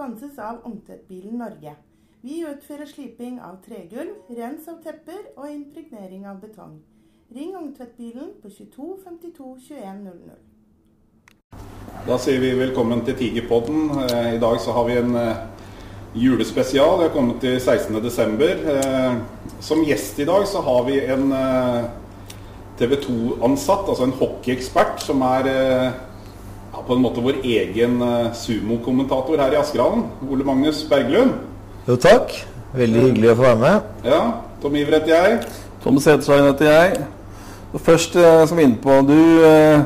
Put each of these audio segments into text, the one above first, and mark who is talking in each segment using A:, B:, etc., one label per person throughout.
A: Sponses av Ungtvettbilen Norge. Vi utfører sliping av tregulv, rens av tepper og impregnering av betong. Ring Ungtvettbilen på 22 52 21 00.
B: Da sier vi velkommen til Tigerpodden. Eh, I dag så har vi en eh, julespesial. Vi har kommet til 16.12. Eh, som gjest i dag så har vi en TV 2-ansatt, altså en hockeyekspert, som er ja, på en måte vår egen sumokommentator her i Askerhallen. Ole Magnus Berglund.
C: Jo, takk. Veldig hyggelig å få være med.
B: Ja. Tom Iver heter jeg.
D: Tom Setersveien heter jeg. Og først, som vi er inne på, du eh,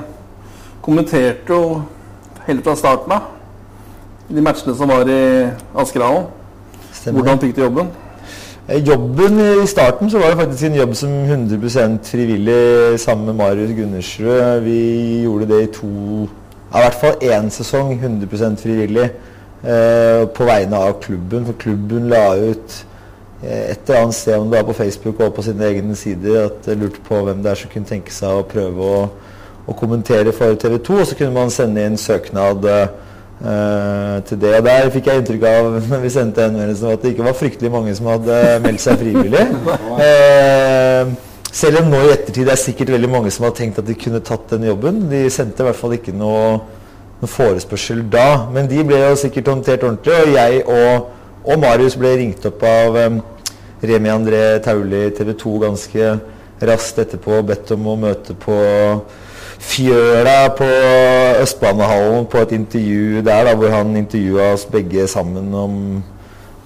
D: kommenterte jo helt fra starten av. De matchene som var i Askerhallen. Hvordan fikk du jobben?
C: Eh, jobben I starten så var det faktisk en jobb som 100 frivillig sammen med Marius Gundersrud. Vi gjorde det i to ja, I hvert fall én sesong 100% frivillig eh, på vegne av klubben. For klubben la ut eh, et eller annet sted, om det var på Facebook og på sine egne sider, at jeg lurte på hvem det er som kunne tenke seg å prøve å å kommentere for TV 2. Og så kunne man sende inn søknad eh, til det. Og der fikk jeg inntrykk av når vi sendte henvendelsen at det ikke var fryktelig mange som hadde meldt seg frivillig. Selv om nå i ettertid det er sikkert veldig mange som har tenkt at de kunne tatt den jobben. De sendte i hvert fall ikke noe, noe forespørsel da. Men de ble jo sikkert håndtert ordentlig. Og jeg og, og Marius ble ringt opp av um, Remi André Tauli TV 2 ganske raskt etterpå og bedt om å møte på Fjøla på Østbanehallen på et intervju der da, hvor han intervjua oss begge sammen om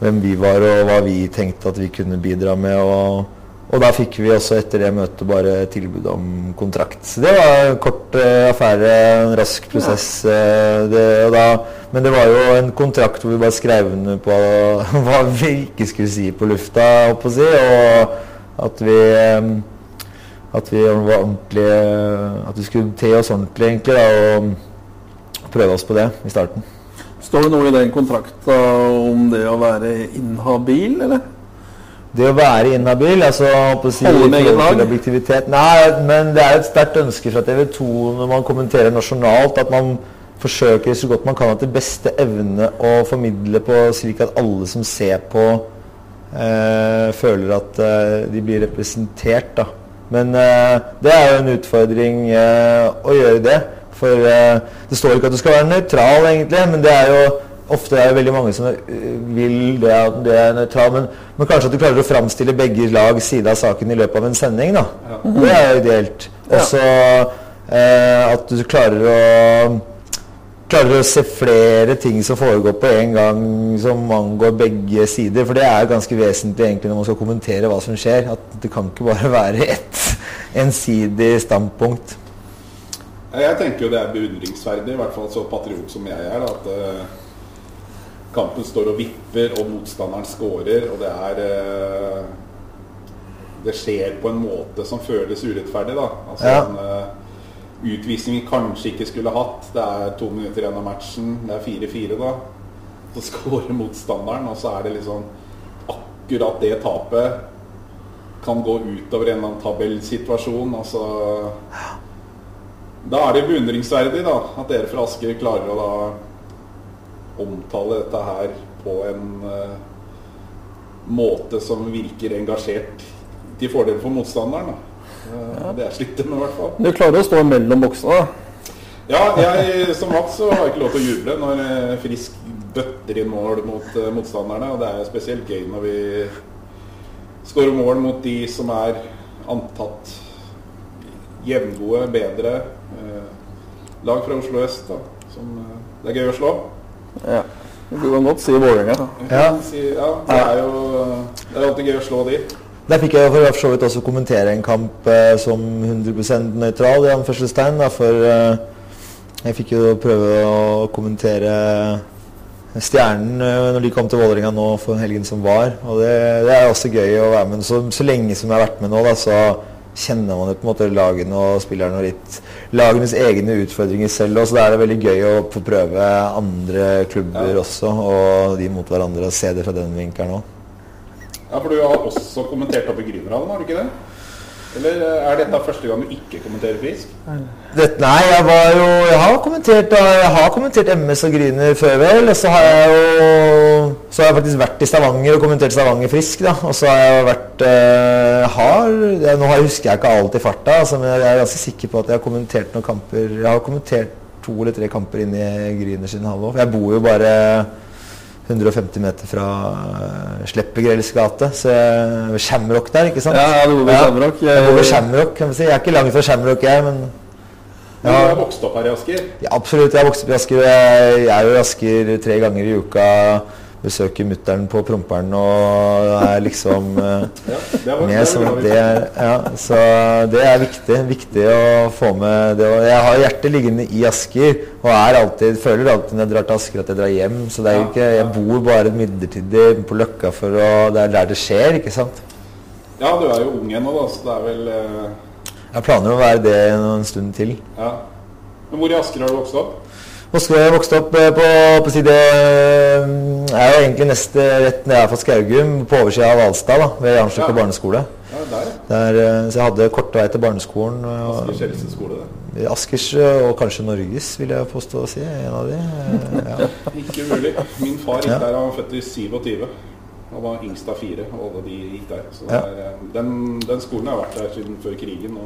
C: hvem vi var og hva vi tenkte at vi kunne bidra med. Og, og da fikk vi også etter det møtet bare tilbud om kontrakt. Så det var en kort uh, affære, en rask prosess. Uh, det, da, men det var jo en kontrakt hvor vi bare skrev under på hva vi ikke skulle si på lufta, holdt si. Og at vi um, at vi var ordentlige At vi skulle te oss ordentlig, egentlig, da, og prøve oss på det i starten.
D: Står det noe i den kontrakten om det å være inhabil, eller?
C: Det å være inhabil, altså si,
D: Holde med eget.
C: Nei, men det er et sterkt ønske fra TV 2 når man kommenterer nasjonalt, at man forsøker så godt man kan etter beste evne å formidle på slik at alle som ser på, eh, føler at eh, de blir representert. da men eh, det er jo en utfordring uh, å gjøre det. For uh, det står ikke at du skal være nøytral, egentlig, men det er jo ofte er det veldig mange som vil det at du er nøytralt, Men, men, kanskje at du klarer å framstille begge lag side av saken i løpet av en sending. da. Ja. Det er jo ideelt. Også at du klarer å klarer å se flere ting som foregår på en gang som angår begge sider. For det er ganske vesentlig egentlig når man skal kommentere hva som skjer. At det kan ikke bare være ett ensidig standpunkt.
B: Jeg tenker jo det er beundringsverdig, i hvert fall så patriot som jeg er. at uh, kampen står og vipper, og motstanderen scorer, og det er uh, Det skjer på en måte som føles urettferdig, da. Altså
C: ja.
B: en, uh, utvisning vi kanskje ikke skulle hatt. Det er to minutter igjen av matchen. Det er 4-4 da. Så skårer motstanderen, og så er det liksom akkurat det tapet kan gå utover en eller annen tabellsituasjon. Altså Da er det beundringsverdig da, at dere fra Asker klarer å da omtale dette her på en uh, måte som virker engasjert til fordel for motstanderen. da. Ja. Det er sliter med, i hvert fall.
D: Du klarer å stå mellom boksene?
B: Ja, jeg, som Mats så har jeg ikke lov til å juble når eh, Frisk bøtter inn mål mot uh, motstanderne. Og det er spesielt gøy når vi skårer mål mot de som er antatt jevngode, bedre uh, lag fra Oslo øst. Da, som uh, det er gøy å slå.
D: Ja. Du kan godt si Vålerenga.
B: Ja. Si, ja, det er jo det er alltid gøy å slå de.
C: Der fikk jeg for så vidt også kommentere en kamp eh, som 100% nøytral, i anførselstegn. For eh, jeg fikk jo prøve å kommentere Stjernen eh, når de kom til Vålerenga nå for helgen som var. Og det, det, er også gøy å være med. Så, så lenge som jeg har vært med nå, da, så kjenner man på en måte lagene og spillerne og litt lagenes egne utfordringer selv. Og så da er det veldig gøy å få prøve andre klubber ja. også, og de mot hverandre, og se det fra den vinkelen òg.
B: Ja, For du har også kommentert oppe i Grünerhallen, har du ikke det? Eller eh, er dette første gang du ikke kommenterer Frisk?
C: Det, nei, jeg var jo Jeg har kommentert, jeg har kommentert MS og Gryner før, vel. Og så har jeg jo Så har jeg faktisk vært i Stavanger og kommentert Stavanger Frisk, da. Og så har jeg vært øh, hard. jeg, Nå husker jeg ikke alt i farta, altså, men jeg er ganske sikker på at jeg har kommentert noen kamper Jeg har kommentert to eller tre kamper inn i Gryner sin hall òg. Jeg bor jo bare 150 meter fra uh, Sleppegrells gate. Så jeg, Shamrock der, ikke sant?
D: Ja, du bor ved Shamrock.
C: Jeg, jeg bor ved Shamrock, kan vi si. Jeg er ikke langt fra Shamrock, jeg, men
B: ja. Du har vokst opp her i Asker?
C: Ja, absolutt. Jeg har vokst opp i Asker. Jeg, jeg er jo i Asker tre ganger i uka besøker mutter'n på Promperen og er liksom ja, det med. Så det, er, ja, så det er viktig. Viktig å få med det. Jeg har hjertet liggende i Asker og er alltid, føler alltid når jeg drar til Asker at jeg drar hjem. Så det er jo ikke, jeg bor bare midlertidig på Løkka for å Det er der det skjer, ikke sant?
B: Ja, du er jo ung ennå, da, så det er vel uh...
C: Jeg planer å være det en stund til.
B: Ja. Men hvor i Asker har du vokst opp?
C: Moskva jeg vokste opp eh, på, på side Jeg er jo egentlig neste rett er fra Skaugum, på oversida av Hvalstad, ved Jarnsløkka ja. barneskole.
B: Ja, der.
C: der. Eh, så jeg hadde kort vei til barneskolen.
B: Askers eldste skole, det.
C: Askers eh, og kanskje Norges, vil jeg påstå å si. En av de.
B: Ja. Ikke mulig. Min far gikk der, han var født i 27. Han var yngst av fire, og alle de gikk der. Så ja. er, den, den, skolen har vært der siden før krigen.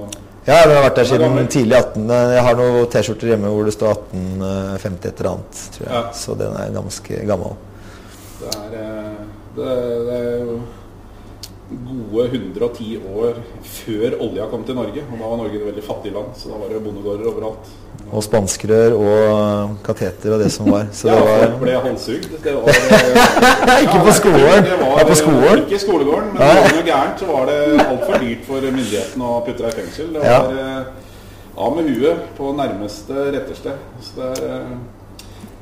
C: ja, den har vært der siden tidlig 18. Jeg har noen T-skjorter hjemme hvor det står 1850 et eller annet, tror jeg. Ja. Så den er ganske gammel.
B: Det er, eh, det, det er gode 110 år før olja kom til Norge. Og da var Norge et veldig fattig land, så da var det bondegårder overalt.
C: Og spanskrør og kateter og det som var.
B: Så ja, det var... folk ble halshugd.
C: ikke på skolen?
B: Det var, på skolen? Ikke skolegården, men det var noe gærent så var det altfor dyrt for myndighetene å putte deg i fengsel. Det var ja. Eh, av med huet på nærmeste rettersted. Så det er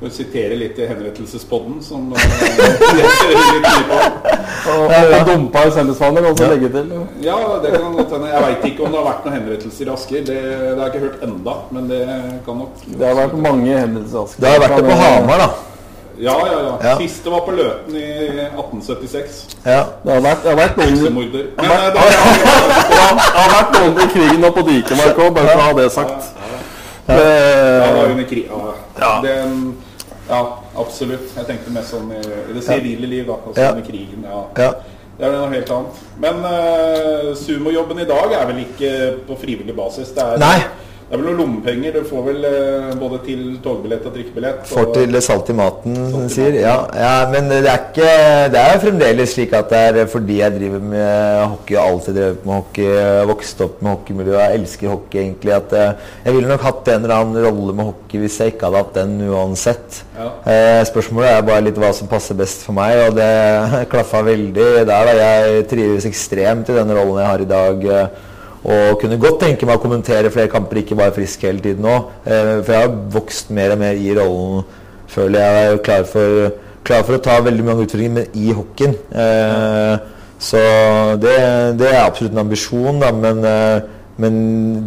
B: eh, siterer å sitere litt i henrettelsespodden, som uh, litt på.
D: Og, og dumpa i Sendesvannet, også ja. legge til.
B: Ja, det kan godt hende. Jeg veit ikke om det har vært noen henrettelser i Asker. Det, det, har jeg ikke hørt enda, men det kan nok
D: Det har vært mange henrettelser i Asker.
C: Det har vært det på Hamar, da.
B: Ja, ja, ja. ja. Siste var på Løten i 1876.
C: Ja.
D: Det har vært, det har vært noen
B: Heksemorder.
D: Men eh, det har, vært noen i krigen og på Dikemark òg, bare for å ha det sagt.
B: Ja, ja. Det, ja, det var under krig. Ja. Den, ja, absolutt. Jeg tenkte mest sånn i, i det sivile liv, da. Altså ja. med krigen. Ja. ja. Det er noe helt annet. Men uh, sumojobben i dag er vel ikke på frivillig basis? Det er,
C: Nei.
B: Det er vel noen lommepenger. Du får vel eh, både til togbillett og trikkebillett.
C: Får til salt i maten, som du sier. Ja, ja, men det er ikke Det er fremdeles slik at det er fordi jeg driver med hockey og alltid drevet med hockey, vokst opp med hockeymiljøet, jeg elsker hockey egentlig, at eh, jeg ville nok hatt en eller annen rolle med hockey hvis jeg ikke hadde hatt den uansett. Ja. Eh, spørsmålet er bare litt hva som passer best for meg, og det klaffa veldig der. da Jeg trives ekstremt i den rollen jeg har i dag. Og kunne godt tenke meg å kommentere flere kamper, ikke bare frisk hele tiden òg. Eh, for jeg har vokst mer og mer i rollen. Føler jeg er klar for, klar for å ta veldig mange utfordringer, men i hockeyen. Eh, så det, det, er absolutt en ambisjon, da. Men, eh, men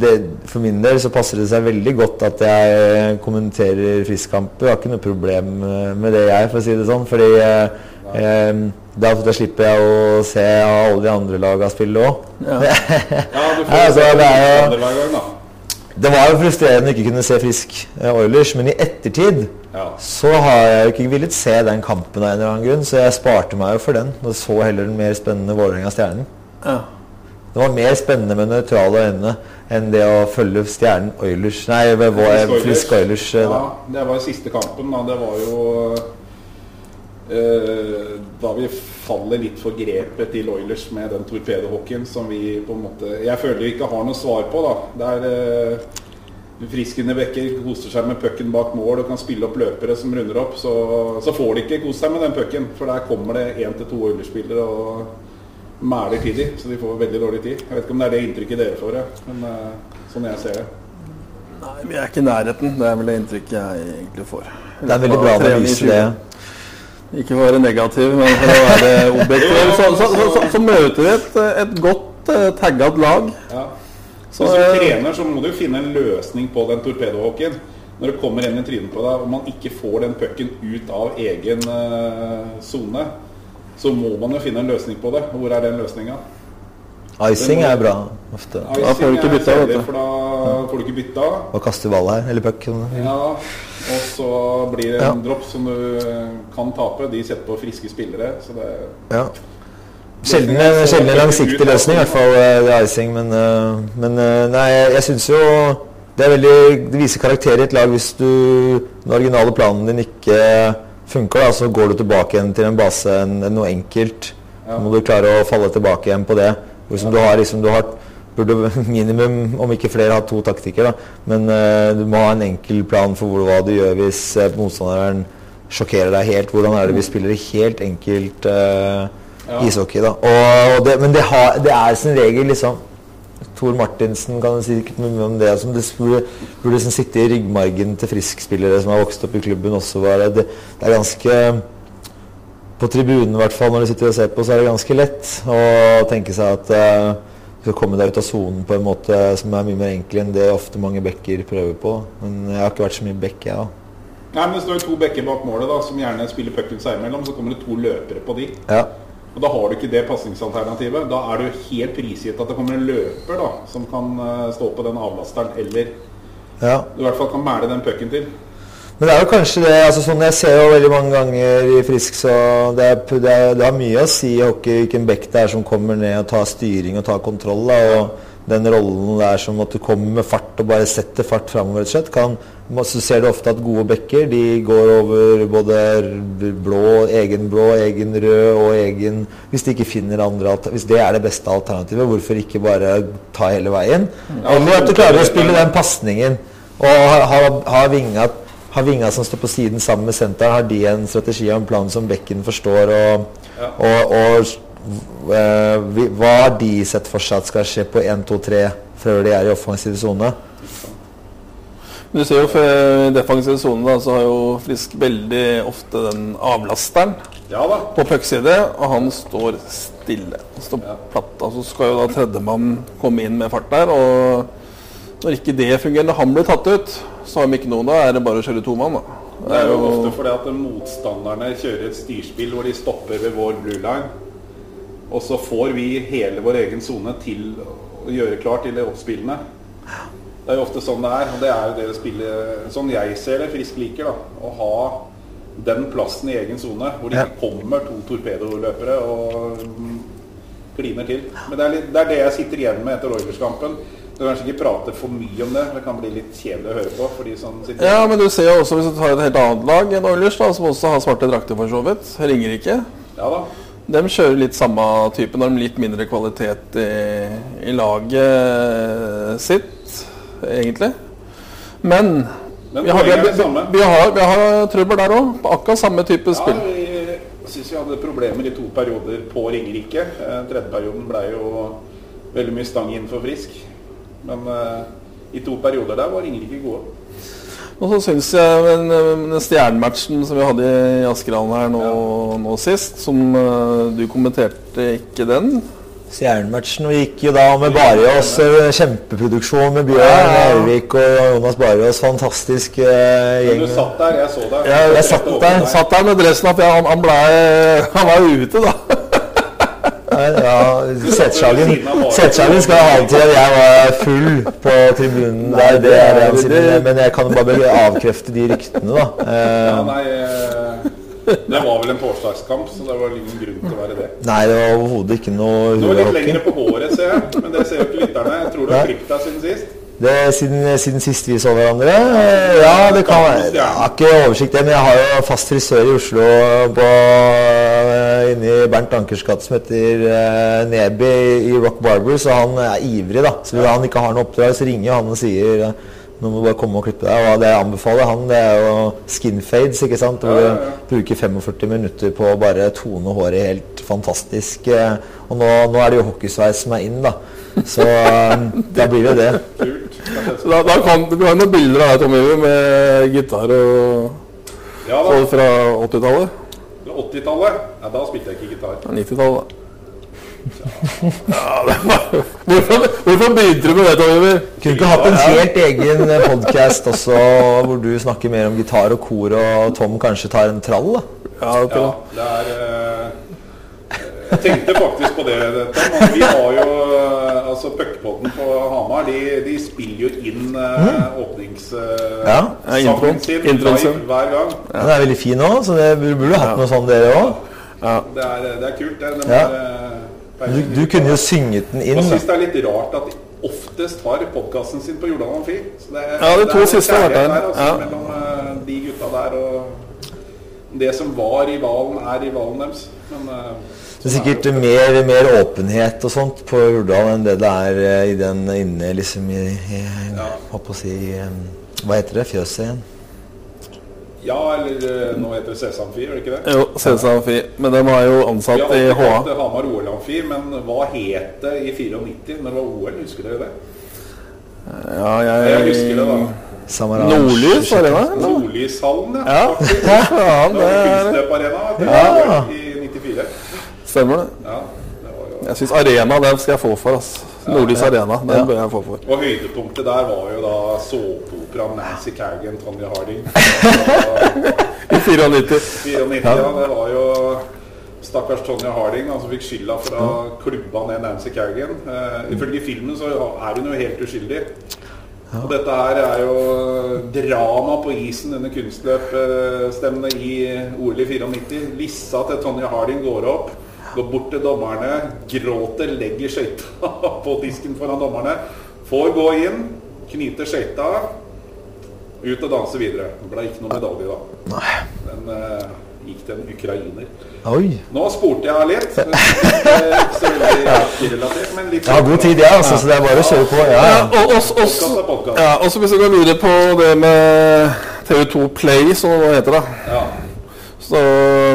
C: det, for min del så passer det seg veldig godt at jeg kommenterer friskkamper. Jeg har ikke noe problem med det, jeg, for å si det sånn. Fordi eh, da, da slipper jeg å se alle de andre lagene spille òg.
B: Ja. ja, du får altså, se de andre lagene, da.
C: Det var jo frustrerende å ikke kunne se Frisk eh, Oilers, men i ettertid ja. så har jeg ikke villet se den kampen av en eller annen grunn, så jeg sparte meg jo for den. Og så heller den mer spennende Vålerenga-Stjernen. Ja. Det var mer spennende med nøytrale øyne enn det å følge Stjernen Oilers Nei, Frisk Oilers.
B: Eh, ja, det var siste kampen, da. Det var jo Eh, da vi faller litt for grepet til Oilers med den torpedohockeyen som vi på en måte Jeg føler vi ikke har noe svar på, da. Der eh, Friskende Bekker koser seg med pucken bak mål og kan spille opp løpere som runder opp, så, så får de ikke kose seg med den pucken. For der kommer det én til to Oilers-spillere og mæler tidlig, så de får veldig dårlig tid. Jeg vet ikke om det er det inntrykket dere får, men uh, sånn jeg ser det.
D: Nei, vi er ikke i nærheten. Det er vel det inntrykket jeg egentlig får.
C: Det er veldig bra analyse, det.
D: Ikke for å være negativ, men for å være objektiv. Så, så, så, så møter vi et, et godt uh, tagget lag. Ja.
B: Så, som eh, trener så må du finne en løsning på den torpedohockeyen. Når det kommer en i trynet på deg og man ikke får den pucken ut av egen eh, sone, uh, så må man jo finne en løsning på det. Hvor er den løsninga?
C: Icing er bra ofte.
D: Da får du ikke
B: er
D: bytta,
B: kjedelig. For da får du ikke bytta.
C: Og kaste ball her, eller puck.
B: Ja, og så blir det en
C: Ja.
B: dropp som du kan tape. De setter på friske spillere, så det
C: Ja. Sjelden en, sjelden en langsiktig løsning, i hvert fall det icing. Men, men nei, jeg, syns jo det er veldig Det viser karakter i et lag hvis du den originale planen din ikke funker. Da, så går du tilbake igjen til en base, en, noe enkelt. Så må du klare å falle tilbake igjen på det. Liksom du har liksom du har Burde minimum, om ikke flere, ha to taktikker. da Men uh, du må ha en enkel plan for hvor, hva du gjør hvis uh, motstanderen sjokkerer deg helt. Hvordan er det vi spiller helt enkelt uh,
B: Ja.
C: ishockey, da. Og, og det, men det, har, det er sin regel, liksom. Tor Martinsen kan sikkert mye om det. Som det burde, burde liksom sitte i ryggmargen til friskspillere som har vokst opp i klubben også. Var Det, det er ganske På tribunen, i hvert fall, når de sitter og ser på, så er det ganske lett å tenke seg at uh, du skal komme deg ut av sonen på en måte som er mye mer enkel enn det ofte mange backer prøver på. Men jeg har ikke vært så mye back, jeg, da.
B: Nei, men Det står jo to bekker bak målet da, som gjerne spiller pucken seg imellom. Så kommer det to løpere på de.
C: Ja.
B: Og Da har du ikke det pasningsalternativet. Da er du helt prisgitt at det kommer en løper da, som kan eh, stå på den avlasteren, eller
C: ja.
B: du i hvert fall kan mæle den pucken til.
C: Men det er jo kanskje det altså sånn Jeg ser jo veldig mange ganger i Frisk, så det, er, det, er, det har mye å si i hockey hvilken bekk det er som kommer ned og tar styring og tar kontroll. Da, og den rollen der som at du kommer med fart og bare setter fart framover, så ser du ofte at gode bekker de går over både blå, egen blå, egen rød og egen Hvis de ikke finner andre Hvis det er det beste alternativet, hvorfor ikke bare ta hele veien? Eller at du klarer å spille den pasningen og har ha, ha vinga vinga som står på siden sammen med senteren, har de en strategi og en plan som bekken forstår? Og, og, og hva har de sett for seg at skal skje på 1, 2, 3 før de er i offensiv sone?
D: Du ser jo for defensiv sone, da, så har jo Frisk veldig ofte den avlasteren
B: Ja da.
D: på puckside, og han står stille. Han står
B: Ja.
D: platt. Altså skal jo da tredjemann komme inn med fart der, og når ikke det fungerer, når han blir tatt ut, så har de ikke noen da, er det bare å kjøre to mann, da.
B: Det er jo ofte fordi at motstanderne kjører et styrspill hvor de stopper ved vår blue line. Og så får vi hele vår egen sone til å gjøre klart til det oppspillene. Det er jo ofte sånn det er, og det er jo det å spille Sånn jeg ser det, Frisk liker, da. Å ha den plassen i egen sone hvor det ikke kommer to torpedoløpere og kliner til. Men det er, litt, det er det jeg sitter igjen med etter Oilers-kampen. Du kan kanskje ikke prate for mye om det, det kan bli litt kjedelig å høre på for de som sitter
D: Ja, men du ser jo også, hvis du tar et helt annet lag enn Oilers, da, som også har svarte drakter for så vidt, Ringerike,
B: Ja da.
D: De kjører litt samme type. Nå har de litt mindre kvalitet i, i laget sitt, egentlig. Men vi har, vi, vi, har, vi har trøbbel der òg, akkurat samme type
B: Ja,
D: spill.
B: vi syns vi hadde problemer i to perioder på Ringerike. Eh, Tredje perioden ble jo veldig mye stang inn for Frisk. Men uh, i to perioder der var Ringerike gode.
D: Og så syns jeg den, den stjernematchen som vi hadde i Askerhallen her nå, nå sist, som eh, du kommenterte ikke den.
C: Stjernematchen vi gikk jo da med Barjås, eh, kjempeproduksjon med Bjørn Ervik og Jonas Barjås. Fantastisk eh,
B: Men du satt der, jeg så deg.
C: Ja, jeg satt der.
D: Satt der med dressen opp, ja, han, han, ble, han var ute, da.
C: Ja, Seteshagen skal ha det til at jeg var full på tribunen der. Det er det han sier. Men jeg kan bare avkrefte de ryktene, da.
B: Ja,
C: Eh,
B: nei, eh, det var vel en påslagskamp, så det var ingen grunn til å være det.
C: Nei, det var overhodet ikke noe
B: Du var litt lengre på håret, ser jeg. Men det ser jo ikke lytterne. Jeg tror du har
C: Nei.
B: klippet deg siden sist.
C: Det siden, siden sist vi så hverandre? Eh, Ja, det kan være. Jeg har ikke oversikt, det, men jeg har jo fast frisør i Oslo på, inni inne i Bernt Ankers gate som heter eh, Neby i Rock Barber, så han er ivrig, da. Så hvis han ikke har noe oppdrag, så ringer han og sier eh, nå må du bare komme og klippe deg. Og det jeg anbefaler han, det er jo skinfades, ikke sant. Hvor du bruker 45 minutter på å bare tone håret helt fantastisk. eh, Og nå, nå er det jo hockeysveis som er inn, da. Så eh, da blir det det.
B: Kult.
D: Så da, da kan, du har noen bilder av deg, Tom Iver, med gitar og
B: Ja da.
D: fra 80-tallet.
B: 80-tallet, ja, da spilte jeg ikke gitar.
D: 90-tallet, da. Ja, hvorfor, hvorfor begynte du med det, Tom Iver?
C: Kunne ikke hatt en helt egen podkast også hvor du snakker mer om gitar og kor, og Tom kanskje tar en trall, da?
D: Ja,
B: Ja, det er eh, Jeg tenkte faktisk på det. Dette, men vi har jo eh, altså Puckpodden på Hamar. De, de spiller jo inn uh, åpningssangen
C: uh,
D: Ja,
B: sin
D: intro,
B: live hver gang.
C: Den er veldig fin òg, så det burde hatt noe sånn dere òg.
D: Ja.
B: Det er, det er kult. Det, det
C: Ja.
B: må, eh,
C: Du, du kunne jo synget den inn. Jeg
B: syns det er litt rart at de oftest har podkasten sin på Jordal Amfi. Er-
D: Ja, de to
B: er
D: siste har vært der.
B: altså,
D: Ja.
B: mellom eh, de gutta der og det som var rivalen, er rivalen deres. Men eh,
C: Det er sikkert mer, mer åpenhet og sånt på Hurdal enn det det er eh, i den inne liksom i, i
B: Ja.
C: Å si Hva heter det? Fjøset igjen?
B: Ja, eller eh, nå heter det Sesamfi, gjør det ikke det?
D: Jo, Sesa Amfi. Men de har jo ansatt
B: ja,
D: i HA.
B: Ja, Hamar OL Amfi, men hva het det i 94 når det var OL? Husker dere det?
D: Ja, jeg,
B: Jeg husker det, da.
C: Samarans.
D: Nordlys Arena?
B: Nordlyshallen, ja.
D: Ja, ja,
B: Det
D: det
B: var Kunstløp Arena vet
C: Ja.
B: i 94.
D: stemmer det.
B: Ja, det var jo
D: Jeg syns Arena, den skal jeg få for. ass. Nordlys Arena, den
C: Ja.
D: bør jeg få for.
B: Og høydepunktet der var jo da såpeoperaen Nancy Carrigan, Tonje Harding.
D: I 94.
B: 94, ja. Det var jo stakkars Tonje Harding som fikk skylda for å ha klubba ned Nancy Carrigan. Eh, ifølge filmen så er hun jo helt uskyldig. Og dette her er jo drama på isen under kunstløpstemmene i OL i 94. Lissa til Tonje Harding går opp, går bort til dommerne, gråter, legger skøyta på disken foran dommerne. Får gå inn, knyter skøyta, ut og danse videre. Det ble ikke noe medalje da.
C: Nei.
B: Den uh, gikk til en ukrainer.
C: Oi.
B: Nå spurte jeg litt. Eh, Ikke så relatert, men litt
C: ja, god tid, jeg, altså, så det er bare å kjøre på. Ja,
D: Ja, og også, også,
B: er podcast.
D: ja, også hvis du går lure på det med TV2 Play, som det heter da.
B: Ja.
D: Så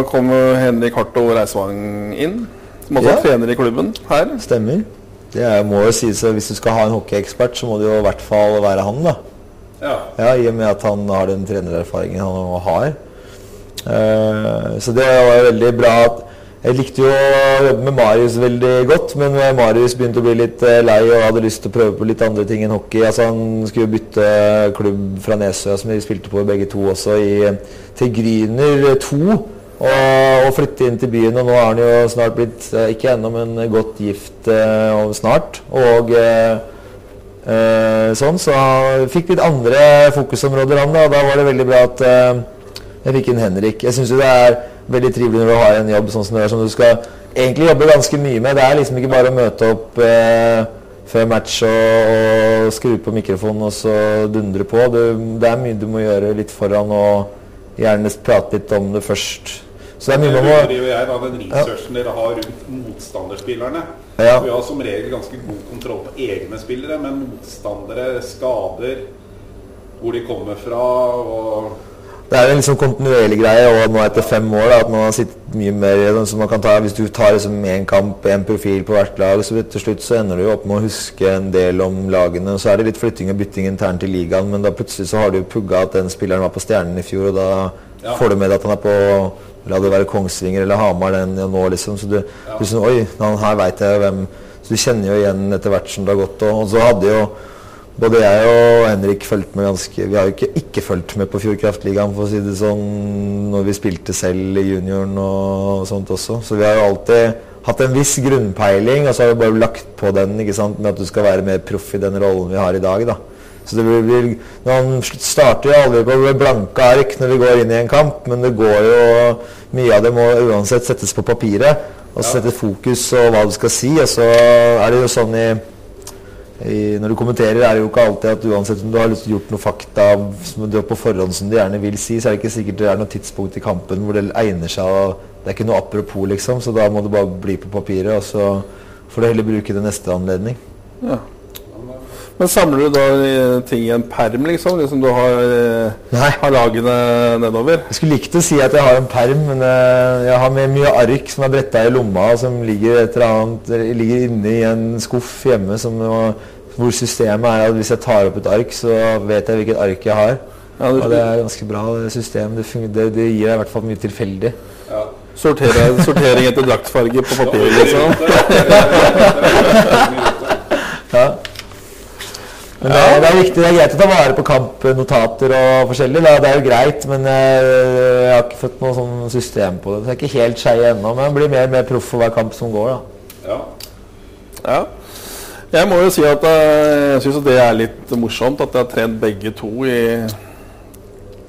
D: kommer Henrik Harto Reisvang inn, som også
C: Ja.
D: er trener i klubben her.
C: Stemmer. Det er, må jo sies at Hvis du skal ha en hockeyekspert, så må det jo i hvert fall være han. da.
B: ja.
C: Ja, I og med at han har den trenererfaringen han har. Uh, så det var veldig bra. at Jeg likte jo å jobbe med Marius veldig godt, men Marius begynte å bli litt eh, lei og hadde lyst til å prøve på litt andre ting enn hockey. Altså Han skulle bytte klubb fra Nesøya, som vi spilte på begge to også, i, til Gryner 2. Og, og flytte inn til byen. Og nå er han jo snart blitt, eh, ikke ennå, men godt gift eh, og snart. Og eh, sånn, så han fikk litt andre fokusområder han da, da var det veldig bra at eh, jeg fikk inn Henrik. Jeg syns jo det er veldig trivelig når du har en jobb sånn som det er, som du skal egentlig jobbe ganske mye med. Det er liksom ikke bare å møte opp eh, før match og, og skru på mikrofonen og så dundre på. Det, det er mye du må gjøre litt foran og gjerne prate litt om det først. Så det er mye man må
B: driver jeg den researchen dere har rundt motstanderspillerne.
C: Ja.
B: Vi har som regel ganske god kontroll på egne spillere, men motstandere, skader, hvor de kommer fra og
C: Det er en liksom kontinuerlig greie, og nå etter fem år da, at man har sittet mye mer som det. Så man kan ta, hvis du tar liksom en kamp, en profil på hvert lag, så til slutt så ender du jo opp med å huske en del om lagene. Så er det litt flytting og bytting internt i ligaen, men da plutselig så har du jo pugga at den spilleren var på Stjernen i fjor, og da
B: Ja.
C: får du med deg at han er på La det være Kongsvinger eller Hamar den nå, liksom. Så du, du sånn, Oi, han her veit jeg hvem Så du kjenner jo igjen etter hvert som det har gått. Og, og så hadde jo både jeg og Henrik fulgte med ganske Vi har jo ikke ikke fulgt med på Fjordkraftligaen, for å si det sånn, når vi spilte selv i junioren og sånt også. Så vi har jo alltid hatt en viss grunnpeiling, og så har vi bare lagt på den ikke sant, med at du skal være mer proff i den rollen vi har i dag. da. Så det blir, blir, Man starter jo aldri på blanke ark når vi går inn i en kamp, men det går jo Mye av det må uansett settes på papiret og sette fokus og hva du skal si. Og så er det jo sånn i i, når du kommenterer, er det jo ikke alltid at uansett om du har gjort noe fakta som du på forhånd som du gjerne vil si, så er det ikke sikkert det er noe tidspunkt i kampen hvor det egner seg. Og det er ikke noe apropos, liksom, så da må det bare bli på papiret. Og så får du heller bruke det neste anledning.
D: Ja. Men samler du da ting i en perm, liksom? Liksom du har, eh,
C: Nei.
D: har lagene nedover?
C: Jeg skulle likt å si at jeg har en perm, men eh, jeg har med mye ark som er bretta i lomma, og som ligger, et eller annet, ligger inne i en skuff hjemme. Som, hvor systemet er at hvis jeg tar opp et ark, så vet jeg hvilket ark jeg har.
D: Ja, du,
C: Og det er ganske bra system. Det, fungerer, det, det gir deg i hvert fall mye tilfeldig.
B: ja.
D: sorterer, sortering etter draktfarge på papiret, liksom?
C: Ja. Men det, det er viktig, det er greit å ta vare på kampnotater og forskjellig. Da. Det er jo greit, men jeg, jeg har ikke fått noe sånn system på det. Så jeg er ikke helt skei ennå, men jeg blir mer og mer proff for hver kamp som går. da.
B: Ja.
D: Ja. Jeg må jo si at eh, jeg syns det er litt morsomt at jeg har trent begge to i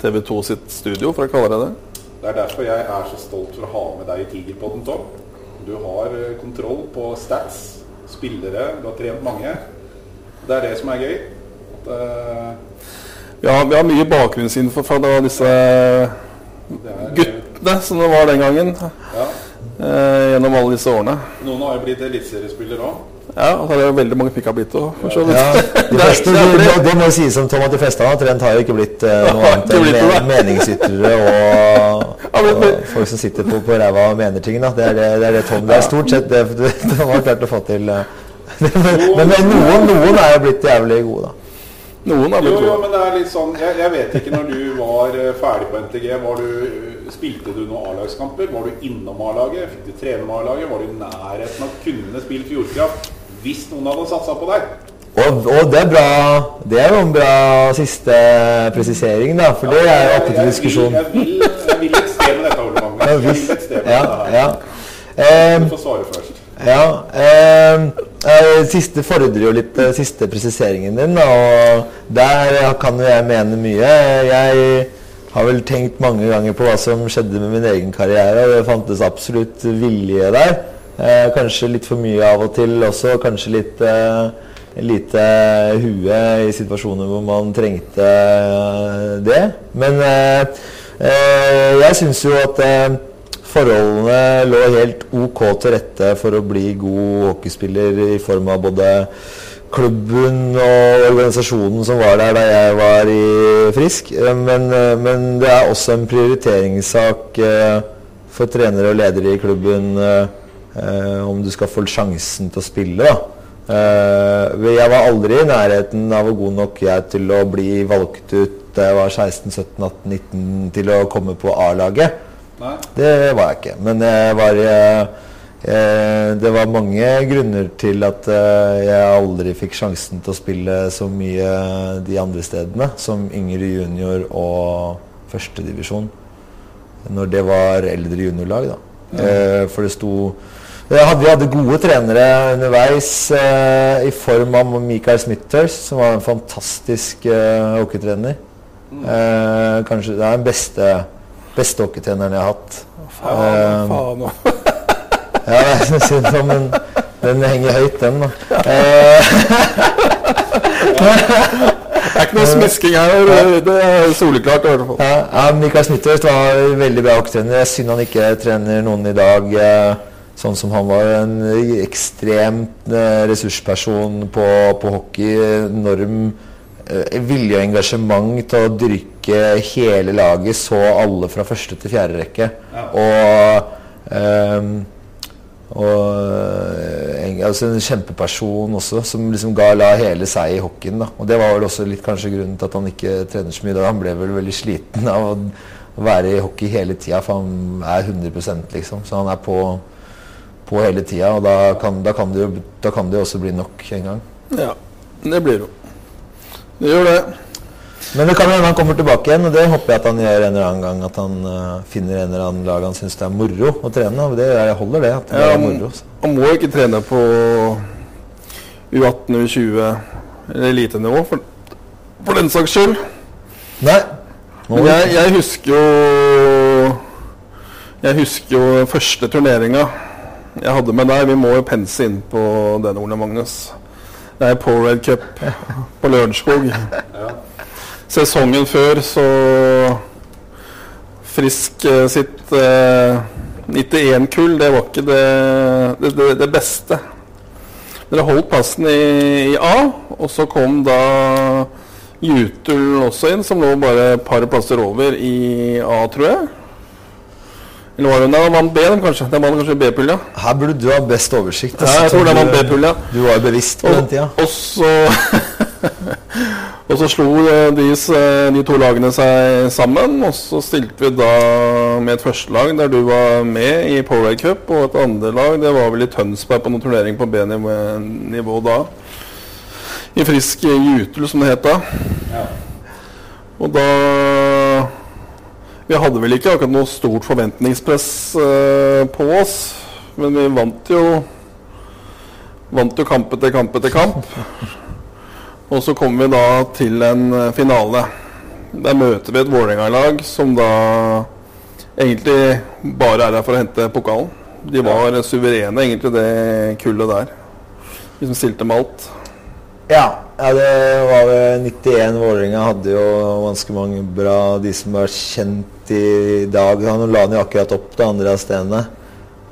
D: TV2 sitt studio, for å kalle det det.
B: Det er derfor jeg er så stolt for å ha med deg i Tigerpodden, Tom. Du har eh, kontroll på stats, spillere, du har trent mange. Det er det som er gøy. At, uh,
D: Ja, vi har mye bakgrunnsinfo fra da disse
B: det er,
D: guttene som det var den gangen.
B: Ja.
D: Uh, gjennom alle disse årene.
B: Noen har jo blitt eliteseriespillere òg.
D: Ja, og så er det jo veldig mange pikka blitt òg, vidt.
C: Ja, de fleste,
D: Det det
C: det, det må jo sies som Tom at de fleste har trent, har jo ikke blitt uh, noe annet enn men- meningsytrere og, og folk som sitter på, på ræva og mener ting. Da. Det, er det, det er det Tom Det er stort sett det det det har klart å få til. eh. Men, men noen, noen er jo blitt jævlig gode, da.
D: Noen er
B: blitt
D: blitt
B: jo,
D: gode.
B: men det er litt sånn Jeg, jeg vet ikke når du var eh, ferdig på NTG var du, Spilte du noen A-lagskamper? Var du innom A-laget? Fikk du trene med A-laget? Var du i nærheten av å kunne spilt Fjordkraft hvis noen hadde satsa på deg?
C: Og, og det er bra Det er jo en bra siste presisering, da. For det er jo oppe til diskusjon.
B: Jeg vil, jeg vil, et sted med dette, Ole Magnus.
C: Ja,
B: Jeg vil et sted med
C: ja,
B: dette
C: ja. Ehm,
B: Du får svare først.
C: Ja. Eh, eh, siste fordrer jo litt eh, siste presiseringen din, og der kan jo jeg mene mye. Jeg har vel tenkt mange ganger på hva som skjedde med min egen karriere, og det fantes absolutt vilje der. Eh, kanskje litt for mye av og til også, kanskje litt eh, lite hue i situasjoner hvor man trengte eh, det. Men eh, eh, jeg syns jo at eh, forholdene lå helt ok til rette for å bli god hockeyspiller i form av både klubben og organisasjonen som var der da jeg var i Frisk. Eh, Men, eh, men det er også en prioriteringssak eh, for trenere og ledere i klubben om du skal få sjansen til å spille. jeg var aldri i nærheten av å god nok jeg til å bli valgt ut da jeg var 16-17-18-19 til å komme på A-laget.
B: Nei?
C: Det var jeg ikke. Men jeg var jeg, eh, Det var mange grunner til at eh, jeg aldri fikk sjansen til å spille så mye de andre stedene, som yngre junior og førstedivisjon. Når det var eldre juniorlag, da. Eh, for det sto hadde, Vi hadde gode trenere underveis eh, i form av Michael Smithers, som var en fantastisk eh, hockeytrener. Eh, kanskje det er den beste, beste hockeytreneren jeg har hatt.
D: Faen, faen også.
C: Ja, jeg synes på, men den henger høyt, den, da. Eh,
D: Det er ikke noe smisking her. det- Det er soleklart. i hvert fall.
C: ja, ja, Mikael Snittøst var veldig bra hockeytrener. Synd han ikke trener noen i dag eh, sånn som han var. En ekstremt eh, ressursperson på, på hockey. Enorm vilje og engasjement til å dyrke hele laget. Så alle fra første til fjerde rekke. Og um, og eh, en, altså en kjempeperson også, som liksom ga la hele seg i hockeyen. da. Og Det var vel også litt kanskje grunnen til at han ikke trener så mye. da. Han ble vel veldig sliten av å være i hockey hele tida, for han er 100% liksom. Så han er på, på hele tida, og da kan, da, kan det jo, da kan det jo også bli nok en gang.
D: Ja, det blir jo. Det gjør det.
C: Men det kan jo hende han kommer tilbake igjen, og det håper jeg at han gjør en eller annen gang. At han uh, finner en eller annen lag han syns det er moro å trene. og Det jeg holder det. at det
D: Ja,
C: er moro.
D: han må ikke trene på U18, U20 eller elitenivå, for, for den saks skyld.
C: Nei.
D: Men jeg, jeg husker jo Jeg husker jo første turneringa jeg hadde med deg. Vi må jo pense inn på den, Ole Magnus. Det er Powerade Cup på Lørenskog. Sesongen før så Frisk eh, sitt eh, 91-kull, det var ikke det, det, det, beste. Dere holdt plassen i, i A, og så kom da Jutul også inn, som lå bare et par plasser over i A, tror jeg. Eller var hun der? vant B, den kanskje. Det var kanskje B-pull, ja.
C: Her burde du ha best oversikt.
D: ja. Jeg tror det vant B-pull, ja.
C: du var jo bevisst på
D: Og,
C: den tida.
D: og så Og så slo eh, de, de to lagene seg sammen, og så stilte vi da med et førstelag der du var med i Powerade Cup, og et andre lag, det var vel i Tønsberg på noen turnering på B-nivå da. i frisk jutel, som det het da.
B: Ja.
D: Og da Vi hadde vel ikke akkurat noe stort forventningspress eh, på oss, men vi vant jo Vant jo kamp etter kamp etter kamp. Og så kommer vi da til en eh, finale. Der møter vi et Vålerenga-lag som da egentlig bare er her for å hente pokalen. De var suverene, egentlig, det kullet der. De som stilte med alt.
C: Ja, ja, det var vel 91. Vålerenga hadde jo ganske mange bra De som var kjent i dag. Han la han jo akkurat opp det andre av stedene.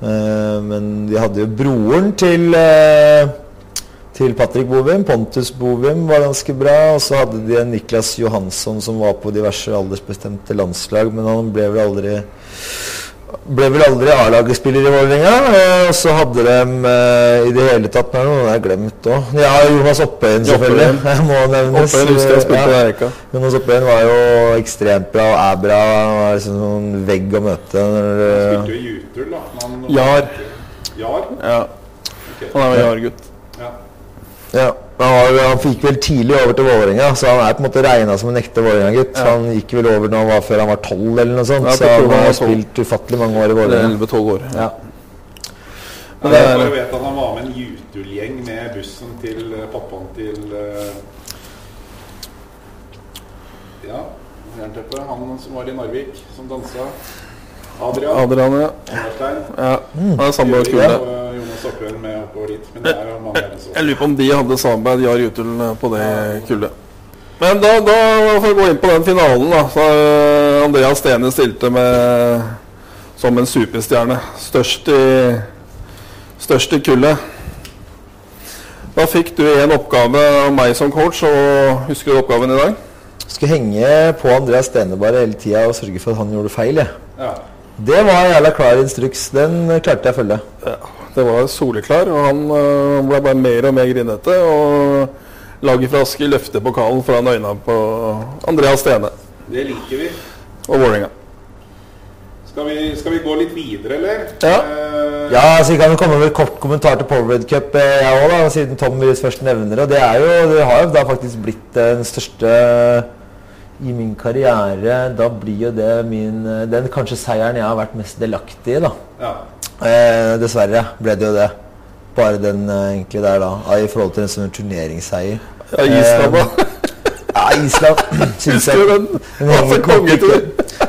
C: Eh, men de hadde jo broren til eh, til Patrick Bovim. Pontus Bovim var ganske bra. Og så hadde de en Niklas Johansson som var på diverse aldersbestemte landslag, men han ble vel aldri ble vel aldri A-lagsspiller i Vålerenga. eh, Og så hadde de eh, i det hele tatt Nå er det noen jeg har glemt òg. Ja, Jonas Oppøyen, selvfølgelig. Jeg må nevnes.
D: Jeg
C: Ja. Jonas Oppøyen var jo ekstremt bra og er bra. Han var liksom noen vegg å møte.
B: Han
C: eh,
B: spilte jo i Jutul, da.
D: Jar.
B: Jar?
D: Ja, han er jo Jar-gutt.
B: Ja.
C: Han, var, han fikk vel tidlig over til Vålerenga, så han er på en måte regna som en ekte Vålerenga-gutt.
D: Ja.
C: Han gikk vel over når han var før han var tolv, eller noe sånt.
D: Ja,
C: så han
D: han
C: har spilt ufattelig mange år i
D: er
C: Vålerenga.
D: 11-12 år.
B: Jeg
D: Men det er-
B: bare vet at han var med en Jutul-gjeng med bussen til eh, pappaen til eh, Ja, jernteppet. Han som var i Narvik, som dansa. Adrian.
D: Adrian, ja. Ja. Han er samme
B: Gjøvik
D: kule.
B: og eh, Jonas Oppøyen med oppover dit. Men det er jo mange andre
D: Jeg lurer på om de hadde samarbeid Jar Jutul på det kullet. Men da, da får vi gå inn på den finalen, da. Så eh, Andreas Stene stilte med som en superstjerne. Størst i, størst i kullet. Da fikk du en oppgave av meg som coach, og husker du oppgaven i dag?
C: Skulle henge på Andreas Stene bare hele tida og sørge for at han gjorde feil. Jeg.
B: Ja.
C: Det var en jævla klar instruks. Den eh, klarte jeg å følge.
D: Det var soleklar, og han øh, ble bare mer og mer grinete. Og laget fra Asker løfter pokalen foran øynene på Andreas Stene
B: Det liker vi.
D: og Vålerenga.
B: Skal vi, skal vi gå litt videre, eller?
D: Ja.
B: Uh,
C: Ja, så Vi kan jo komme med en kort kommentar til Powerade Cup, eh, jeg òg, siden Tom Willis først nevner det. Og det er jo, det har jo da faktisk blitt eh, den største i min karriere. Da blir jo det min eh, Den kanskje seieren jeg har vært mest delaktig i, da.
B: ja.
C: Eh, dessverre ble det jo det. Bare den eh, egentlig der, da. I forhold til en sånn turneringsseier.
D: Ja, Island, da.
C: Ja, Island syns jeg på
D: kongetur.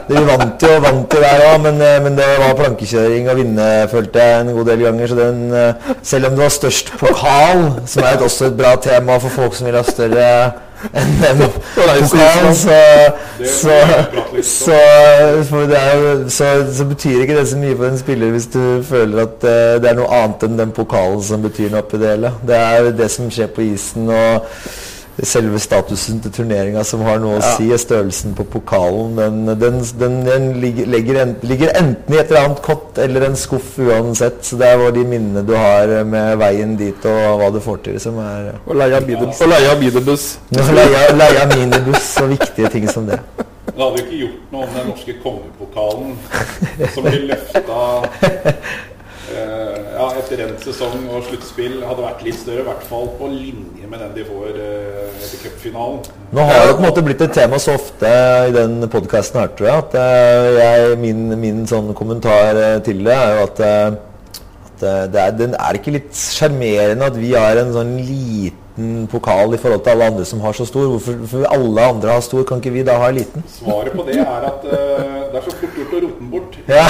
C: De vant jo, vant jo der òg, men, eh, men det var plankekjøring å vinne, følte jeg, en god del ganger. Så den, eh, selv om det var størst pokal, som er et, også et bra tema for folk som vil ha større så betyr ikke det så mye for en spiller hvis du føler at uh, det er noe annet enn den pokalen som betyr noe oppi det hele. Det er det som skjer på isen og selve statusen til turneringa som har noe å si, er størrelsen på pokalen. Den, den, den, den ligger, ligger, en, ligger enten i et eller annet kott eller en skuff uansett. Så det er bare de minnene du har med veien dit og hva du får til, som er
D: Og bide- og bidebuss.
C: Leie leie minibuss og viktige ting som det.
B: Det hadde jo ikke gjort noe om den norske kongepokalen som blir løfta eh, ja, etter en sesong og sluttspill, hadde vært litt større. I hvert fall på linje med den de får eh, etter cupfinalen.
C: Nå har det på en måte blitt et tema så ofte i den podkasten her, tror jeg, at eh, jeg, min, min sånn kommentar eh, til det er jo at, eh, at eh, det er, den er ikke litt sjarmerende at vi har en sånn liten pokal i forhold til alle andre som har så stor. Hvorfor, alle andre har stor, kan ikke vi da ha liten?
B: Svaret på det er at uh, det er så fort gjort å.
C: Ja.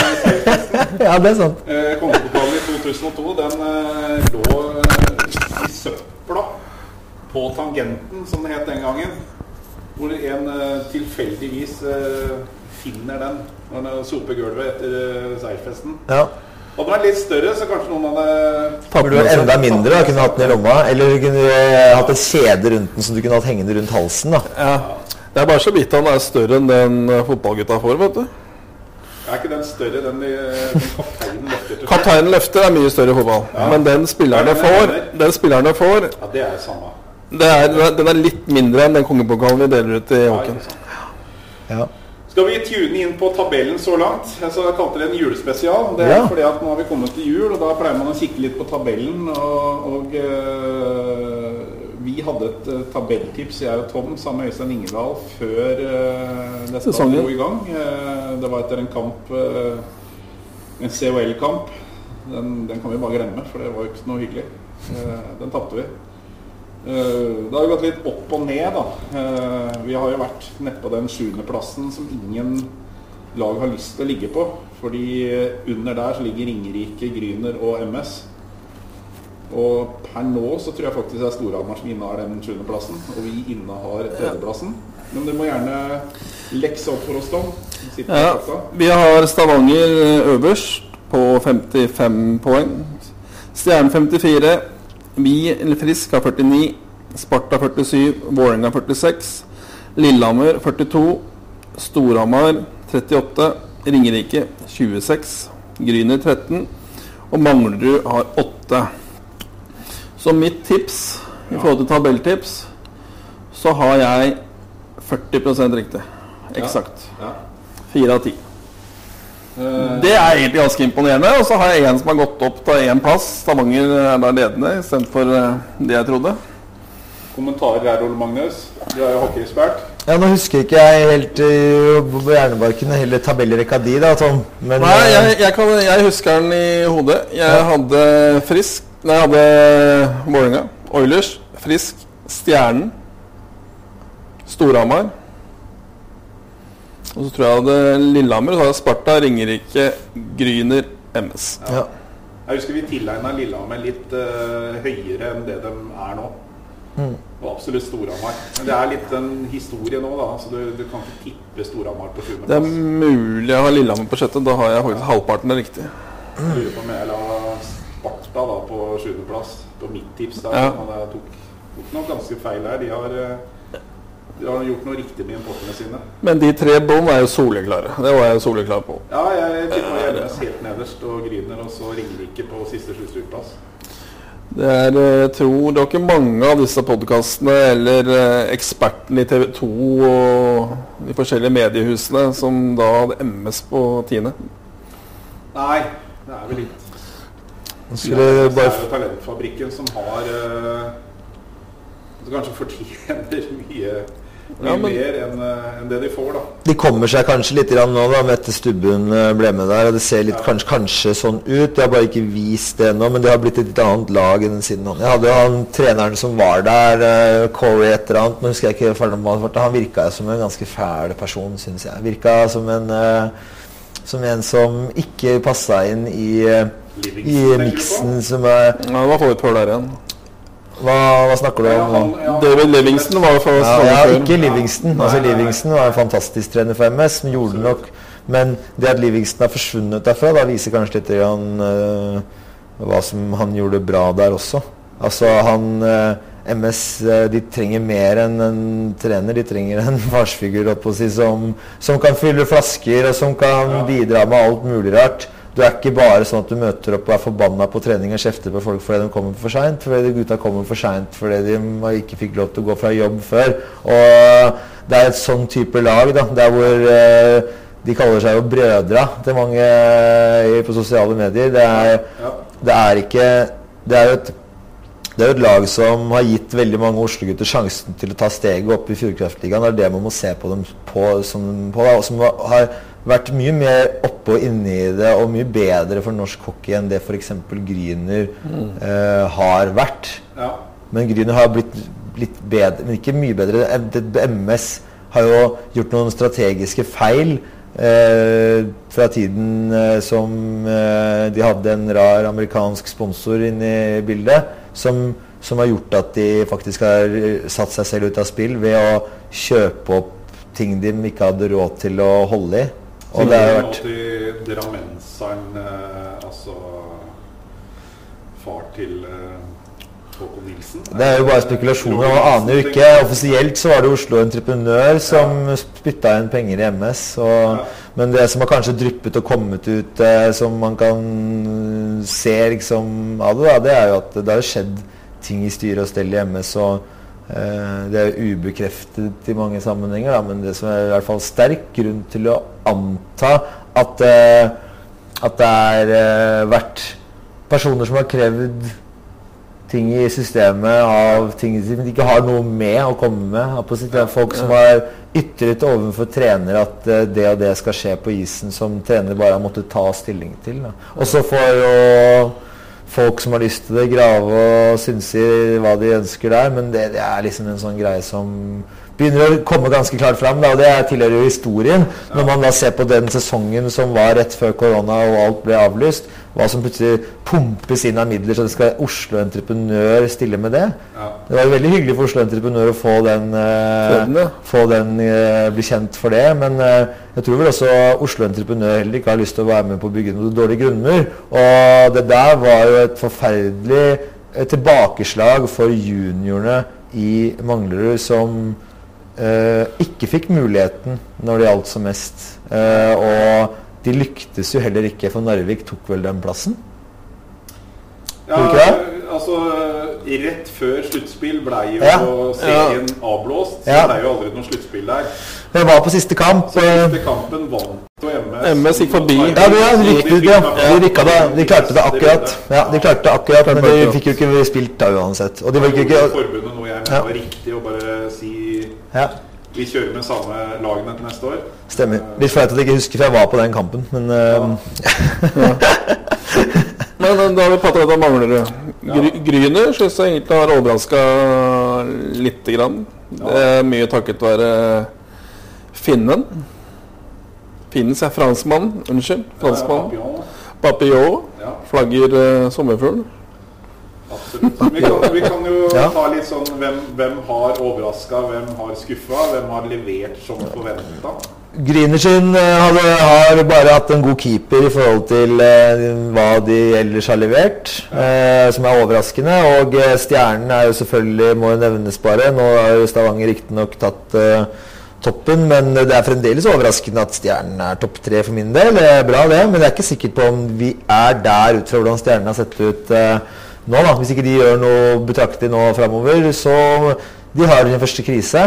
C: ja, det er sant.
B: Eh, Kongepokalen i 2002 den eh, lå eh, i søpla på tangenten, som det het den gangen. Hvor en eh, tilfeldigvis finner den når han soper gulvet etter seierfesten.
C: Ja.
B: Hadde den vært litt større, så kanskje noen hadde
C: Burde den enda mindre, da. Kunne hatt den i lomma. Eller kunne du hatt et kjede rundt den som du kunne hatt hengende rundt halsen. da.
D: Ja. Det er bare så vidt han er større enn den fotballgutta får, vet du.
B: Er ikke den større, den, den kapteinen løfter?
D: Kapteinen løfter er mye større i fotball,
B: Ja.
D: men den spillerne
B: Ja,
D: får, den spillerne får
B: Ja, det er det samme.
D: det er, den er- litt mindre enn den kongepokalen vi deler ut i
B: Åken.
D: Håken.
C: Ja.
B: Skal vi tune inn på tabellen så langt? Altså, jeg kalte det en julespesial. Det er
C: Ja.
B: fordi at nå har vi kommet til jul, og da pleier man å kikke litt på tabellen. Og, og eh, vi hadde et uh, tabelltips, jeg og Tom, sammen med Øystein Ingedal, før uh, neste
D: Sesongen.
B: dro i gang. Uh, det var etter en kamp, en COL-kamp. Den, den, kan vi bare glemme, for det var jo ikke noe hyggelig. den tapte vi. det har jo gått litt opp og ned, da. vi har jo vært nedpå den sjuendeplassen som ingen lag har lyst til å ligge på. Fordi under der så ligger Ringerike, Gryner og MS. Og per nå så tror jeg faktisk det er Storhamar som innehar den sjuendeplassen, og vi innehar tredjeplassen. Men du må gjerne lekse opp for oss, Tom.
D: Ja, vi har Stavanger øverst på 55 poeng. Stjernen 54. Vi, eller Frisk, har 49. Sparta 47. Vålerenga 46. Lillehammer 42. Storhamar 38. Ringerike 26. Gryner 13. Og Manglerud har 8. Så mitt tips i forhold til tabelltips, så har jeg 40% riktig. Eksakt. Fire av ti. Det er egentlig ganske imponerende. Og så har jeg en som har gått opp til én plass. Stavanger er da ledende istedenfor det jeg trodde.
B: Kommentarer her, Ole Magnus? Du er jo hockeyekspert.
C: Ja, Nå husker ikke jeg helt uh, på hjernebarken hele tabellrekka di, da, Tom.
D: Men, Nei, jeg, jeg, kan, jeg, husker den i hodet. Jeg ja. hadde Frisk jeg hadde Vålerenga, Oilers, Frisk, Stjernen, Storhamar. Og så tror jeg jeg hadde Lillehammer, så hadde jeg Sparta, Ringerike, Gryner, MS.
B: Ja. Jeg husker vi tilegna Lillehammer litt uh, høyere enn det de er nå. Mm. Og absolutt Storhamar. Men det er litt en historie nå, da. Så du, du kan ikke tippe Storhamar på sjuendeplass.
D: Det er mulig jeg har Lillehammer på sjette. Da har jeg faktisk halvparten riktig.
B: Jeg lurer på om jeg la Sparta da på sjuendeplass på mitt tips. der. Ja. Jeg tok, tok nok ganske feil her. De har, eh, de har gjort noe riktig med importene sine.
D: Men de tre bånd er jo soleklare. Det var jeg soleklar på.
B: Ja, jeg tippa Hjelmes helt nederst og griner og så Ringerike på siste sluttspillplass.
D: Det er, jeg eh, tror det er ikke mange av disse podkastene eller eh, ekspertene i TV 2 og de forskjellige mediehusene som da hadde MS på tiende.
B: Nei, det er vel litt
C: skulle
B: ja, bare... Det er Talentfabrikken som har uh, Som kanskje fortjener mye, mye ja, men... mer enn uh, en det de får, da.
C: De kommer seg kanskje litt nå, da, med etter Stubben uh, ble med der. Og det ser litt ja. kanskje, kanskje, sånn ut. De har bare ikke vist det ennå, men det har blitt et litt annet lag enn siden han Jeg hadde jo han treneren som var der, Corey et eller annet, men husker jeg ikke Han virka som en ganske fæl person, syns jeg. Virka som en som en som ikke passa inn i i miksen som er
D: Ja, det var før der igjen.
C: Hva, hva, snakker du om?
D: Ja, ja. David Livingston var for
C: ja, ja, ikke Livingston. Altså, Livingston var en fantastisk trener for MS, men gjorde nok Men det at Livingston har forsvunnet derfra, da viser kanskje litt han, uh, hva som han gjorde bra der også. Altså, han uh, eh, MS uh, de trenger mer enn en trener. De trenger en farsfigur si, som, som, kan fylle flasker, og som kan bidra med alt mulig rart. Du er ikke bare sånn at du møter opp og er forbanna på trening og kjefter på folk fordi de kommer for seint. Fordi gutta kommer for seint fordi de ikke fikk lov til å gå fra jobb før. Og det er et sånn type lag, da, der hvor eh, de kaller seg jo brødra til mange eh, på sosiale medier. Det er, det er ikke Det er jo et er et lag som har gitt veldig mange Oslo-gutter sjansen til å ta steget opp i Fjordkraftligaen. Det er det man må se på dem på, som, på da, som har vært mye mer oppe og inne i det og mye bedre for norsk hockey enn det f.eks. Grüner mm. uh, har vært. Ja. Men Grüner har blitt litt bedre, men ikke mye bedre. MS har jo gjort noen strategiske feil. Uh, fra tiden uh, som de hadde en rar amerikansk sponsor inne i bildet, som, som har gjort at de faktisk har satt seg selv ut av spill ved å kjøpe opp ting de ikke hadde råd til å holde i.
B: Og det har vært Drammenseren, eh, altså far til eh, Håkon Nilsen.
C: Det er jo bare spekulasjoner. Man aner jo ikke. Offisielt så var det Oslo Entreprenør som ja. spytta inn penger i MS. Og, ja. Men det som har kanskje dryppet og kommet ut, eh, som man kan se liksom, av det, da, det er jo at det har skjedd ting i styre og stell i MS. og Eh, det er ubekreftet i mange sammenhenger, da, men det som er i hvert fall sterk grunn til å anta at, eh, at det er eh, vært personer som har krevd ting i systemet av ting som de ikke har noe med å komme med. Folk som har ytret overfor trenere at eh, det og det skal skje på isen, som trener bare har måttet ta stilling til. Og så får jo folk som har lyst til det, grave og synse i hva de ønsker der, men det, det er liksom en sånn greie som begynner å komme ganske klart fram. Da, og det tilhører jo historien. Når man da ser på den sesongen som var rett før korona og alt ble avlyst, hva som plutselig pumpes inn av midler, så det skal Oslo Entreprenør stille med det.
B: Ja.
C: Det var veldig hyggelig for Oslo Entreprenør å få den, eh, få den eh, bli kjent for det. Men eh, jeg tror vel også Oslo Entreprenør heller ikke har lyst til å være med på å bygge noen dårlig grunnmur. Og det der var jo et forferdelig eh, tilbakeslag for juniorene i Manglerud som eh, ikke fikk muligheten når det gjaldt som mest. Eh, og de lyktes jo heller ikke, for Narvik tok vel den plassen.
B: Ja,
C: ikke det?
B: altså Rett før sluttspill ble jo
C: Ja.
B: serien avblåst. Så
C: Ja.
B: det er jo aldri noe sluttspill der.
C: Det var på siste kamp.
B: Så
C: eh,
B: siste kampen vant og MS.
D: MS gikk forbi.
C: Ja, de, ja, de, rykket, ja. de, de klarte det akkurat. Ja, de klarte det akkurat, Men de fikk jo ikke spilt da uansett. Og de
B: Det
C: fikk ikke
B: forbundet noe jeg mener var riktig å bare si
C: ja,
B: vi kjører med samme lagene til neste år.
C: Stemmer. Litt flaut at jeg ikke husker, for jeg var på den kampen. Men ja.
D: Men eh, da har vi pratet litt mangler det. Gry Gryner syns jeg egentlig har overraska lite grann. Det er mye takket være finnen. Finnen, sier. Franskmann. Unnskyld. Franskmann.
B: Papillon.
D: Papillon.
B: Ja,
D: Flagger sommerfuglen sommerfugl.
B: Absolutt. Vi kan, vi kan jo
C: Ja.
B: ta litt sånn hvem, hvem har overraska, hvem har skuffa, hvem har levert som forventa.
C: Grinersen eh, hadde, har bare hatt en god keeper i forhold til eh, hva de ellers har levert, eh, som er overraskende. Og eh, stjernen er jo selvfølgelig, må jo nevnes bare. Nå har jo Stavanger riktignok tatt eh, toppen, men det er fremdeles overraskende at stjernen er topp tre for min del. Det er bra, det, men jeg er ikke sikker på om vi er der ut fra hvordan stjernen har sett ut eh, nå. da. Hvis ikke de gjør noe betraktelig nå framover, så De har sin første krise,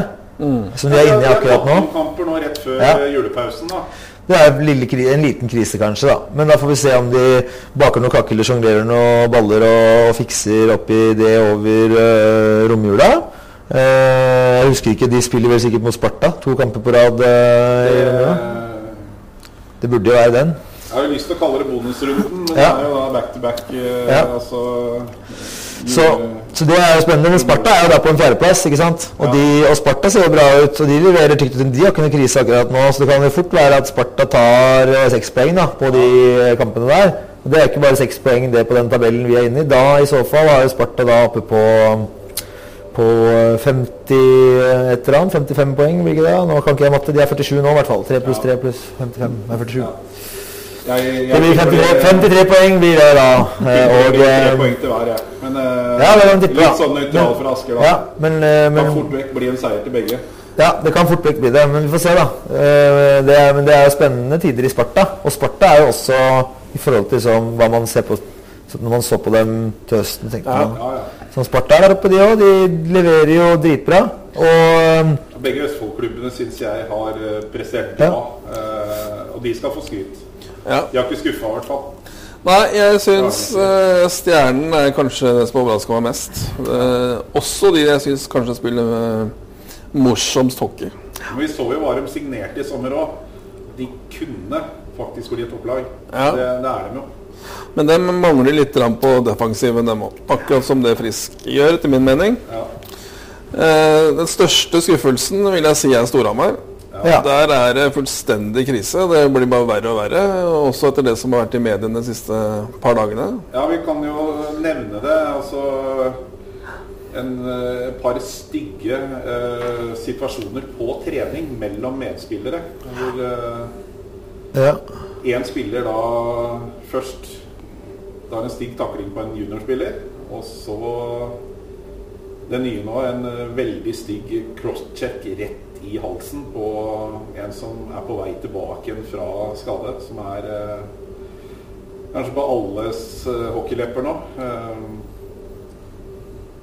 C: som de er inne i akkurat nå.
B: Det er kamper nå rett før
C: Ja.
B: julepausen. da.
C: Det er en lille, en liten krise, kanskje. da. Men da får vi se om de baker noen kaker eller sjonglerer noen baller og, og fikser opp i det over uh, romjula. Uh, jeg husker ikke, De spiller vel sikkert mot Sparta. To kamper på rad. eh, i romjula.
B: Eh,
C: Det burde jo være den.
B: Jeg har jo lyst til å kalle det bonusrunden, men
C: Ja.
B: det er jo da back to back. eh,
C: Ja.
B: Altså
C: Så, så det er jo spennende. Men Sparta er jo da på en fjerdeplass. ikke sant? Og, de, og Sparta ser jo bra ut, og de leverer tykt ut. De har ikke noen krise akkurat nå, så det kan jo fort være at Sparta tar eh, seks poeng da, på de kampene der. Og Det er ikke bare seks poeng det på den tabellen vi er inne i. Da i så fall er jo Sparta da oppe på på 50 et eller annet, 55 poeng, blir ikke det? Nå kan ikke jeg matte, de er 47 nå i hvert fall. 3 pluss 3 pluss 55 er 47.
B: jeg, jeg,
C: Det blir 53, 53 poeng blir det da. eh,
B: og
C: eh,
B: poeng til hver, jeg. Men eh,
C: ja,
B: litt sånn nøytral fra Asker, da.
C: Ja, men, men,
B: Kan fort vekk bli en seier til begge.
C: Ja, det kan fort vekk bli det, men vi får se, da. Eh, Det er, men det er jo spennende tider i Sparta. Og Sparta er jo også i forhold til sånn, hva man ser på Når man så på dem til høsten, tenkte
D: Ja.
C: man
B: Ja, ja.
C: Sånn Sparta er der oppe, de òg. De leverer jo dritbra. Og eh,
B: Begge Østfold-klubbene syns jeg har eh, prestert bra, eh, og de skal få skryt.
D: Ja.
B: De har ikke skuffa, i hvert fall.
D: Nei, jeg syns uh, Stjernen er kanskje det som overrasker meg mest. Uh, også de jeg syns kanskje spiller uh, morsomst hockey.
B: Men vi så jo hva de signerte i sommer òg. De kunne faktisk bli et topplag.
D: Ja.
B: Det, det er de jo.
D: Men de mangler litt på defensiven, dem òg. Akkurat som det Frisk gjør, etter min mening.
B: Ja.
D: Den største skuffelsen vil jeg si er Storhamar.
C: Ja.
D: Der er det fullstendig krise. Det blir bare verre og verre. Også etter det som har vært i mediene de siste par dagene.
B: Ja, vi kan jo nevne det. Altså en eh, et par stygge eh, situasjoner på trening mellom medspillere. Hvor
C: ja.
B: én spiller da først Da har en stygg takling på en juniorspiller. Og så det nye nå, en veldig stygg crosscheck rett i halsen på en som er på vei tilbake fra skade. Som er eh, kanskje på alles eh, hockeylepper nå. Eh,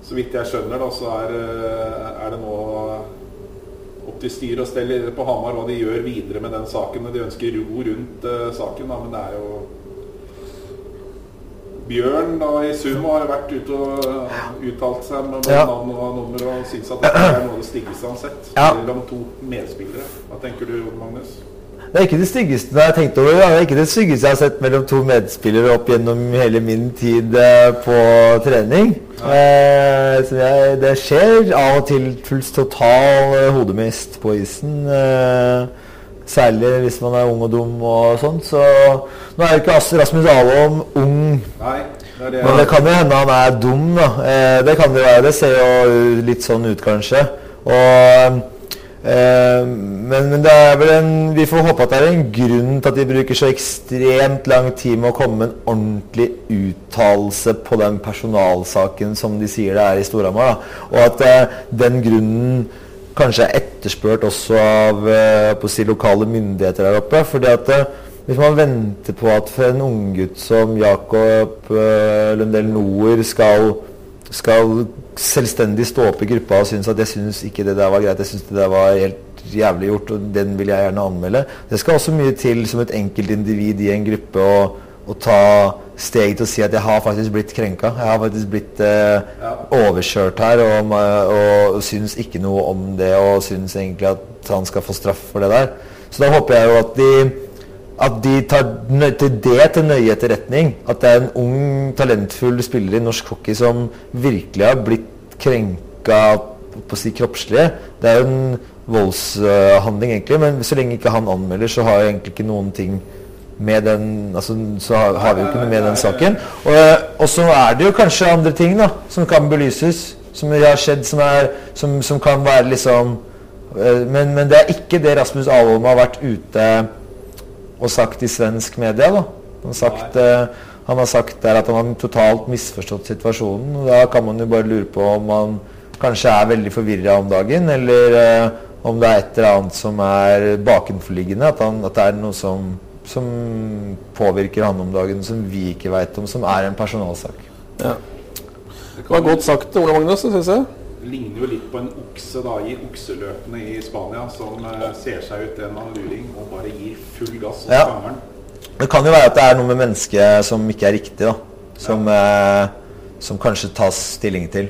B: så vidt jeg skjønner, da, så er, er det nå opp til styr og stell på Hamar hva de gjør videre med den saken. De ønsker ro rundt saken, da, men det er jo Bjørn da i Sumo har vært ute og uttalt seg med
C: Ja.
B: navn og nummer og syns at dette er noe av det styggeste han har sett
C: Ja.
B: mellom to medspillere. Hva tenker du, Jon Magnus?
C: Det er ikke det styggeste jeg har tenkt over det. Er ikke det styggeste jeg har sett mellom to medspillere opp gjennom hele min tid eh, på trening. Eh, så jeg, det skjer av og til fullt total eh, hodemist på isen. Eh, særlig hvis man er ung og dum og sånt. Så nå er jo ikke Astrid Rasmus Alom ung
B: Nei, det det
C: men det kan jo hende han er dum, da. Eh, det kan det være. Det ser jo litt sånn ut, kanskje. Og, eh, men, men det er vel en Vi får håpe at det er en grunn til at de bruker så ekstremt lang tid med å komme med en ordentlig uttalelse på den personalsaken som de sier det er i Storhamar. Og at eh, den grunnen kanskje er etterspurt også av eh, si, lokale myndigheter der oppe. fordi at eh, hvis man venter på at for en unggutt som Jakob uh, Lundell Noer skal, skal selvstendig stå opp i gruppa og synes at jeg syns ikke det der var greit, jeg syns det der var helt jævlig gjort, og den vil jeg gjerne anmelde. Det skal også mye til som et enkeltindivid i en gruppe å, å ta steg til å si at jeg har faktisk blitt krenka. Jeg har faktisk blitt eh,
B: Ja.
C: overkjørt her og, og syns ikke noe om det og syns egentlig at han skal få straff for det der. Så da håper jeg jo at de at de tar til det til nøye etterretning. At det er en ung, talentfull spiller i norsk hockey som virkelig har blitt krenka på å si kroppslig. Det er jo en voldshandling, egentlig, men så lenge ikke han anmelder, så har jeg egentlig ikke noen ting med den altså, Så har, vi jo ikke noe med den saken. Og, og så er det jo kanskje andre ting da som kan belyses, som har skjedd, som, er, som, som kan være liksom eh, men, men det er ikke det Rasmus Alholm har vært ute og sagt i svensk media. da. Han har sagt, eh, han har sagt der at han har totalt misforstått situasjonen. og Da kan man jo bare lure på om han kanskje er veldig forvirra om dagen, eller eh, om det er et eller annet som er bakenforliggende. At, han, at det er noe som, som påvirker han om dagen som vi ikke veit om, som er en personalsak.
D: Ja. Det var godt sagt, Ole Magnus, synes syns jeg.
B: ligner jo litt på en okse da i okseløpene i Spania, som eh, ser seg ut en av en luring og bare gir full gass
C: Ja. Det kan jo være at det er noe med mennesket som ikke er riktig, da. Som, eh, som kanskje tas stilling til.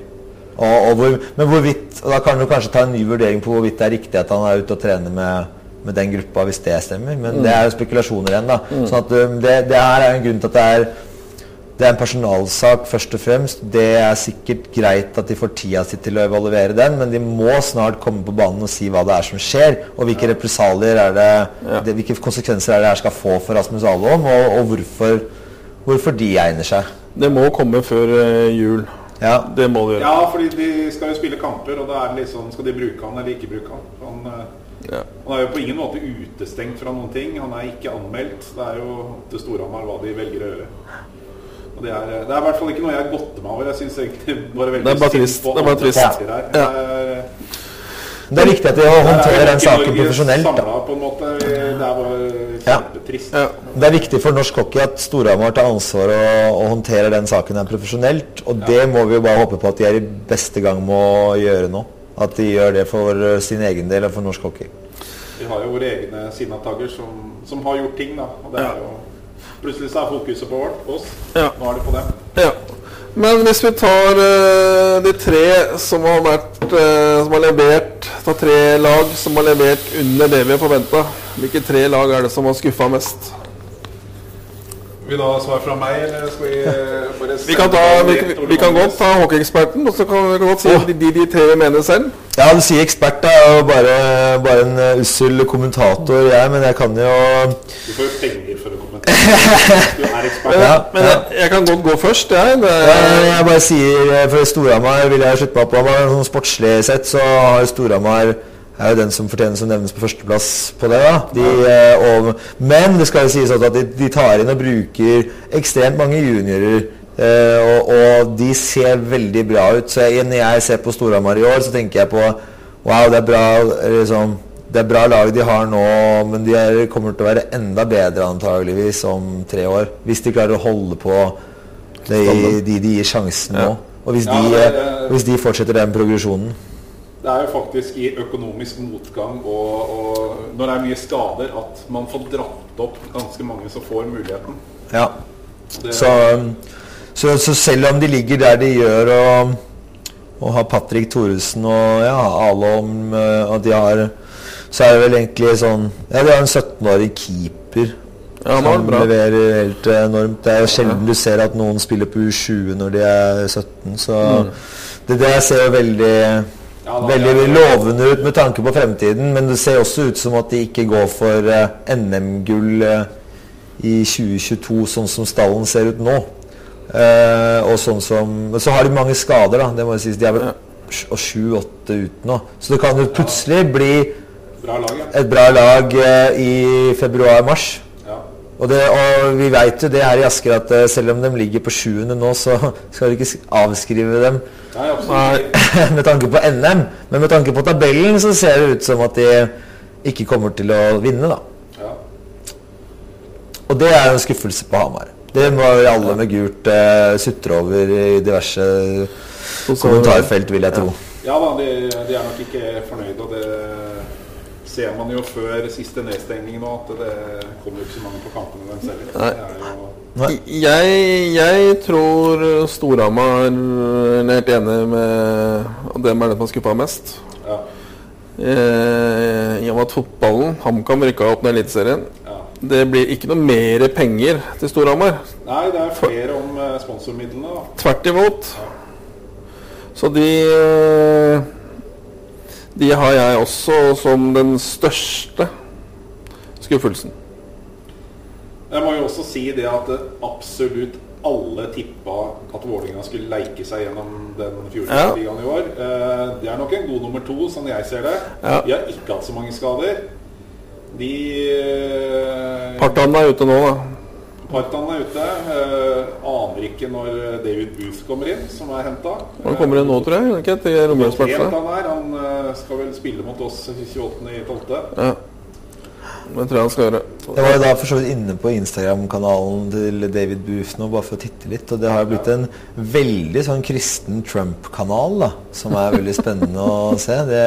C: Og, og hvor, men hvorvidt, og da kan du kanskje ta en ny vurdering på hvorvidt det er riktig at han er ute og trener med, med den gruppa, hvis det stemmer. Men det er jo spekulasjoner igjen, da. Sånn at um, det, det her er en grunn til at det er det er en personalsak først og fremst. Det er sikkert greit at de får tida si til å evaluere den, men de må snart komme på banen og si hva det er som skjer, og hvilke represalier er det, det Hvilke konsekvenser er det her skal få for Rasmus Alom, og, og hvorfor, hvorfor de egner seg.
D: Det må komme før eh, jul.
C: Ja.
D: Det må det gjøre.
B: Ja, fordi de skal jo spille kamper, og da er det litt sånn Skal de bruke han eller ikke bruke han? Han, eh,
D: Ja.
B: han er jo på ingen måte utestengt fra noen ting. Han er ikke anmeldt. Det er jo til Storhamar hva de velger å gjøre. Og det er, det er i hvert fall ikke noe jeg godter meg over. Jeg syns egentlig bare veldig
D: Det er bare trist.
B: på
D: Det er bare trist. Ja.
B: Det er-
C: Det er viktig at de håndterer den saken profesjonelt.
B: Samlet, på en måte. Det er bare
C: Ja.
B: kjempetrist.
D: Ja.
C: Det er viktig for norsk hockey at Storhamar tar ansvar og, og håndterer den saken profesjonelt. Og det må vi jo bare håpe på at de er i beste gang med å gjøre nå. At de gjør det for eh, sin egen del og for norsk hockey.
B: Vi har jo våre egne sinnatagger som, som har gjort ting, da. Og det
D: Ja.
B: er jo Plutselig så er fokuset på vårt, på oss.
D: Ja.
B: Nå er det på dem.
D: Ja. Men hvis vi tar uh, de tre som har vært uh, Som har levert Ta tre lag som har levert under det vi har forventa. Hvilke tre lag er det som har skuffa mest?
B: Vil du ha svar fra meg, eller skal vi eh, bare
D: Vi kan, ta, vi, vi kan godt ta hockeyeksperten, og så kan vi godt si de, de, de tre vi mener selv.
C: Ja, du sier ekspert. da. er jo bare, bare en eh, ussel kommentator, jeg. Men jeg kan jo
B: Du får jo penger for å kommentere. Du er ekspert.
C: Ja,
D: Men
C: ja.
D: jeg, jeg kan godt gå først, jeg. Det,
C: Ja, Jeg bare sier, eh, for Storhamar vil jeg slutte meg på. Men sånn sportslig sett så har Storhamar er jo den som fortjener som nevnes på førsteplass på det. da. De, eh, og, men det skal jo sies at de, de tar inn og bruker ekstremt mange juniorer. eh, og, og de ser veldig bra ut. Så jeg, når jeg ser på Storhamar i år, så tenker jeg på Wow, det er bra liksom, det er bra lag de har nå, men de er, kommer til å være enda bedre antageligvis om tre år. Hvis de klarer å holde på de, de de gir sjansen nå. Og hvis,
B: Ja,
C: de,
B: det-
C: eh, hvis de fortsetter den progresjonen.
B: Det er jo faktisk i økonomisk motgang og, og når det er mye skader, at man får dratt opp ganske mange som får muligheten.
C: Ja. Så, Så, så selv om de ligger der de gjør, og, og har Patrick Thoresen og ja, Alom eh, og de har Så er det vel egentlig sånn Ja, de har en 17-årig keeper
D: Ja,
C: som
D: bra.
C: leverer helt enormt. Det er jo sjelden du ser at noen spiller på U20 når de er 17, så
D: Mm.
C: det der ser jo veldig
B: Ja, da,
C: Veldig lovende ut med tanke på fremtiden, men det ser også ut som at de ikke går for uh, NM-gull uh, i 2022, sånn som stallen ser ut nå. Uh, og sånn som så har de mange skader, da. Det må jo sies. De er vel sju-åtte ut nå. Så det kan jo plutselig bli
B: Bra lag, ja.
C: et bra lag eh, i februar-mars.
B: Ja.
C: Og, det, og vi veit jo det her i Asker at eh, selv om de ligger på sjuende nå, så skal du ikke avskrive dem
B: Nei,
C: med tanke på NM. Men med tanke på tabellen så ser det ut som at de ikke kommer til å vinne, da.
B: Ja.
C: Og det er jo en skuffelse på Hamar. Det må jo alle med gult eh, sutre over i diverse kommentarfelt, vil jeg tro.
B: ja da, de, de er nok ikke fornøyde, og det ser man jo før siste nedstengning nå, at det kommer ikke så mange på kampene deres heller. Er.
D: Jeg, jeg tror Storhamar er helt enig med at dem er det som har skuffa mest.
B: Ja.
D: Eh, I og med at fotballen HamKam rykka opp ned Eliteserien.
B: ja.
D: Det blir ikke noe mer penger til Storhamar.
B: Nei, det er flere om eh, sponsormidlene, da.
D: Tvert imot. Så de eh, De har jeg også som den største skuffelsen.
B: Jeg må jo også si det at absolutt alle tippa at Vålerenga skulle leike seg gjennom den fjorårsligaen i år. Eh, Det er nok en god nummer to, sånn jeg ser det.
D: Ja.
B: De har ikke hatt så mange skader. De eh,
D: Partan er ute nå, da.
B: Partan er ute. Uh, aner ikke når David Booth kommer inn, som er henta.
D: Han kommer inn nå, tror jeg. Ikke til romjulsmatchen.
B: han er. Han eh, skal vel spille mot oss 28.12.
D: Ja. Det tror jeg han skal gjøre.
C: Jeg var jo da for så vidt inne på Instagram-kanalen til David Booth nå, bare for å titte litt. Og det har blitt en veldig sånn kristen Trump-kanal, da. Som er veldig spennende å se. Det,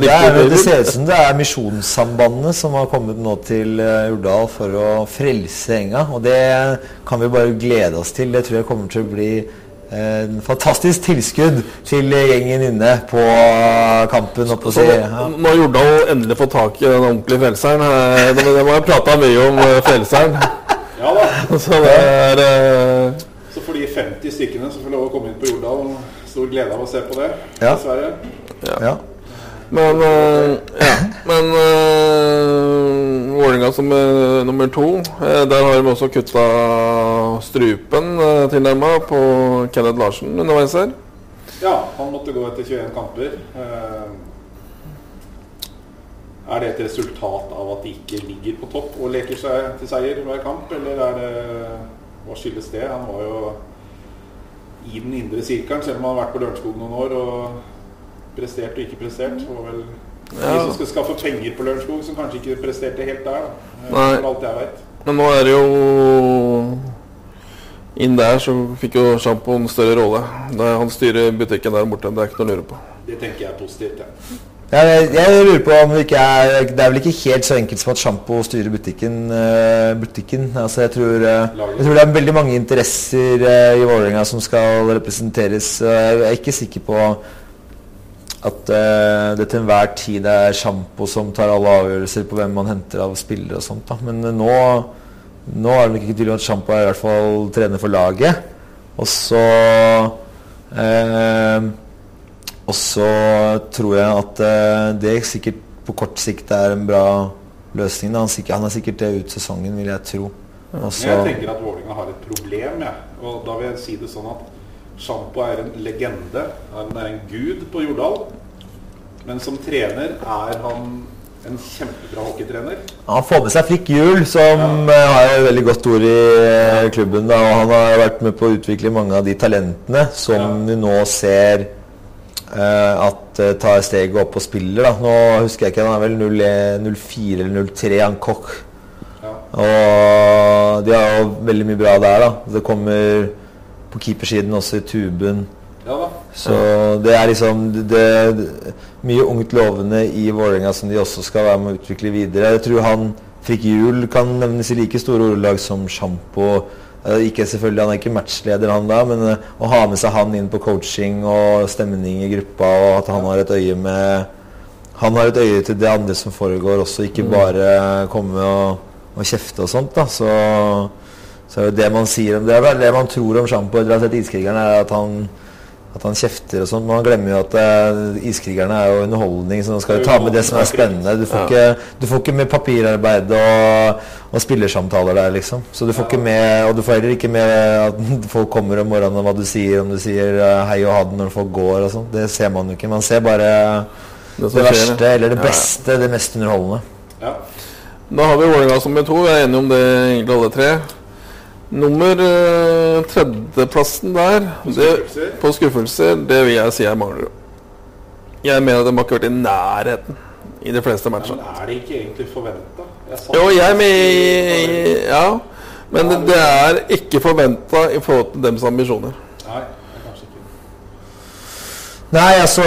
D: det
C: er, det ser ut som det er Misjonssambandet som har kommet nå til eh, Urdal for å frelse enga. Og det kan vi bare glede oss til. Det tror jeg kommer til å bli eh, en fantastisk tilskudd til gjengen inne på kampen. oppe
D: Så
C: si. Ja.
D: nå har Jordal endelig fått tak i den ordentlige frelseren. Eh, Det det må jeg prata mye om eh, frelseren.
B: Ja da.
D: Så det er eh,
B: Så for de 50 stykkene som får lov å komme inn på Jordal, stor glede av å se på det.
C: Ja.
B: Dessverre.
C: Ja.
D: Men eh, ja. Men uh, Vålerenga som er nummer to. eh, der har de også kutta strupen uh, tilnærma på Kenneth Larsen underveis her.
B: Ja, han måtte gå etter 21 kamper. Eh, Er det et resultat av at de ikke ligger på topp og leker seg til seier hver kamp, eller er det Hva skyldes det? Han var jo i den indre sirkelen, selv om han har vært på Lørenskog noen år og prestert og ikke prestert. Det var vel de
D: Ja.
B: som skal skaffe penger på Lørenskog, som kanskje ikke presterte helt der, da. Eh,
D: Nei.
B: For alt jeg vet.
D: Men nå er det jo Inn der så fikk jo Sjampo en større rolle. Han styrer butikken der borte. Det er ikke noe å lure på.
B: Det tenker jeg er positivt. Ja.
C: Ja, jeg, jeg lurer på om det ikke er Det er vel ikke helt så enkelt som at sjampo styrer butikken. eh, butikken. Altså, jeg, tror, eh, jeg tror det er veldig mange interesser i Vålerenga som skal representeres. Jeg er ikke sikker på at uh, det til enhver tid er sjampo som tar alle avgjørelser på hvem man henter av spillere og sånt. Da. Men uh, nå, nå er det nok ikke tvil om at sjampo er i hvert fall trener for laget. Og så uh, og så tror jeg at det sikkert på kort sikt er en bra løsning. Da. Han, sikkert, han er sikkert det ut sesongen, vil jeg tro. Også,
B: jeg tenker at Vålerenga har et problem, jeg. Og da vil jeg si det sånn at Sjampo er en legende. Han er en gud på Jordal. Men som trener er han en kjempebra hockeytrener.
C: han får med seg Frikk Juel, som ja. har et veldig godt ord i eh, klubben. Da, og han har vært med på å utvikle mange av de talentene som
B: Ja.
C: du nå ser eh, at eh, tar steget opp og spiller. Da. Nå husker jeg ikke, han er vel 0 04 eller 03, han Koch.
B: Ja.
C: Og de har jo veldig mye bra der, da. Det kommer på keepersiden også i tuben.
B: ja.
C: Så det er liksom det, det, Mye ungt lovende i Vålerenga som de også skal være med å utvikle videre. Jeg tror han Frikk Juel kan nevnes i like store ordelag som Sjampo. Eh, Ikke selvfølgelig, Han er ikke matchleder, han da, men eh, å ha med seg han inn på coaching og stemning i gruppa, og at han har et øye med Han har et øye til det andre som foregår også, ikke bare komme og, og kjefte og sånt. da, så, så er jo det man sier om det, er det man tror om Sjampo etter å ha sett Iskrigerne, er at han at han kjefter og sånn, men man glemmer jo at uh, iskrigerne er jo underholdning, så man skal jo ta med det som er spennende. Du får, ikke, du får ikke med papirarbeid og, og spillersamtaler der, liksom. Så du får ikke med Og du får heller ikke med at folk kommer om morgenen og hva du sier, om du sier eh, hei og ha det når folk går og sånn. Det ser man jo ikke. Man ser bare
D: Det
C: det,
D: verste, skjer, ja.
C: eller det
D: Ja.
C: beste, det mest underholdende.
B: Ja.
D: Da har vi Vålerenga som nummer to. Vi er enige om det egentlig alle tre. Nummer eh, tredjeplassen der
B: På
D: det,
B: skuffelser.
D: på skuffelser, det vil jeg si er Manglerud. Jeg mener at de har ikke vært i nærheten i de fleste matchene.
B: men er det ikke egentlig forventa?
D: Jo, jeg mener Ja, men det, det er ikke forventa i forhold til deres ambisjoner.
B: Nei, det er kanskje ikke.
C: Nei, altså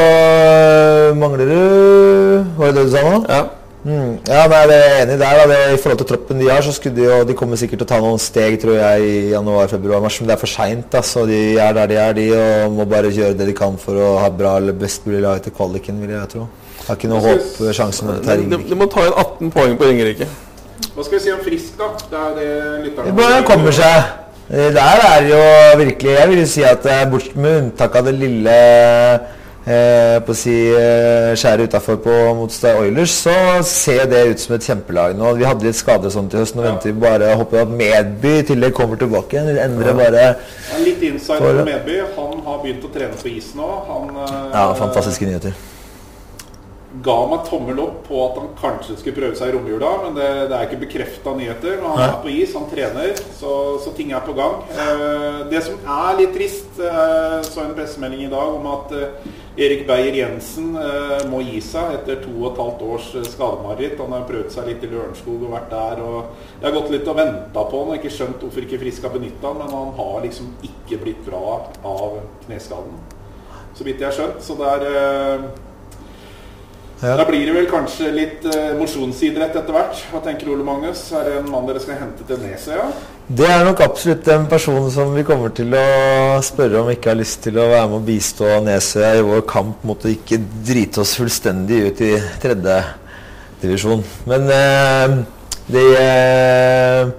C: Mangler du Var det det du sa nå?
D: Ja.
C: Mm, ja, nei, det er enig der. Da. Det, I forhold til troppen de har, så skulle de jo De kommer sikkert til å ta noen steg, tror jeg, i januar-februar-mars, men det er for seint. Så de er der de er, de, og må bare gjøre det de kan for å ha bra eller best mulig lag til kvaliken, vil jeg tro. Har ikke noe håp eh, sjanse
D: de,
C: Ringerike.
D: de må ta inn 18 poeng på Ringerike.
B: Hva skal vi si om Frisk, da? Det er det lytterne
C: bare kommer seg. Eh, Der er jo virkelig Jeg vil si at eh, bort med unntak av det lille eh, på å si eh, skjæret utafor mot Stay Oilers, så ser det ut som et kjempelag nå. Vi hadde litt skader sånn til høsten og ja. venter bare håper at Medby i tillegg kommer tilbake igjen. Endrer bare
B: Ja, Litt
C: For-
B: på Medby. Han har begynt å trene på is nå. Han eh,
C: Ja, fantastiske nyheter.
B: Ga meg tommel opp på at han kanskje skulle prøve seg i romjula, men det, det er ikke bekrefta nyheter. Men han er på is, han trener, så, så ting er på gang. Eh, det som er litt trist, eh, så en pressemelding i dag om at eh, Erik Beyer-Jensen eh, må gi seg etter to og et halvt års eh, skademareritt. Han har prøvd seg litt i Lørenskog og vært der. og Jeg har gått litt og venta på han og ikke skjønt hvorfor ikke Frisk har benytta han, men han har liksom ikke blitt bra av kneskaden. Så vidt jeg har skjønt. Så det er eh,
C: Ja.
B: da blir det vel kanskje litt uh, mosjonsidrett etter hvert. Hva tenker Ole Magnus? Er det en mann dere skal hente til Nesøya?
C: Det er nok absolutt en person som vi kommer til å spørre om ikke har lyst til å være med og bistå Nesøya i vår kamp mot å ikke drite oss fullstendig ut i tredje divisjon. Men uh, det eh,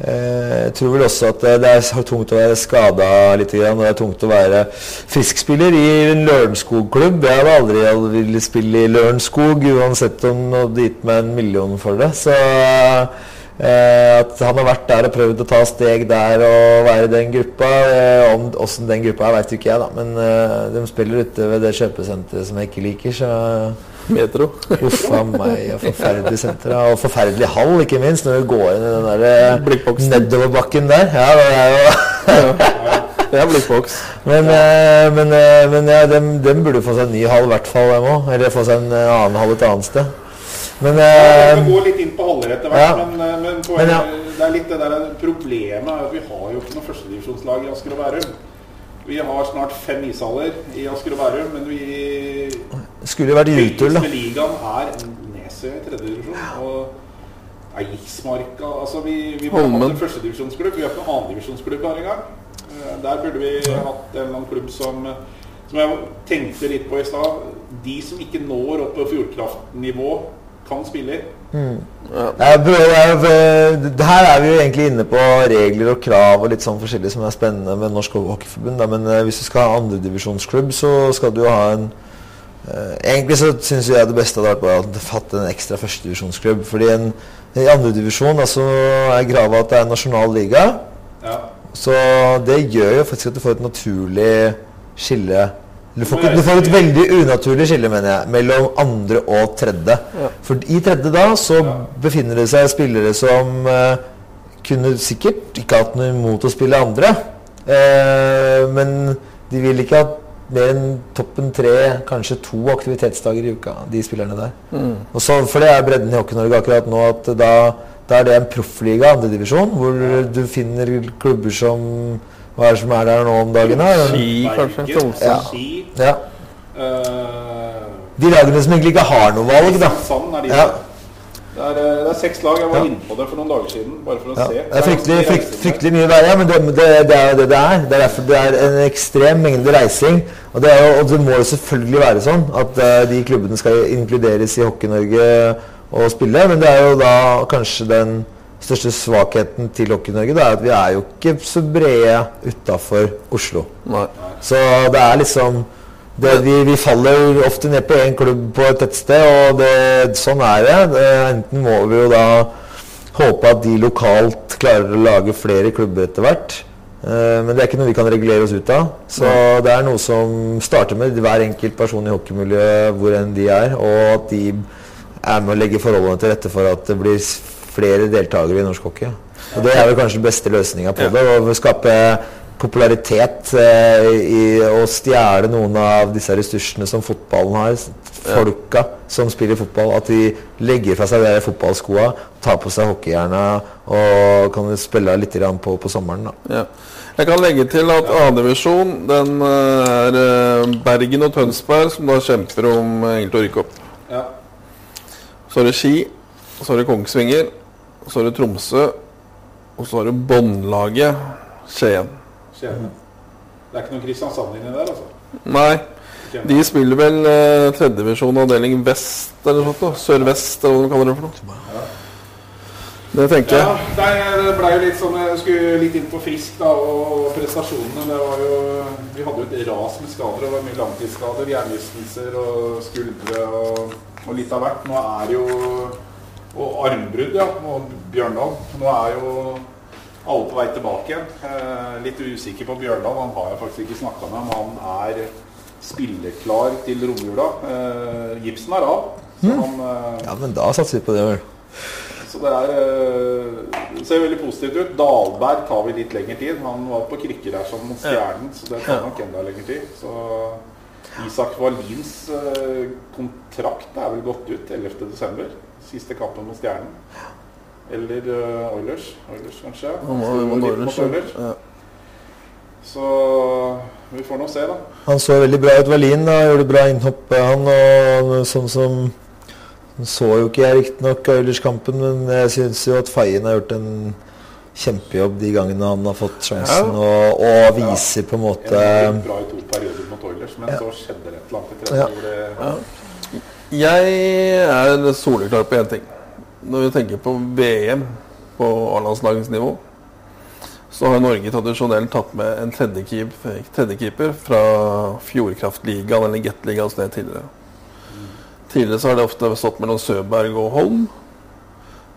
C: Jeg tror vel også at det er tungt å være skada litt, og det er tungt å være friskspiller i en Lørenskog-klubb. Jeg hadde aldri villet spille i Lørenskog, uansett om de hadde gitt meg en million for det. Så Eh, at han har vært der og prøvd å ta steg der og være i den gruppa. Eh, om Åssen den gruppa er, veit ikke jeg, da. Men eh, de spiller ute ved det kjøpesenteret som jeg ikke liker, så
D: Metro.
C: Uff a meg. Og forferdelig senter. Og forferdelig hall, ikke minst, når du går inn i den der eh, nedoverbakken der. Ja, det er jo
D: Det er blikkboks.
C: Men, eh, men, eh, men ja, dem, dem burde få seg en ny hall, i hvert fall. Eller få seg en annen hall et annet sted. Men
B: Vi
C: eh,
B: kan gå litt inn på haller etter hvert,
C: ja.
B: men, men, på,
C: Men ja.
B: det er litt det der problemet er at vi har jo ikke noe førstedivisjonslag i Asker og Bærum. Vi har snart fem ishaller i Asker og Bærum, men vi
C: skulle vært Jutul, da.
B: Ligaen er Nesøy i tredje divisjon. Og Eiksmarka Altså, vi, vi hatt en førstedivisjonsklubb. Vi har ikke noen annendivisjonsklubb her engang. Eh, Der burde vi hatt en eller annen klubb som Som jeg tenkte litt på i stad. De som ikke når opp på Fjordkraft-nivå, kan spille i.
C: Jeg prøver, jeg, det her er vi jo egentlig inne på regler og krav og litt sånn forskjellig som er spennende med Norsk Hockeyforbund. Men eh, hvis du skal ha andredivisjonsklubb, så skal du jo ha en eh, Egentlig så syns jeg det beste hadde vært å at hatt en ekstra førstedivisjonsklubb. Fordi en, i andredivisjon altså, er grava at det er en nasjonal liga.
B: Ja.
C: Så det gjør jo faktisk at du får et naturlig skille. Du får, ikke, du får et veldig unaturlig skille, mener jeg, mellom andre og tredje. For i tredje da så befinner det seg spillere som eh, kunne sikkert ikke hatt noe imot å spille andre. Eh, men de vil ikke ha mer enn toppen tre, kanskje to aktivitetsdager i uka, de spillerne der. Og så, for det er bredden i Hockey-Norge akkurat nå, at da, da er det en proffliga, andredivisjon, hvor du finner klubber som Hva er det som er der nå om dagen? her?
D: Ski, kanskje. Tromsø.
C: Ja. Ja.
B: eh,
C: De lagene som egentlig ikke har noe valg, da.
B: Er de
C: Ja.
B: Det er, eh, det er seks lag. Jeg var inne på det for noen dager siden, bare for å
C: Ja,
B: se.
C: det er fryktelig, frykt, fryktelig mye verre, men det, det, det er jo det det er. Det er derfor det er en ekstrem mengde reising. Og det, er jo, og det må jo selvfølgelig være sånn at uh, de klubbene skal inkluderes i Hockey-Norge og spille. Men det er jo da kanskje den største svakheten til Hockey-Norge. Er at vi er jo ikke så brede utafor Oslo.
D: Nei.
C: Så det er liksom det, vi, vi faller ofte ned på én klubb på et tettsted, og det, sånn er det. det. Enten må vi jo da håpe at de lokalt klarer å lage flere klubber etter hvert. Eh, men det er ikke noe vi kan regulere oss ut av. Så det er noe som starter med hver enkelt person i hockeymiljøet, hvor enn de er, og at de er med å legge forholdene til rette for at det blir flere deltakere i norsk hockey. Og det er vel kanskje den beste løsninga på det. Å skape popularitet eh, i å stjele noen av disse ressursene som fotballen har. Folka som spiller fotball. At de legger fra seg de fotballskoa, tar på seg hockeyjerna og kan spille litt på på sommeren. da.
D: Ja. Jeg kan legge til at A-divisjon den eh, er eh, Bergen og Tønsberg som da kjemper om egentlig å rykke opp.
B: Ja.
D: Så er det Ski, så er det Kongsvinger, så har du Tromsø, og så har du båndlaget Skien.
B: Skien. Det er ikke noe Kristiansand inni der, altså.
D: Nei, de spiller vel eh, tredjedivisjon avdeling vest eller noe sånt. Sør-vest, eller hva de kaller det for noe. Ja. Det tenker jeg.
B: Ja, det ble jo litt sånn Jeg skulle litt inn på frisk da, og prestasjonene. Det var jo Vi hadde jo et ras med skader. Det var mye langtidsskader, hjernerystelser og skuldre og, og litt av hvert. Nå er jo Og armbrudd, ja. Og Bjørndal. Nå er jo alle på vei tilbake igjen. Eh, litt usikker på Bjørndal. Han har jeg faktisk ikke snakka med, men han er spilleklar til romjula. Eh, gipsen er av. Så han eh,
C: Ja, men da satser vi på det. vel.
B: så det er, eh, ser veldig positivt ut. Dalberg tar vi litt lengre tid. Han var på krykker her som mot Stjernen, så det tar nok enda lengre tid. Så Isak Wallins eh, kontrakt er vel gått ut 11.12. Siste kampen mot Stjernen. Eller uh, Oilers. Oilers, kanskje.
D: Han var-
B: det
D: var Oilers,
B: Oilers.
D: ja.
B: Så vi får nå se, da.
C: Han så veldig bra ut, Verlin. da, Gjorde bra innhopp, han. Og sånn som Så jo ikke jeg riktignok Oilers-kampen, men jeg syns jo at Fayen har gjort en kjempejobb de gangene han har fått sjansen, og, og viser på en måte
B: Det gikk bra i to perioder mot Oilers, men så skjedde det et eller annet i tredje.
C: Ja.
D: Jeg er soleklar på én ting. Når vi tenker på VM på A-landslagets nivå, så har Norge tradisjonelt tatt med en tredjekeeper, tredjekeeper fra Fjordkraftligaen eller Gateligaen sted tidligere. Tidligere så har det ofte stått mellom Søberg og Holm,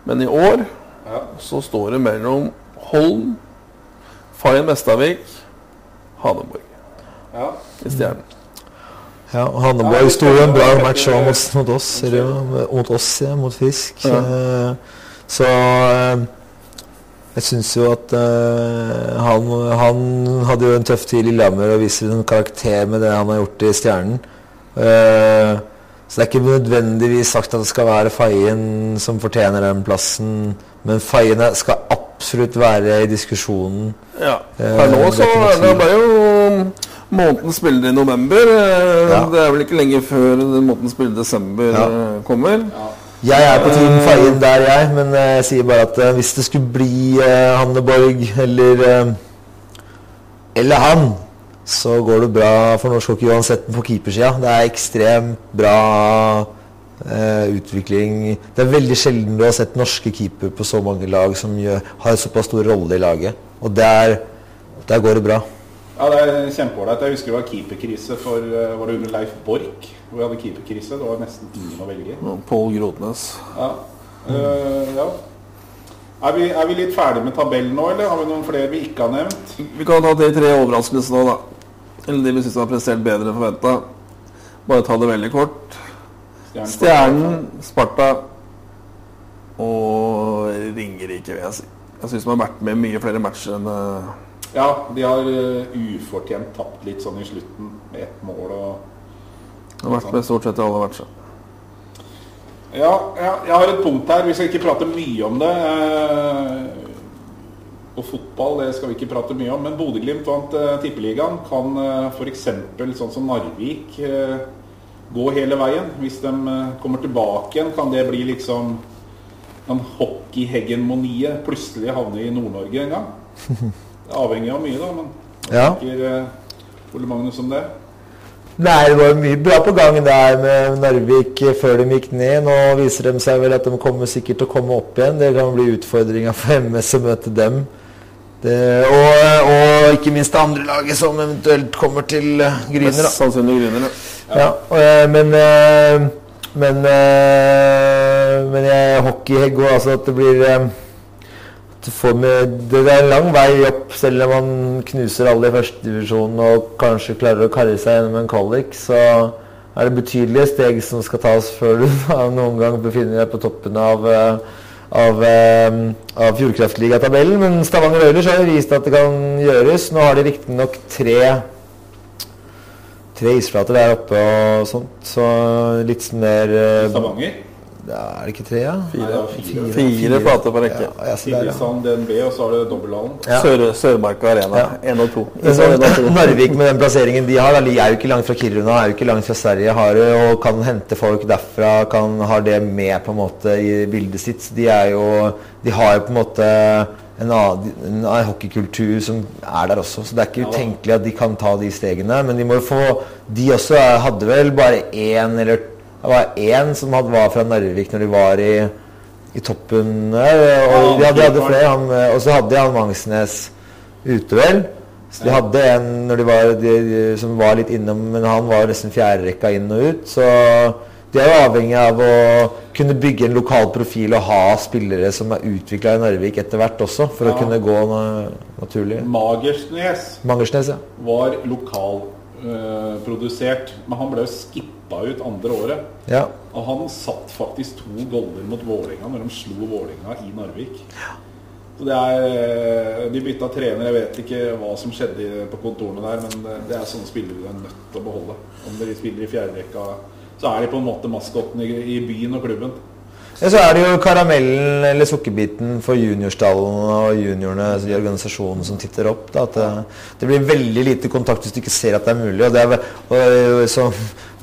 D: men i år så står det mellom Holm, Fayen Vestavik, Haneborg
B: ja.
D: i Stjernen.
C: Ja, og Hanneborg sto jo en bra match mot, mot oss, jo, mot oss, ja, mot Fisk.
D: Ja.
C: Eh, Så eh, jeg syns jo at eh, han, han hadde jo en tøff tid i Lillehammer og viser en karakter med det han har gjort i Stjernen. Så det er ikke nødvendigvis sagt at det skal være Fayen som fortjener den plassen, men Fayen er- skal absolutt være i diskusjonen.
D: Ja. Per nå så det ble jo måneden spiller i november. Eh,
C: Ja.
D: Det er vel ikke lenge før måneden spiller i desember
C: Ja.
D: eh, kommer.
C: Jeg er på tiden feien der, jeg, men eh, jeg sier bare at eh, hvis det skulle bli eh, Hanneborg eller eh, eller han, så går det bra for norsk hockey uansett på keepersida. Det er ekstremt bra Uh, utvikling. Det er veldig sjelden du har sett norske keepere på så mange lag som gjør, har såpass stor rolle i laget. Og der, der går det bra.
B: Ja, det er kjempeålreit. Jeg husker det var keeperkrise for eh, Var det under Leif Borch? Hvor vi hadde keeperkrise. Det var nesten ingen å velge i.
D: Og Pål Grodnes.
B: Ja. Uh, ja. Er, vi, er vi litt ferdig med tabellen nå, eller har vi noen flere vi ikke har nevnt?
D: Vi kan ta de tre overraskelsene nå, da. Eller de vi syns har prestert bedre enn forventa. Bare ta det veldig kort. Stjernen, Sparta og Ringerike, vil jeg si. Jeg syns de har vært med mye flere matcher enn eh,
B: Ja, de har eh, ufortjent tapt litt sånn i slutten med ett mål og
D: Det har vært med stort sett i alle matcher.
B: Ja, ja, jeg har et punkt her. Vi skal ikke prate mye om det. Eh, og fotball det skal vi ikke prate mye om. Men Bodø-Glimt vant eh, Tippeligaen. Kan f.eks. sånn som Narvik gå hele veien? Hvis de kommer tilbake igjen, kan det bli liksom den hockeyhegemoniet plutselig havne i Nord-Norge en gang. Avhengig av mye, da, men hva
C: Ja.
B: tenker eh, Ole Magnus om det?
C: Nei, det var mye bra på gang der med Narvik før de gikk ned. Nå viser de seg vel at de kommer sikkert til å komme opp igjen. Det kan bli utfordringa for MS å møte dem. Det, og, og ikke minst det andre laget som eventuelt kommer til eh, Gryner.
D: Mest sannsynlig Gryner, ja.
C: Ja, og, eh, men eh, men eh, men jeg hockeyhegg og altså at det blir eh, at du får med, Det er en lang vei opp, selv om man knuser alle i førstedivisjon og kanskje klarer å karre seg gjennom en kvalik, så er det betydelige steg som skal tas før du noen gang befinner deg på toppen av eh, av, eh, av Fjordkraftligatabellen. Men Stavanger Oilers har vist at det kan gjøres. Nå har de riktignok tre tre isflater der oppe og sånt, så litt mer eh,
B: Stavanger?
C: Ja, Er det ikke tre, ja?
B: Nei, fire. fire, fire.
D: Fire plater på rekke.
C: Ja, ja, der, ja.
B: Siljesand, DNB, og så har du dobbelthallen.
C: Ja.
D: Sør, Sørmarka Arena.
C: Ja.
D: Én og to.
C: Sånn,
D: to.
C: Narvik med den plasseringen de har, da, de er jo ikke langt fra Kiruna, er jo ikke langt fra Sverige, har og kan hente folk derfra, kan ha det med på en måte i bildet sitt. De er jo De har jo på en måte en, en hockeykultur som er der også, så det er ikke utenkelig at de kan ta de stegene. Men de må jo få De også er- hadde vel bare én eller det var én som hadde, var fra Narvik når de var i, i toppen der. Og
B: Ja,
C: de hadde, de hadde flere, han, eh, og så hadde de han Mangsnes ute, vel. Så de hadde en de var, de, som var litt innom, men han var nesten fjerderekka inn og ut. Så de er jo avhengig av å kunne bygge en lokal profil og ha spillere som er utvikla i Narvik etter hvert også, for
B: Ja.
C: å kunne gå na naturlig.
B: Magersnes
C: Magersnes ja.
B: var lokalprodusert, men han ble jo skippa ut andre året.
C: ja.
B: Og han satt faktisk to goller mot Vålerenga når de slo Vålerenga i Narvik. Så det er, eh, De bytta trener, jeg vet ikke hva som skjedde på kontorene der, men det- det er sånne spillere du er nødt til å beholde. Om de spiller i fjerderekka, så er de på en måte maskotten i, i byen og klubben.
C: Ja, så er det jo karamellen eller sukkerbiten for juniorstallen og juniorene altså i organisasjonen som titter opp. Da, at det, det blir veldig lite kontakt hvis du ikke ser at det er mulig. Og, det er, og så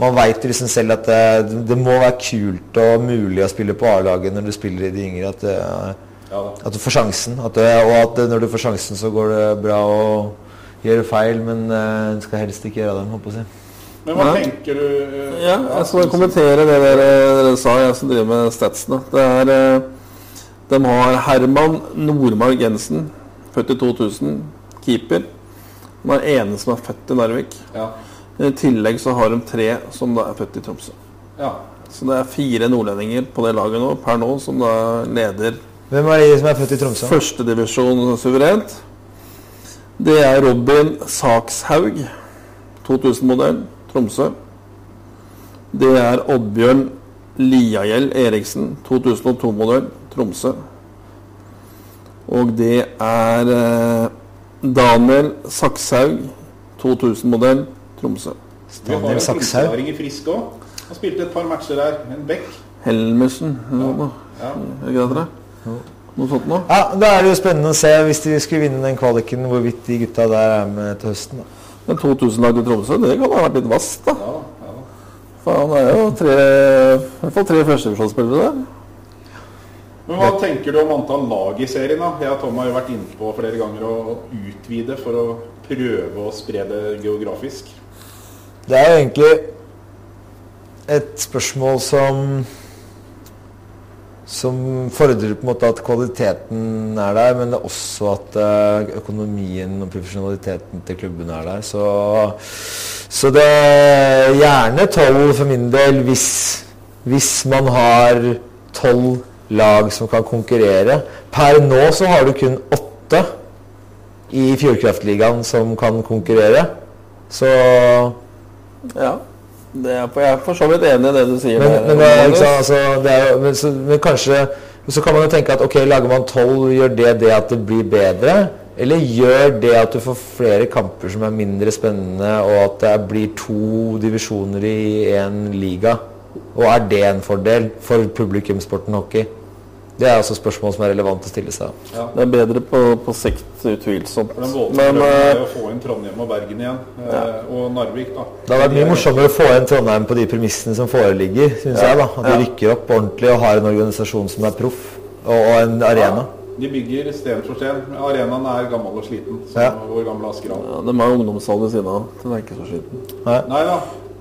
C: Man veit liksom selv at det, det må være kult og mulig å spille på A-laget når du spiller i de yngre. At, det, at du får sjansen. At og at når du får sjansen, så går det bra å gjøre feil, men du skal helst ikke gjøre dem, håper jeg. å si.
B: Men hva
D: Ja.
B: tenker du uh,
D: Ja, jeg skal kommentere det dere, dere sa, jeg som driver med statsene. Det er uh, De har Herman Nordmark Jensen, født i 2000, keeper. Han er ene som er født i Narvik.
B: Ja.
D: I tillegg så har de tre som da er født i Tromsø.
B: ja.
D: Så det er fire nordlendinger på det laget nå, per nå, som da leder
C: Hvem er de som er født i Tromsø?
D: førstedivisjon suverent. Det er Robin Sakshaug, 2000-modell, Tromsø. Det er Oddbjørn Liagjell Eriksen, 2002-modell, Tromsø. Og det er eh, Daniel Sakshaug, 2000-modell, Tromsø.
B: Vi har en
C: Sakshaug.
B: Frisk òg. Han spilte et par matcher der. En bekk.
D: Helmersen, eller noe.
B: Ja.
D: Er dere? Noe sånt noe?
C: Ja, Da er det jo spennende å se hvis de skulle vinne den kvaliken, hvorvidt de gutta der er med til høsten. da.
D: Men 2000-lag i Tromsø, det kan ha vært litt vasst, da.
B: Ja, ja.
D: Faen, det er jo tre, i hvert fall tre førstevisjonsspillere der.
B: Men Hva tenker du om antall lag i serien? da? Jeg og Tom har jo vært inne på flere ganger å utvide for å prøve å spre det geografisk.
C: Det er jo egentlig et spørsmål som som fordrer på en måte at kvaliteten er der, men det er også at eh, økonomien og profesjonaliteten til klubben er der. Så, så det er gjerne tolv for min del hvis, hvis man har tolv lag som kan konkurrere. Per nå så har du kun åtte i Fjordkraftligaen som kan konkurrere. Så
D: Ja. Det er, jeg er for så vidt enig i det du sier.
C: Men,
D: der,
C: men, det er, ikke sant, altså, det jo- men, så, men kanskje Så kan man jo tenke at ok, lager man tolv, gjør det det at det blir bedre? Eller gjør det at du får flere kamper som er mindre spennende, og at det blir to divisjoner i én liga? Og er det en fordel for publikumssporten hockey? Det er også spørsmål som er relevant å stille seg.
B: Ja.
D: Det er bedre på, på sikt, utvilsomt.
B: Den
D: Men
B: drømmen er
D: eh,
B: å få inn Trondheim og Bergen igjen. ja. Og Narvik, da.
C: Det hadde vært mye morsommere å få inn Trondheim på de premissene som foreligger, syns jeg. da. At de
D: Ja.
C: rykker opp ordentlig og har en organisasjon som er proff. Og, og en arena.
B: De bygger sten for sten. Arenaen er gammel og sliten. Som
C: Ja.
B: vår gamle Askerhallen.
D: Ja, de har ungdomshall ved siden av. Den er ikke så sliten.
B: Nei da.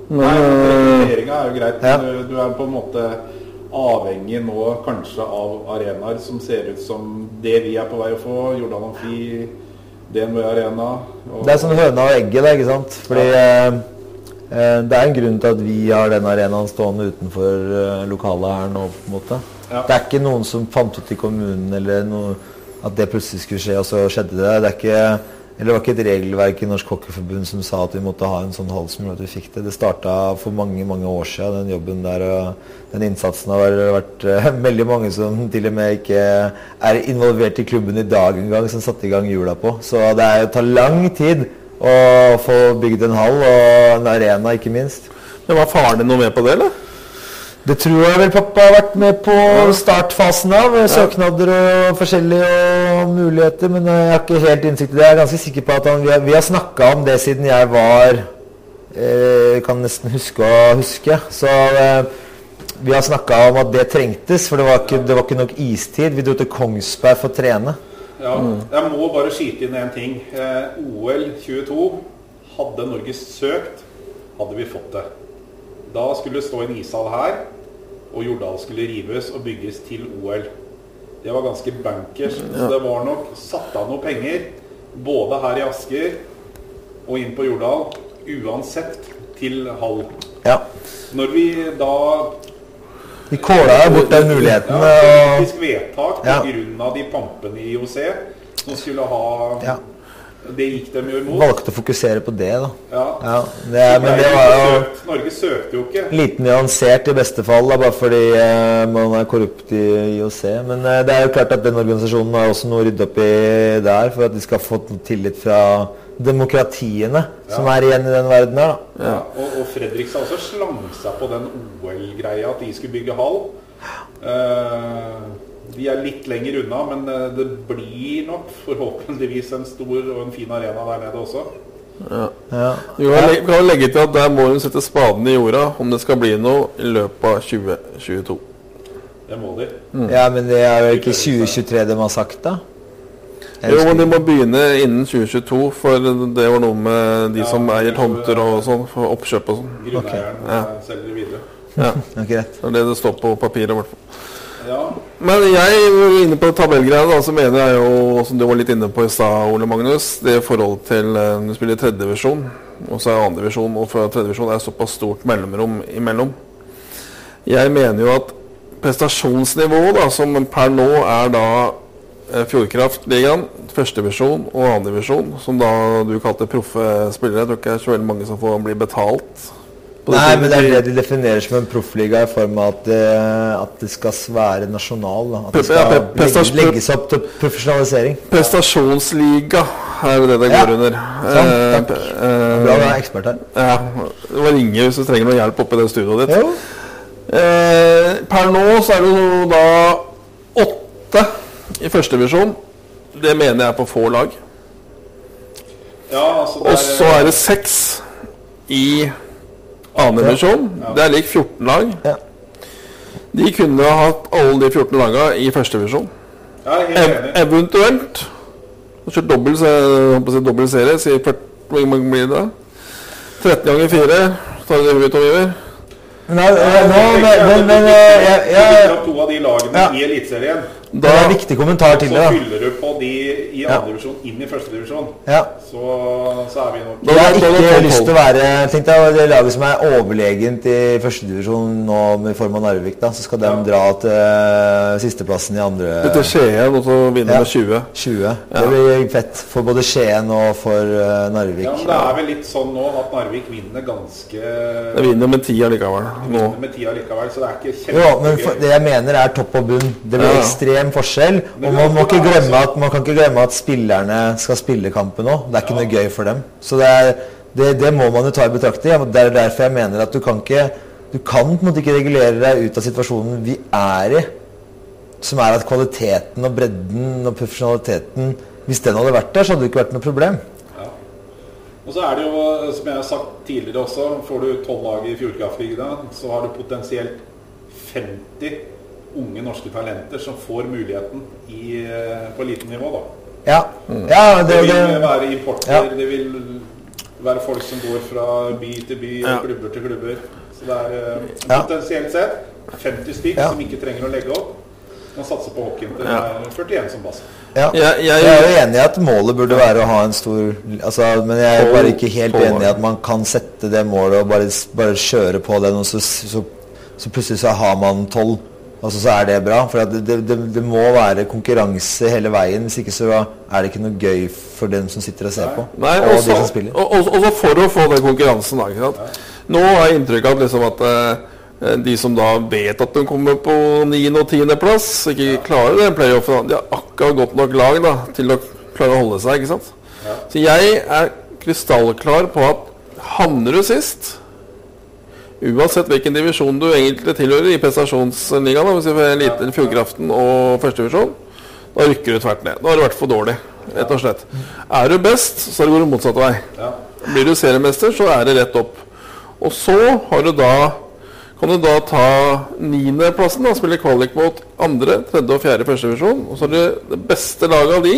D: Men,
B: Nei, Regjeringa er jo greit.
C: Ja.
B: Du, du er på en måte avhengig nå kanskje av arenaer som ser ut som det vi er på vei å få. Jordan Amfi, DNB Arena.
C: Det er sånn høna og egget, da, ikke sant? Fordi ja. eh, det er en grunn til at vi har den arenaen stående utenfor eh, lokalet her nå, på en måte.
B: Ja.
C: Det er ikke noen som fant ut i kommunen eller noe, at det plutselig skulle skje, og så skjedde det. Det er ikke eller det var ikke et regelverk i Norsk Hockeyforbund som sa at vi måtte ha en sånn hals som gjorde at vi fikk det. Det starta for mange mange år siden, den jobben der. og Den innsatsen har vært eh, veldig mange som til og med ikke er involvert i klubben i dag engang, som satte i gang hjula på. Så det er, tar lang tid å få bygd en hall, og en arena ikke minst.
D: Men Var faren din noe med på det, eller?
C: Det tror jeg vel pappa har vært med på startfasen av. Søknader og forskjellige muligheter, men jeg har ikke helt innsikt i det. Jeg er ganske sikker på at han, vi har, vi har snakka om det siden jeg var eh, Kan nesten huske å huske. Så eh, vi har snakka om at det trengtes, for det var, ikke, det var ikke nok istid. Vi dro til Kongsberg for å trene.
B: Ja, jeg må bare skyte inn en ting. Eh, OL 22, hadde Norge søkt, hadde vi fått det. Da skulle det stå en ishall her, og Jordal skulle rives og bygges til OL. Det var ganske bankers. Så det var nok satt av noe penger, både her i Asker og inn på Jordal, uansett til hall.
C: Ja.
B: Når vi da
C: Vi kåla bort den muligheten.
B: ja,
C: og-
B: politisk På
C: Ja.
B: av de pampene i IOC som skulle ha
C: Ja.
B: Det gikk dem jo imot.
C: valgte å fokusere på det, da.
B: Ja.
C: Ja, det, men det var jo
B: Norge søkte jo ikke.
C: Lite nyansert i beste fall, da, bare fordi eh, man er korrupt i IOC. Men eh, det er jo klart at den organisasjonen har også noe å rydde opp i der, for at de skal få tillit fra demokratiene som er igjen i den verden her. da.
B: Ja. Og, og Fredrikstad også slang på den OL-greia at de skulle bygge hall. Eh, de er litt lenger unna, men eh, det blir nok forhåpentligvis en stor og en fin arena der nede også.
C: Ja.
D: Vi kan legge, vi kan legge til at der må hun sette spaden i jorda om det skal bli noe i løpet av 2022.
B: Det må de.
C: ja, men det er jo ikke 2023 de har sagt, da? Jeg
D: Jo, men de må begynne innen 2022, for det var noe med de
B: Ja,
D: som eier tomter og sånn, for oppkjøp og sånn.
B: Grunneieren
D: Ja.
B: eh, selger videre.
D: Ja,
C: okay.
D: Det er det det står på papiret. i hvert fall. Men jeg inne på tabellgreia, da, så mener jeg jo, som du var litt inne på i stad, Ole Magnus, det forholdet forhold til eh, du spiller tredjedivisjon, og så er andredivisjon, og fra tredjedivisjon er såpass stort mellomrom imellom. Jeg mener jo at prestasjonsnivået, da, som per nå er da eh, Fjordkraftligaen, førstedivisjon og andredivisjon, som da du kalte proffe spillere. Jeg tror ikke det er så veldig mange som får bli betalt.
C: Nei, men det er det de definerer som en proffliga i form av at det, at det skal være nasjonal. Da. At det skal ja, legges opp til profesjonalisering.
D: Prestasjonsliga er det det
C: Ja.
D: går under.
C: Sånn,
D: Eh,
C: takk.
D: eh,
C: Bra, du er ekspert her.
D: Ja, det var ringe hvis du trenger noe hjelp oppi det studioet ditt.
C: Jo.
D: Eh, per nå så er det jo da åtte i førstedivisjon. Det mener jeg er på få lag.
B: ja altså
D: Og så er det seks i andredivisjon.
B: Ja.
D: Det er lik 14 lag.
C: Ja.
D: De kunne ha hatt alle de 14 laga i
B: er helt
D: Ev eventuelt Kjørt dobbel, si dobbel serie. Si 40, hvor mange blir det? 13 ganger 4. Tar du det ut hodet, Tom Iver?
C: Nei, eh, nå, men, men, men eh, jeg,
B: Du
C: Ja.
B: Eliteserien.
C: Det er en viktig kommentar til det. Så
B: fyller du på de i
C: Ja.
B: andre divisjon inn i første divisjon.
C: Ja.
B: Så, så er vi nok
D: Da-
C: har
D: da- da-
C: ikke
D: jeg
C: lyst til å være Tenk deg det laget som er overlegent i førstedivisjon nå i form av Narvik. da Så skal de
B: Ja.
C: dra til uh, sisteplassen i andre
D: Dette Skien, og så vinner
C: Ja.
D: med 20.
C: 20. Det blir fett for både Skien og for uh, Narvik.
B: Ja, men Det er vel litt sånn nå at Narvik vinner ganske
D: Det vinner med 10 allikevel. Nå.
B: vinner med 10 allikevel, så det er ikke
C: Jo, men for, det jeg mener er topp og bunn. Det blir
D: Ja.
C: Ekstrem forskjell. Og man må, ikke glemme at, man kan ikke glemme at spillerne skal spille kampen òg. Det er ikke noe gøy for dem. Så det, er, det, det må man jo ta i betraktning. Det er derfor jeg mener at du kan ikke Du kan på en måte ikke regulere deg ut av situasjonen vi er i. Som er at kvaliteten og bredden og profesjonaliteten Hvis den hadde vært der, så hadde det ikke vært noe problem.
B: Og så er det jo, som jeg har sagt tidligere også, får du tolv lag i Fjordkraftligaen, så har du potensielt 50 unge norske talenter som får muligheten i, eh, på lite nivå. da.
C: Ja. ja det,
B: Det vil være importer,
C: Ja.
B: det vil være folk som går fra by til by
D: Ja.
B: klubber til klubber. Så det er eh,
C: Ja.
B: potensielt sett 50 stykk
C: Ja.
B: som ikke trenger å legge opp. Man satser på hockeyen til
D: Ja.
B: er 41 som base.
C: ja.
D: Jeg, jeg,
C: Jeg er jo enig i at målet burde være å ha en stor altså, Men jeg er bare ikke helt enig i at man kan sette det målet og bare, bare kjøre på den, og så, så, så plutselig så har man tolv. Og så, er det bra. For det, det, det må være konkurranse hele veien. Hvis ikke så er det ikke noe gøy for dem som sitter og ser på.
D: Nei,
C: og
D: også,
C: de som spiller.
D: og, og, også for å få den konkurransen. Da, ikke sant? Nå har jeg inntrykk av at, liksom at eh, de som da vet at de kommer på 9. og 10. plass, ikke klarer den playoffen, de har akkurat godt nok lag da, til å klare å holde seg. ikke sant? Så jeg er krystallklar på at havner du sist Uansett hvilken divisjon du egentlig tilhører i prestasjonsligaen, hvis vi får liten Fjordkraften og førstedivisjon, da rykker du tvert ned. Da har du vært for dårlig, rett og slett. Er du best, så går du motsatt vei. Blir du seriemester, så er det rett opp. Og så har du da kan du da ta niendeplassen, og spille kvalik mot andre, tredje og fjerde førstevisjon. Og så er det det beste laget av de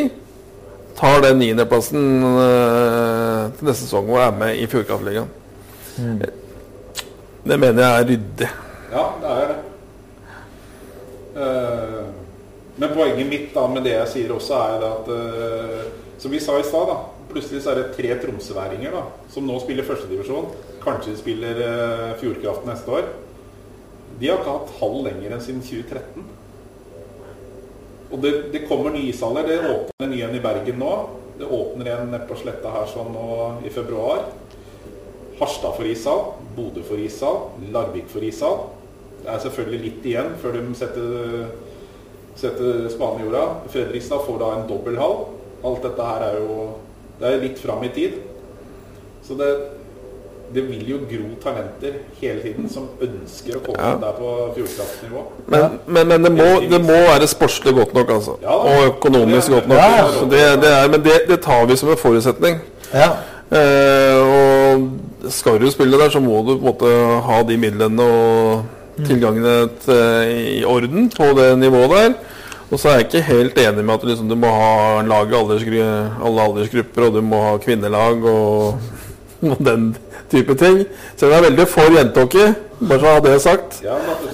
D: tar den niendeplassen øh, til neste sesong og er med i Fjordkraftligaen. Det mener jeg er ryddig.
B: Ja, det er det. Eh, men poenget mitt da med det jeg sier også, er at eh, Som vi sa i stad, da. Plutselig så er det tre tromsøværinger da, som nå spiller førstedivisjon. Kanskje de spiller uh, Fjordkraft neste år. De har ikke hatt halv lenger enn siden 2013. Og det, det kommer nye ishaller. Det åpner en ny en i Bergen nå. Det åpner en nede på Sletta her sånn nå i februar. Harstad får ishall, Bodø får ishall, Larvik får ishall. Det er selvfølgelig litt igjen før de setter, setter spaden i jorda. Fredrikstad får da en dobbelthall. Alt dette her er jo Det er litt fram i tid. Så det, det vil jo gro talenter hele tiden som ønsker å komme
D: Ja.
B: der på fjordkraftnivå.
D: Men, men, men det, må, det må være sportslig godt nok, altså.
B: Ja.
D: Og økonomisk godt nok.
C: Ja, ja.
D: Så det, det er, men det, det tar vi som en forutsetning.
C: Ja.
D: Eh, skal du spille der, så må du på en måte ha de midlene og tilgangene til, i orden på det nivået der. Og så er jeg ikke helt enig med at liksom, du må ha lag i aldersgru alle aldersgrupper, og du må ha kvinnelag og, og den type ting. Så jeg er veldig for jentehockey, bare så ha det sagt.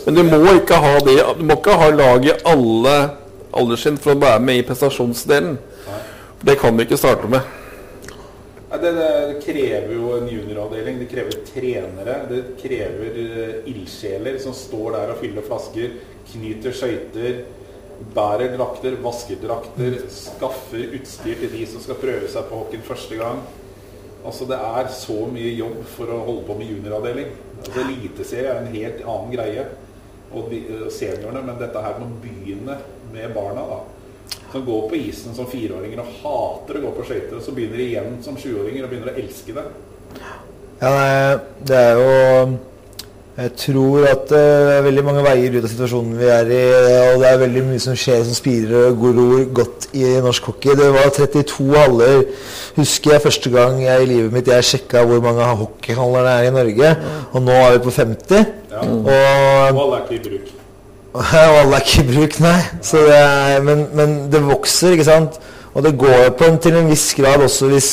D: Men du må ikke ha det Du må ikke ha lag i alle alderstrinn for å være med i prestasjonsdelen. Det kan vi ikke starte med.
B: Det, det, krever jo en junioravdeling, det krever trenere, det krever uh, ildsjeler som står der og fyller flasker, knyter skøyter, bærer drakter, vasker drakter, skaffer utstyr til de som skal prøve seg på hockeyen første gang. Altså Det er så mye jobb for å holde på med junioravdeling. Altså Eliteserie er en helt annen greie. Og de, uh, seniorene, men dette her må begynne med barna. da som går på isen som fireåringer og hater å gå på skøyter, og så begynner de igjen som sjuåringer og begynner å elske det.
C: Ja, det er jo Jeg tror at det er veldig mange veier ut av situasjonen vi er i. Og det er veldig mye som skjer som spirer og gror godt i norsk hockey. Det var 32 haller, husker jeg første gang jeg i livet mitt jeg sjekka hvor mange hockeyhaller det er i Norge. Og nå er vi på 50.
B: Ja.
C: Og
B: Og alle er ikke i bruk.
C: og alle er ikke i bruk, nei. Så det er, men, men det vokser, ikke sant. Og det går på en, til en viss grad også hvis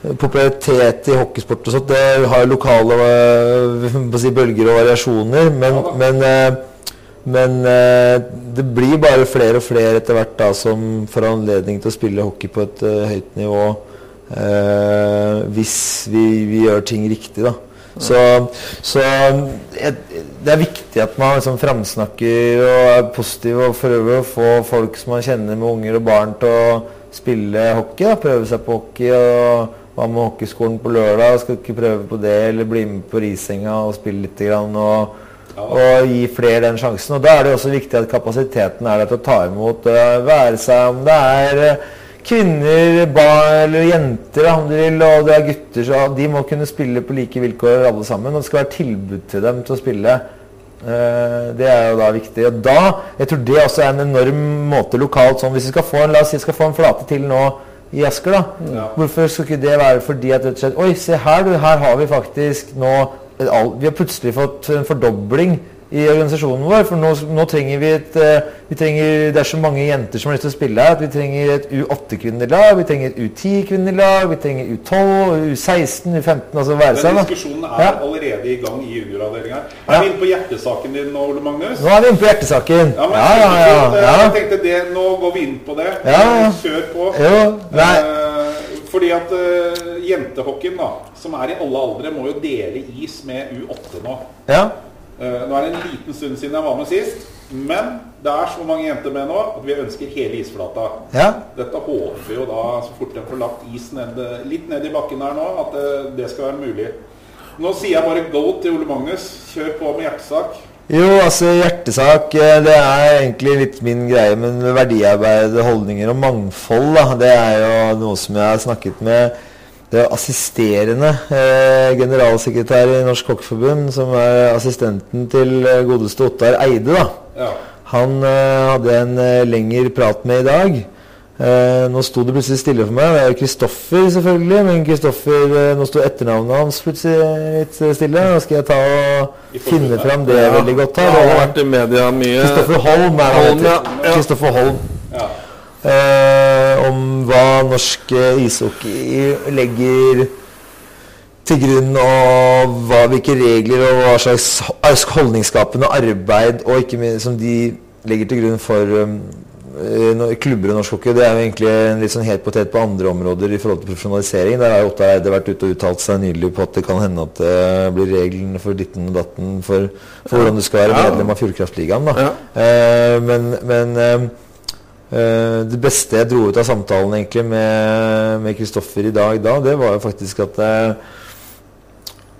C: popularitet i hockeysport og sånt, det har lokale å si, bølger og variasjoner. Men,
B: Ja
C: men, øh, men det blir bare flere og flere etter hvert da som får anledning til å spille hockey på et høyt nivå. øh, hvis vi, vi gjør ting riktig, da. Så, så jeg, det er viktig at man liksom framsnakker og er positiv og prøver å få folk som man kjenner med unger og barn til å spille hockey. Da. Prøve seg på hockey. og Hva med hockeyskolen på lørdag? Skal ikke prøve på det, eller bli med på Risenga og spille litt. Grann, og, og gi flere den sjansen. Og Da er det også viktig at kapasiteten er der til å ta imot. Være seg om det er kvinner, barn eller jenter, om du vil, og det er gutter, så de må kunne spille på like vilkår alle sammen. Og det skal være tilbud til dem til å spille. Eh, det er jo da viktig. Og da, jeg tror det også er en enorm måte lokalt sånn Hvis vi skal få en, la oss si, skal få en flate til nå i Asker, da.
B: Ja.
C: Hvorfor skal ikke det være fordi at rett og slett Oi, se her, du. Her har vi faktisk nå Vi har plutselig fått en fordobling i organisasjonen vår. For nå, nå trenger vi et eh, vi trenger, Det er så mange jenter som har lyst til å spille her at vi trenger et U8-kvinnelag, vi trenger et U10-kvinnelag, vi trenger U12, U16, U15 altså være seg.
B: diskusjonen er
C: Ja.
B: allerede i gang i junioravdelinga. Er
C: Ja.
B: vi inne på hjertesaken din nå, Ole Magnus?
C: Nå er vi inne på hjertesaken.
B: Ja, men
C: Ja, ja, ja.
B: Jeg tenkte det, Nå går vi inn på det. Kjør på.
C: Jo, nei.
B: Eh, fordi at uh, jentehockeyen, da, som er i alle aldre, må jo dele is med U8 nå.
C: ja.
B: Eh, nå er det en liten stund siden jeg var med sist, men det er så mange jenter med nå at vi ønsker hele isflata.
C: ja.
B: Dette håper vi jo da, så fort de får lagt is ned, litt ned i bakken her nå, at det, det skal være mulig. Nå sier jeg bare go til Ole Magnus. Kjør på med hjertesak.
C: Jo, altså hjertesak eh, Det er egentlig litt min greie, men verdiarbeid, holdninger og mangfold, da, det er jo noe som jeg har snakket med det er assisterende eh, generalsekretær i Norsk Kokkeforbund, som er assistenten til eh, godeste Ottar Eide, da.
B: Ja.
C: Han eh, hadde en eh, lengre prat med i dag. Eh, nå sto det plutselig stille for meg. Det er jo Kristoffer, selvfølgelig. Men Kristoffer, eh, nå sto etternavnet hans plutselig litt stille. Nå skal jeg ta og finne fram det
D: Ja.
C: veldig godt her.
D: Det har vært i media mye.
C: Kristoffer Holm er han heter. Kristoffer Holm.
B: ja.
C: Eh, om hva norsk eh, ishockey legger til grunn, og hva, hvilke regler og hva slags holdningsskapende arbeid og ikke minst som de legger til grunn for um, eh, klubber og norsk hockey. Det er jo egentlig en litt sånn het potet på andre områder i forhold til profesjonalisering. Der har Ottar Eide vært ute og uttalt seg nylig på at det kan hende at det blir reglene for ditten og datten for, for hvordan du skal være medlem av Fjordkraftligaen. da.
D: Ja.
C: Uh, men men eh, eh, det beste jeg dro ut av samtalen egentlig med Kristoffer i dag da, det var jo faktisk at eh,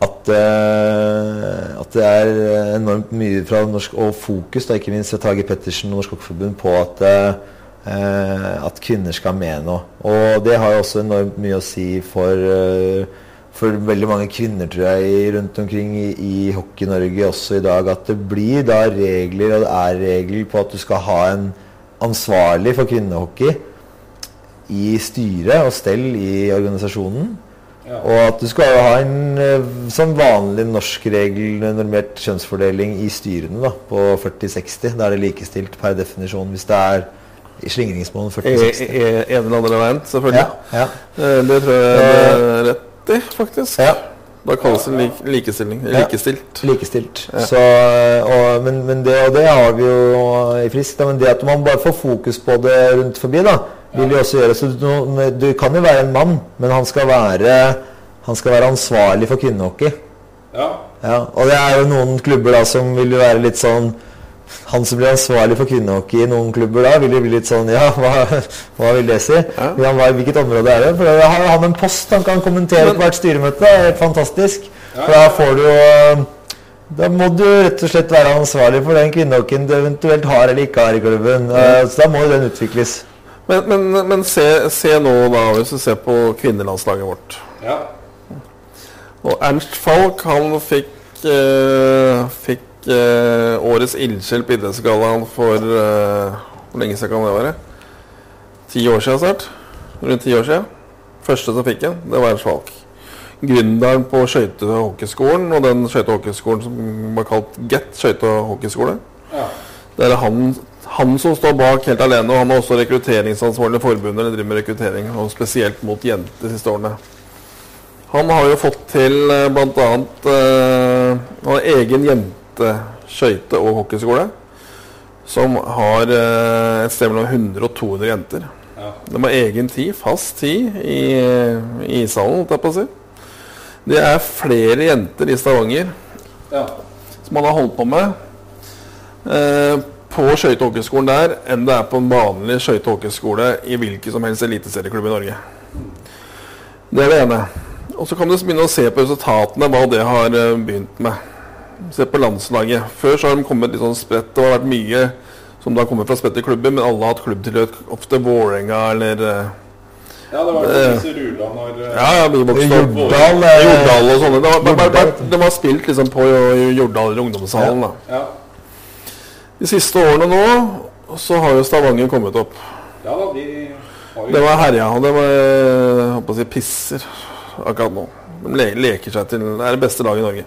C: at, eh, at det er enormt mye fra norsk og fokus, da, ikke minst fra Tage Pettersen og Norsk Hockeyforbund, på at, eh, at kvinner skal med nå. Og det har jo også enormt mye å si for, eh, for veldig mange kvinner, tror jeg, rundt omkring i, i Hockey-Norge også i dag. At det blir da regler, og det er regler på at du skal ha en ansvarlig for kvinnehockey i styret og stell i organisasjonen.
B: Ja.
C: Og at du skal ha en som sånn vanlig norsk regel, normert kjønnsfordeling i styrene da, på 40-60. Da er det likestilt per definisjon hvis det er i slingringsmålen
D: E-
C: 40-60.
D: e- En eller annen veien, selvfølgelig.
C: Ja, ja.
D: Eh, Det tror jeg det er rett i, faktisk.
C: ja.
D: Da kalles det lik, likestilling.
C: Ja.
D: Likestilt.
C: Likestilt.
D: Ja.
C: Så, og, men, men det, og det har vi jo i Frisk. Da, men det at man bare får fokus på det rundt forbi, da, vil jo også gjøre så du, du kan jo være en mann, men han skal være, han skal være ansvarlig for kvinnehockey.
B: ja.
C: Ja, og det er jo noen klubber da som vil jo være litt sånn Han som blir ansvarlig for kvinnehockey i noen klubber da, vil jo bli litt sånn Ja, hva, hva vil det si?
D: Ja.
C: Vil hvilket område er det? For da har han en post han kan kommentere på hvert styremøte. Det er helt fantastisk. For da får du jo Da må du rett og slett være ansvarlig for den kvinnehockeyen du eventuelt har eller ikke har i klubben. Eh, Så da må den utvikles.
D: Men, men, men se, se nå, da, hvis du ser på kvinnelandslaget vårt.
B: ja.
D: Og Ernst Falk han fikk, eh, fikk årets ildsjel på Idrettsgallaen for eh, Hvor lenge siden kan det være? Ti år siden snart? Rundt ti år siden. Første som fikk en, det var Ernst Falk. Gründeren på skøyte- og hockeyskolen, og den skøyte- og hockeyskolen som var kalt GET skøyte- og hockeyskole.
B: ja.
D: Det er han, han som står bak helt alene, og han er også rekrutteringsansvarlig i forbundet. Eller driver med rekruttering, og spesielt mot jenter de siste årene. Han har jo fått til bl.a. annet eh, Han har egen jenteskøyte- og hockeyskole. Som har eh, et sted mellom 100 og 200 jenter.
B: ja.
D: De har egen tid, fast tid, i, i ishallen, holdt jeg på å si. Det er flere jenter i Stavanger
B: ja.
D: som man har holdt på med eh, på skøyte- og hockeyskolen der, enn det er på en vanlig skøyte- og hockeyskole i hvilken som helst eliteserieklubb i Norge. Det er det ene. Og så kan du begynne å se på resultatene, hva det har eh, begynt med. Se på landslaget. Før så har de kommet litt sånn spredt. Det har vært mye som da kommer fra spredte klubber, men alle har hatt klubbtilhørighet. Ofte Vålerenga eller eh,
B: ja, det var jo
D: Eh.
B: disse Rula når eh,
D: Ja, ja.
C: Jordal,
D: Jordal og sånne. Det var,
C: Jordal, bare,
D: bare, det var spilt liksom på Jordal eller ungdomshallen. da.
B: ja.
D: De siste årene nå så har jo Stavanger kommet opp.
B: ja da, de har jo
D: Det var herja, og det var jeg håper å si, pisser akkurat nå. De leker seg til Det er det beste laget i Norge.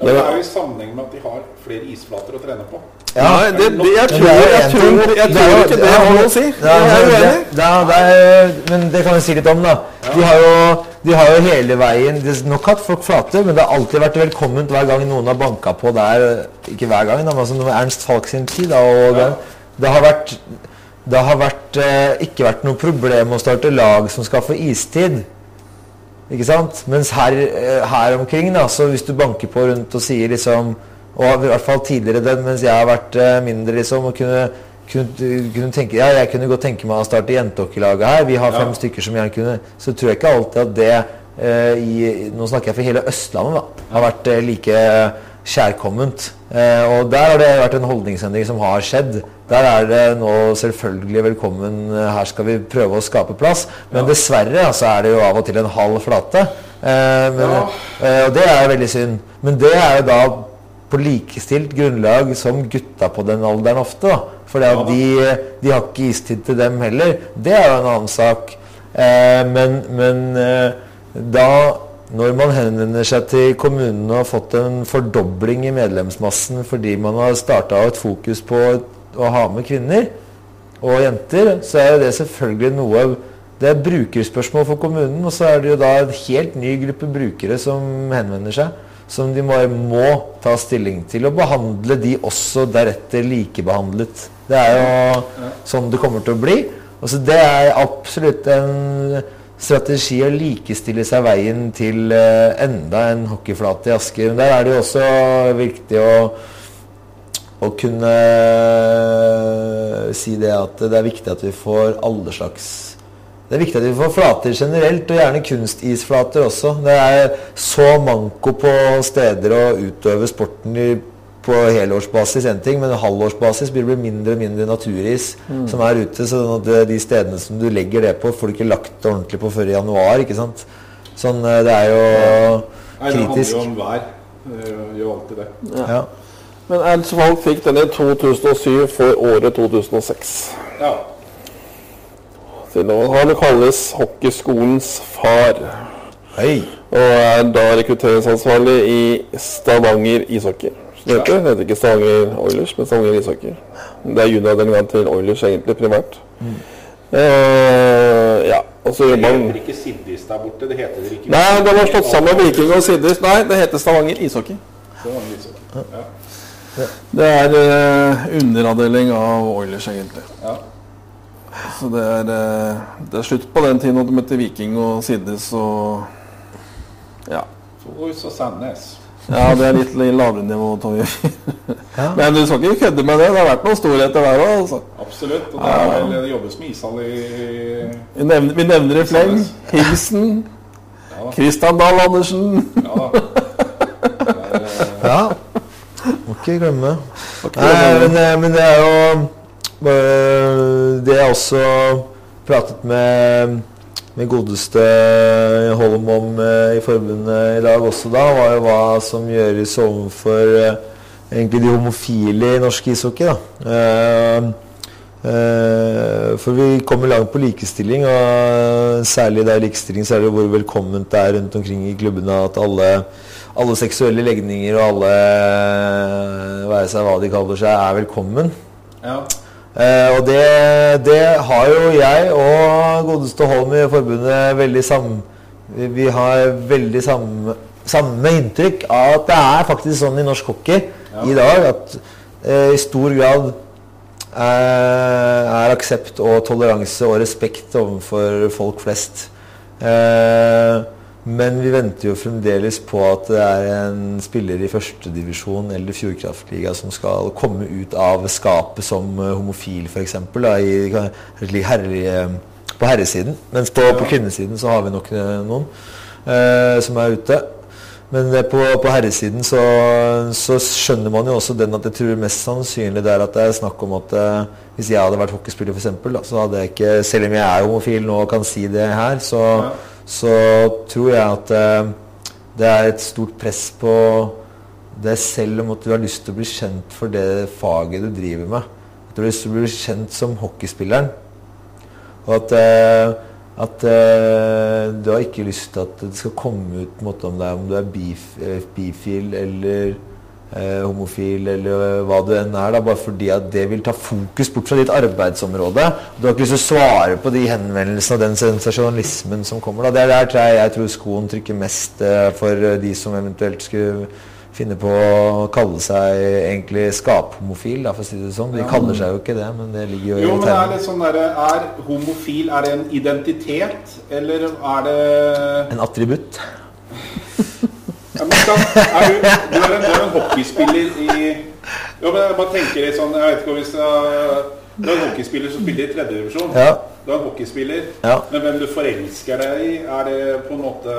B: Ja, det er jo i sammenheng med at de har flere isflater å trene på.
D: Ja, det, det, jeg tror,
C: jo
D: jeg tror, jeg tror ikke
C: det er
D: har noe å si.
C: Ja, det,
D: uenig.
C: det, det men det kan vi si litt om, da. De har jo, de har jo hele veien de, Nok hatt folk flate, men det har alltid vært velkomment hver gang noen har banka på der. Ikke hver gang, da, men altså Ernst Falk sin tid. Da, og det, det har vært det har vært, eh, ikke vært noe problem å starte lag som skal få istid. Ikke sant? Mens her, eh, her omkring, da, så hvis du banker på rundt og sier liksom Og i hvert fall tidligere den, mens jeg har vært eh, mindre, liksom, og kunne, kunne, kunne tenke Ja, jeg kunne godt tenke meg å starte jentehockeylaget her. Vi har fem
B: Ja.
C: stykker som gjerne kunne Så tror jeg ikke alltid at det eh, i, Nå snakker jeg for hele Østlandet, da. Har vært eh, like kjærkomment. Eh, og der har det vært en holdningsendring som har skjedd. Der er det nå selvfølgelig velkommen. eh, Her skal vi prøve å skape plass. Men dessverre altså, er det jo av og til en halv flate. Eh, men,
B: Ja.
C: eh, og det er veldig synd. Men det er jo da på likestilt grunnlag som gutta på den alderen ofte. da. For
B: Ja
C: de, de har ikke istid til dem heller. Det er jo en annen sak. Eh, men men eh, da når man henvender seg til kommunene og har fått en fordobling i medlemsmassen fordi man har starta et fokus på å ha med kvinner og jenter, så er det selvfølgelig noe Det er brukerspørsmål for kommunen, og så er det jo da en helt ny gruppe brukere som henvender seg. Som de må, må ta stilling til, og behandle de også deretter likebehandlet. Det er jo sånn det kommer til å bli. Og så Det er absolutt en strategi å likestille seg veien til eh, enda en hockeyflate i Asker. Men der er det jo også viktig å å kunne si det at det er viktig at vi får alle slags Det er viktig at vi får flater generelt, og gjerne kunstisflater også. Det er så manko på steder å utøve sporten i, på helårsbasis en ting, men halvårsbasis blir det mindre og mindre naturis som er ute. Så at de stedene som du legger det på, får du ikke lagt det ordentlig på før i januar. ikke sant? Sånn, eh, Det er jo
B: Nei, det handler jo om vær. Det gjør alltid det.
C: Ja.
D: Men Ernst Falk fikk den i 2007 for året 2006.
B: Ja.
D: Så nå Han kalles hockeyskolens far.
C: Hei.
D: Og er da rekrutteringsansvarlig i Stavanger ishockey. Det heter, det heter ikke Stavanger Oilers, men Stavanger ishockey. Det er junioravdelingen til Oilers egentlig primært. Eh, ja, og så
B: Det
D: jobber han
B: heter ikke Siddis der borte. Det heter det ikke
D: Nei, det var slått sammen Viking og Siddis. Nei, det heter Stavanger ishockey.
B: Stavanger ishockey. Ja.
D: Det er eh, underavdeling av Oilers, egentlig.
B: Ja.
D: Så det er, eh, det er slutt på den tiden at du møtte Viking og Siddes og Ja.
B: Forhus og Sandnes.
D: Ja, det er litt lavere nivå.
C: Ja.
D: Men du skal ikke kødde med det. Det har vært noen storheter der òg, altså.
B: Absolutt. Og det, er vel, det jobbes med ishall i
D: Vi nevner, vi nevner i fleng. Higsen.
B: Ja da.
D: Christian Dahl Andersen.
B: Ja da.
C: Ja. Må ikke glemme. Nei, men, eh, men det er jo Det jeg også pratet med med godeste Holm om eh, i forbundet i dag også da, var jo hva som gjøres overfor eh, egentlig de homofile i norsk ishockey. da. For vi kommer langt på likestilling, og særlig der likestilling så er det hvor velkomment det er rundt omkring i klubbene at alle, alle seksuelle legninger og alle, være seg hva de kaller seg, er velkommen.
B: Ja.
C: Eh, og det, det har jo jeg og godeste Holm i forbundet veldig sam... Vi, vi har veldig samme, samme inntrykk av at det er faktisk sånn i norsk hockey i dag at eh, i stor grad eh, er aksept og toleranse og respekt overfor folk flest. Eh, men vi venter jo fremdeles på at det er en spiller i førstedivisjon eller Fjordkraftliga som skal komme ut av skapet som eh, homofil, f.eks. Herre, på herresiden. Mens på, på kvinnesiden så har vi nok eh, noen eh, som er ute. Men på, på herresiden så, så skjønner man jo også den at jeg tror mest sannsynlig det er at det er snakk om at eh, hvis jeg hadde vært hockeyspiller f.eks., så hadde jeg ikke Selv om jeg er homofil nå og kan si det her, så, så tror jeg at eh, det er et stort press på deg selv om at du har lyst til å bli kjent for det faget du driver med. At du har lyst til å bli kjent som hockeyspilleren. Og at, eh, At eh, du har ikke lyst til at det skal komme ut en måte om, det er, om du er bif, bifil eller eh, homofil eller hva du enn er. Da, bare fordi at det vil ta fokus bort fra ditt arbeidsområde. Du har ikke lyst til å svare på de henvendelsene og den sensasjonalismen som kommer. Da. Det er der tror jeg, jeg tror skoen trykker mest eh, for eh, de som eventuelt skulle finne på å kalle seg egentlig skaphomofil, for å si det sånn. De kaller seg jo ikke det, men det ligger jo
B: Jo,
C: i
B: men er det sånn der, Er homofil Er det en identitet, eller er det
C: En attributt.
B: ja, skal, er du, du, er en, du er en hockeyspiller i Jo, men jeg bare tenker litt sånn Jeg vet ikke om hvis Du er en hockeyspiller som spiller i tredjedivisjon.
C: Ja.
B: Du er en hockeyspiller.
C: Ja.
B: Men hvem du forelsker deg i, er det på en måte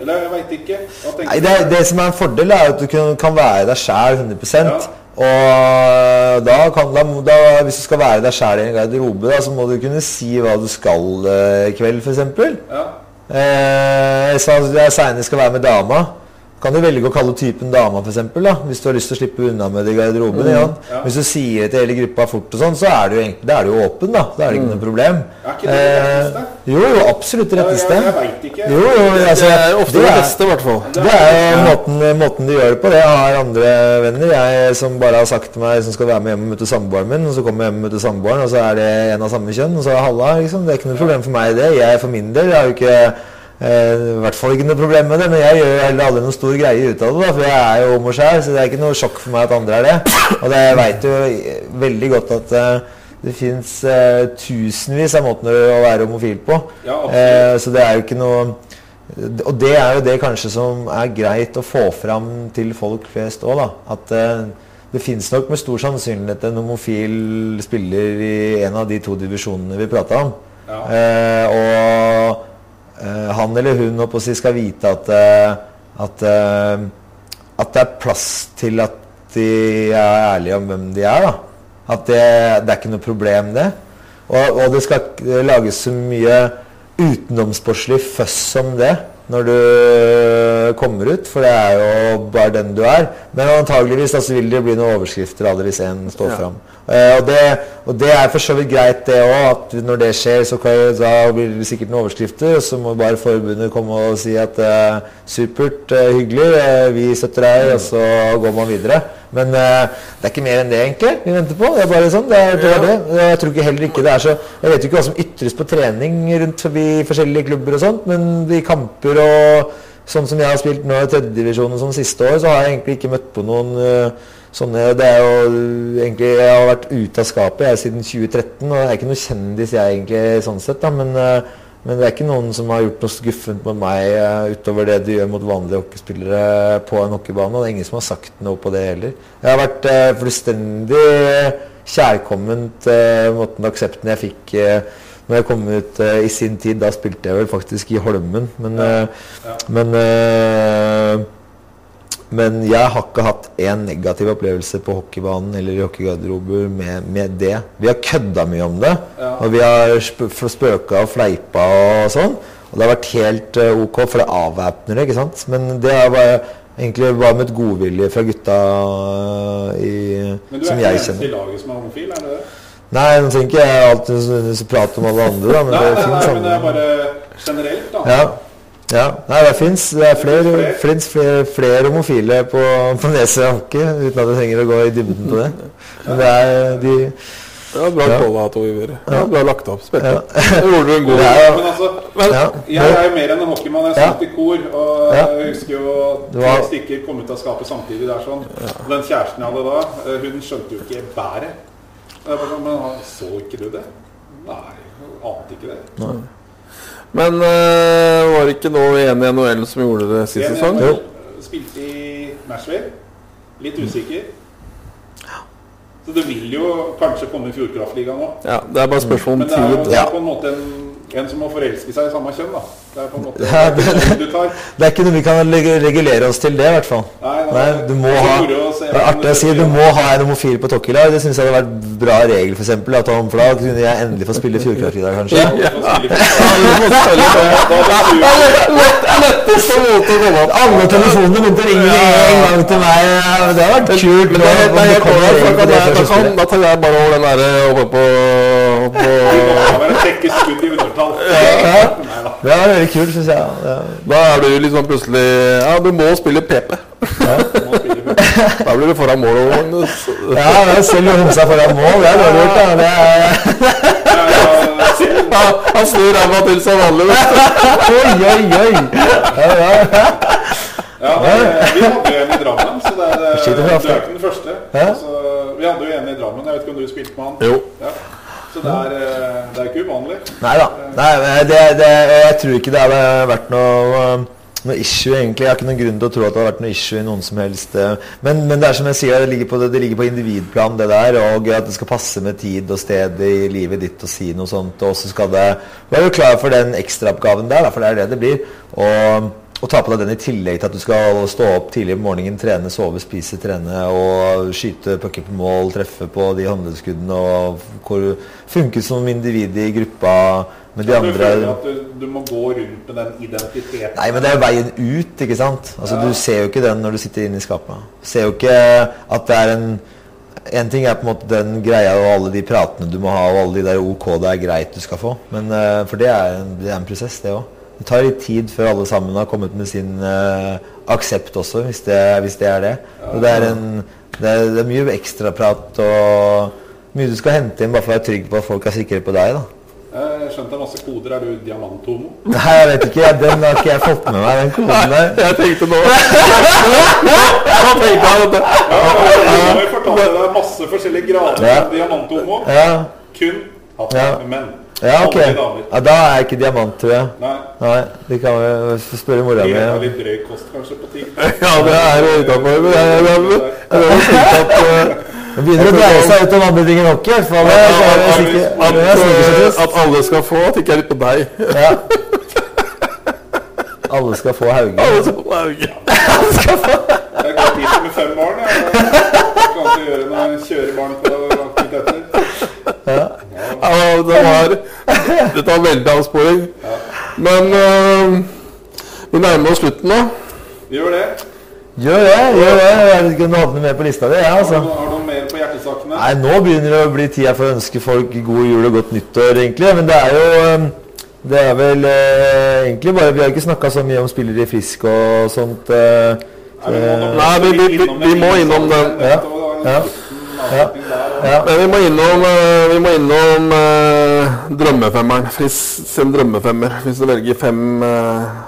B: Eller jeg veit ikke.
C: Nei, det, det som er en fordel, er at du kan, kan være deg sjæl 100
B: Ja.
C: Og da kan, da, da, hvis du skal være deg sjæl i en garderobe, da, så må du kunne si hva du skal eh, i kveld, f.eks.
B: Ja.
C: Eh, jeg sa jeg seinere skal være med dama. Kan du velge å kalle typen dama, eksempel, da, hvis du har lyst til å slippe unna med det i garderoben.
B: Mm. Ja.
C: Hvis du sier det til hele gruppa fort, og sånn, så er du, da er du åpen. da. Da er det ikke noe problem.
B: Er ikke det det retteste?
C: Eh, jo, jo, absolutt det
B: Ja,
C: retteste.
B: Jeg, jeg veit ikke.
C: Jo, jo, altså,
D: Det er ofte det
C: er-
D: beste, i hvert fall.
C: det er jo måten, måten de gjør det på. det. Jeg har andre venner jeg som bare har sagt til meg som skal være med hjem og møte samboeren min, og så kommer jeg hjem og møter samboeren, og så er det en av samme kjønn, og så er halla. liksom. Det er ikke noe problem for meg det. Jeg for min del jeg har jo ikke i hvert fall ikke noe problem med det, men jeg gjør heller aldri noen stor greie ut av det, da, for jeg er jo homo sjøl, så det er ikke noe sjokk for meg at andre er det. Og det jeg veit jo veldig godt at eh, det fins eh, tusenvis av måter å være homofil på.
B: Ja.
C: Eh, så det er jo ikke noe Og det er jo det kanskje som er greit å få fram til folk flest òg, da. At eh, det fins nok med stor sannsynlighet en homofil spiller i en av de to divisjonene vi prata om.
B: Ja.
C: Eh, og eh, han eller hun si, skal vite at, eh, at, eh, at det er plass til at de er ærlige om hvem de er. da. At det, det er ikke noe problem, det. Og, og det skal ikke lages så mye utenomsportslig føss om det når du kommer ut, for det er jo bare den du er. Men antageligvis da, så vil det bli noen overskrifter det hvis en står
D: Ja.
C: fram. Eh, og, det, og det er for så vidt greit, det òg. At når det skjer, så kan, da blir det sikkert noen overskrifter. Og så må bare forbundet komme og si at eh, supert, eh, hyggelig, eh, vi støtter deg, og så går man videre. Men uh, det er ikke mer enn det, egentlig, vi venter på. Det er bare sånn. Det det er det. Jeg tror ikke heller ikke det er så Jeg vet jo ikke hva som ytres på trening rundt forbi forskjellige klubber og sånt, men i kamper og sånn som jeg har spilt nå i tredjedivisjon og sånn siste år, så har jeg egentlig ikke møtt på noen uh, sånne Det er jo egentlig Jeg har vært ute av skapet jeg siden 2013, og jeg er ikke noe kjendis jeg egentlig sånn sett, da, men eh, men det er ikke noen som har gjort noe skuffent mot meg uh, utover det de gjør mot vanlige hockeyspillere på en hockeybane. Og det er ingen som har sagt noe på det heller. Jeg har vært uh, fullstendig kjærkomment uh, måten aksepten jeg fikk når jeg kom ut eh, i sin tid. Da spilte jeg vel faktisk i Holmen, men, eh,
B: Ja.
C: men eh, men jeg har ikke hatt én negativ opplevelse på hockeybanen eller i hockeygarderober med, med det. Vi har kødda mye om det,
B: Ja.
C: og vi har sp spøka og fleipa og sånn. Og det har vært helt uh, ok, for det avvæpner det, ikke sant. Men det er bare, egentlig bare med et godvilje fra gutta eh, i,
B: Men du er ikke
C: jeg
B: eneste i laget som er homofil, er det det?
C: Nei, nå trenger ikke jeg alltid prate om alle andre, da. Men
B: Nei,
C: det
B: nei, nei, men det er bare generelt, da.
C: Ja. Ja. Nei, det fins er flere,
B: flere.
C: flere, homofile på, på Nesøy hockey, uten at jeg trenger å gå i dybden på det. Men det er de
D: Ja, bra
C: Ja.
D: calla, Tor Iver. Ja, bra lagt opp. Spilte.
C: Ja.
D: Det gjorde du en god
C: ja.
B: Men altså,
D: Men,
C: ja.
B: jeg er jo mer enn en hockeymann. Jeg
C: Ja.
B: spilte i kor, og
C: Ja.
B: jeg husker jo
C: Det var-
B: tre stykker kom ut av skapet samtidig der sånn. Og Den kjæresten jeg hadde da, eh, hun skjønte jo ikke bæret. Men så ikke du det? Nei, jeg ante ikke det.
D: Men uh, var det ikke noe igjen i NHL som gjorde det sist sesong?
B: Spilte i Nashville. Litt usikker. Så det vil jo kanskje komme i Fjordkraftligaen òg.
D: Ja, det er bare spørsmål om tid.
B: Men det er jo
D: tid.
B: på en måte en, en som må forelske seg i samme kjønn, da. Det er på en måte det er ikke noe.
C: Det er ikke noe vi kan regulere oss til det, i hvert fall.
B: Nei, nei,
C: Nei, du må ha er artig å si du må ha en homofil på et. Det syns jeg hadde vært bra regel, for at om, For da kunne jeg endelig få spille Fjordkraft i dag, kanskje. Alle telefonene begynte å ringe en gang til meg. Det har vært kult.
D: Da tar jeg bare over den derre oppe på, på
C: Ja, det er veldig kult, syns jeg. Ja.
D: Da er du liksom plutselig Ja, du må spille PP.
B: Med.
D: Da blir du foran mål. og
C: Ja, det er selv å seg foran mål, det er dårlig gjort. da. Det er...
B: Ja,
D: Ja, han snur ræva til som vanlig.
C: Oi, oi, oi! Ja, ja.
B: Ja, vi hadde jo en i Drammen, så det er, det, du er ikke den første. Så, vi hadde jo en i Drammen, jeg vet ikke om du spilte med han?
D: Jo.
B: Ja. Så det er, eh, det er ikke uvanlig.
C: Nei da. Nei, det, jeg tror ikke det hadde vært noe, noe issue, egentlig. Jeg har ikke noen grunn til å tro at det hadde vært noe issue i noen som helst eh, Men, men det er som jeg sier, det ligger, på, det ligger på individplan, det der. Og at det skal passe med tid og sted i livet ditt å si noe sånt. Og så skal det være klar for den ekstraoppgaven der, for det er det det blir. Og og ta på deg den i tillegg til at du skal stå opp tidlig om morgenen, trene, sove, spise, trene og skyte pucken på mål, treffe på de håndleddskuddene og hvor funke som individ i gruppa med de
B: Du
C: andre
B: føler at du, du må gå rundt med den identiteten.
C: Nei, men det er veien ut, ikke sant? Altså,
B: Ja.
C: Du ser jo ikke den når du sitter inne i skapet. Du ser jo ikke at det er en En ting er på en måte den greia og alle de pratene du må ha, og alle de der OK det er greit du skal få. Men, eh, for det er, en, det er en prosess, det òg. Det tar litt tid før alle sammen har kommet med sin uh, aksept også, hvis det, hvis det er det. Og det er, en, det, er, det er mye ekstraprat og mye du skal hente inn bare for å være trygg på at folk er sikre på deg. da.
B: Jeg skjønte masse koder. Er du diamanthomo?
C: Nei, jeg vet ikke. Den har ikke jeg fått med meg, den koden der.
D: Jeg tenkte nå Hva tenkte jeg? du?
B: Ja, jeg har jo fortalt deg masse forskjellige grader
C: Ja.
B: av diamanthomo.
C: Ja,
B: Kun hatt
C: Ja.
B: menn.
C: Ja ok. Ja, da er jeg ikke diamant, tror jeg.
B: Nei.
C: Nei, det kan vi spørre mora
B: Det er
C: mi.
B: litt drøy kost kanskje på ting.
D: Ja, det er utafor. At
C: Det begynner å dreie seg ut om andre ting enn hockey. Det er- er det
D: at,
C: det er
D: eh,
C: trist.
D: at alle skal få, at det ikke er litt på deg.
C: Ja. Alle skal få Hauge.
D: Alle skal få Hauge.
B: Jeg går dit med fem barn. Jeg kan ikke gjøre noe kjøre barn på aktiviteter.
D: Ja, det var Dette var veldig avsporing. Men uh, vi nærmer oss slutten nå.
B: Vi gjør det.
C: Gjør det. gjør det. Jeg vet ikke om du hadde noe mer på lista di? Ja, altså.
B: har du noe mer på hjertesakene?
C: Nei, nå begynner det å bli tida for å ønske folk god jul og godt nyttår, egentlig. Men det er jo eh, Det er vel eh, egentlig bare Vi har ikke snakka så mye om spillere i Frisk og sånt. eh,
B: Nei, vi må nok
D: Nei, vi- vi- vi- vi må innom den.
C: Ja.
B: Ja.
C: Ja. Ja.
D: Men vi må innom, eh, vi må innom eh, drømmefemmeren. Friss sin drømmefemmer. Hvis du velger fem, eh,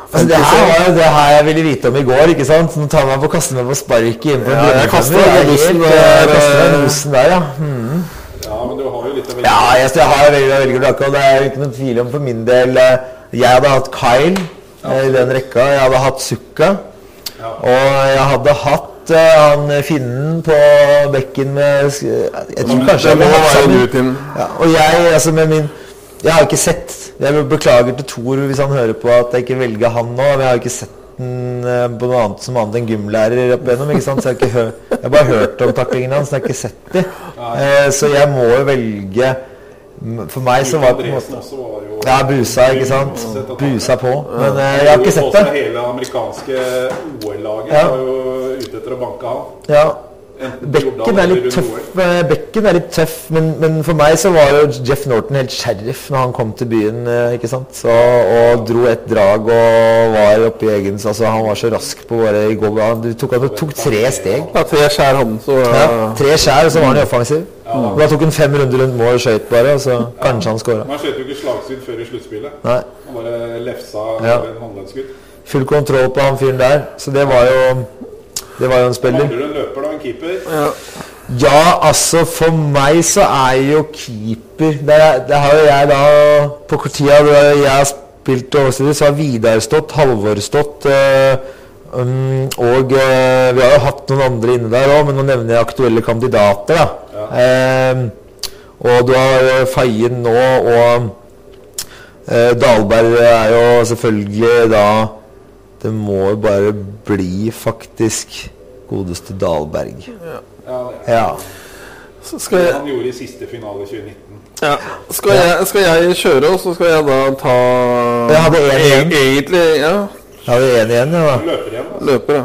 C: Altså,
D: fem
C: det her var jo det her jeg ville vite om i går. ikke sant? Nå tar man på å kaste meg på sparket inn på en
D: Ja,
C: drømmefemmer. Jeg kaster deg nosen der, ja. Mm.
B: ja, men du har jo litt å velge
C: Ja, jeg, jeg har veldig, veldig og det er ikke noen tvil om for min del Jeg hadde hatt Kyle ja. i den rekka. Jeg hadde hatt Sukka.
B: Ja.
C: Og jeg hadde hatt han finnen på bekken med Jeg tror kanskje
D: Det var
C: sammen. Ja, og jeg, altså med min Jeg har ikke sett Jeg beklager til Thor hvis han hører på at jeg ikke velger han nå, men jeg har ikke sett den eh, på noe annet som annet enn gymlærer opp igjennom. ikke sant? Så jeg har, ikke jeg har bare hørt om taklingene hans, jeg har ikke sett de. Eh, så jeg må jo velge For meg så var det på en måte
B: var jo
C: Ja, busa, ikke sant? Busa på. Men eh, jeg har ikke sett det.
B: Hele amerikanske OL-laget
C: Ja.
B: var jo ute etter å banke han.
C: Ja. Bekken er litt tøff, eh, Bekken er litt tøff men, men for meg så var jo Jeff Norton helt sheriff når han kom til byen. eh, ikke sant? Så, og dro et drag og var oppe i egen altså Han var så rask på våre i går. Han tok, han tok tre steg.
D: Ja, tre skjær han, så
C: Ja, tre skjær, og så var han i offensiv. Ja. Da tok han fem runder rundt mål og skøyt bare, og så kanskje han skåra.
B: Man han skjøt jo ikke slagskudd før i sluttspillet. Han bare lefsa
C: Ja.
B: en håndleddskudd.
C: Full kontroll på han fyren der. Så det var jo Det var jo en spiller.
B: Mangler du en løper da, en keeper?
C: Ja, altså for meg så er jo keeper Det, er, det har jo jeg da På tida da jeg har spilt oversteder, så har Vidar stått, Halvor stått eh, um, Og uh, vi har jo hatt noen andre inne der òg, men nå nevner jeg aktuelle kandidater. da Eh, Og du har jo Feien nå, og eh, Dahlberg er jo selvfølgelig da Det må jo bare bli faktisk godeste Dahlberg.
B: Ja,
C: Ja.
D: Så skal jeg,
B: han gjorde i siste finale i 2019.
D: ja. skal, jeg, skal jeg kjøre, og så skal jeg da ta
C: Jeg hadde en igjen.
D: Egentlig, ja.
C: Jeg hadde en igjen,
B: ja. Løper igjen. Altså.
D: Løper, ja.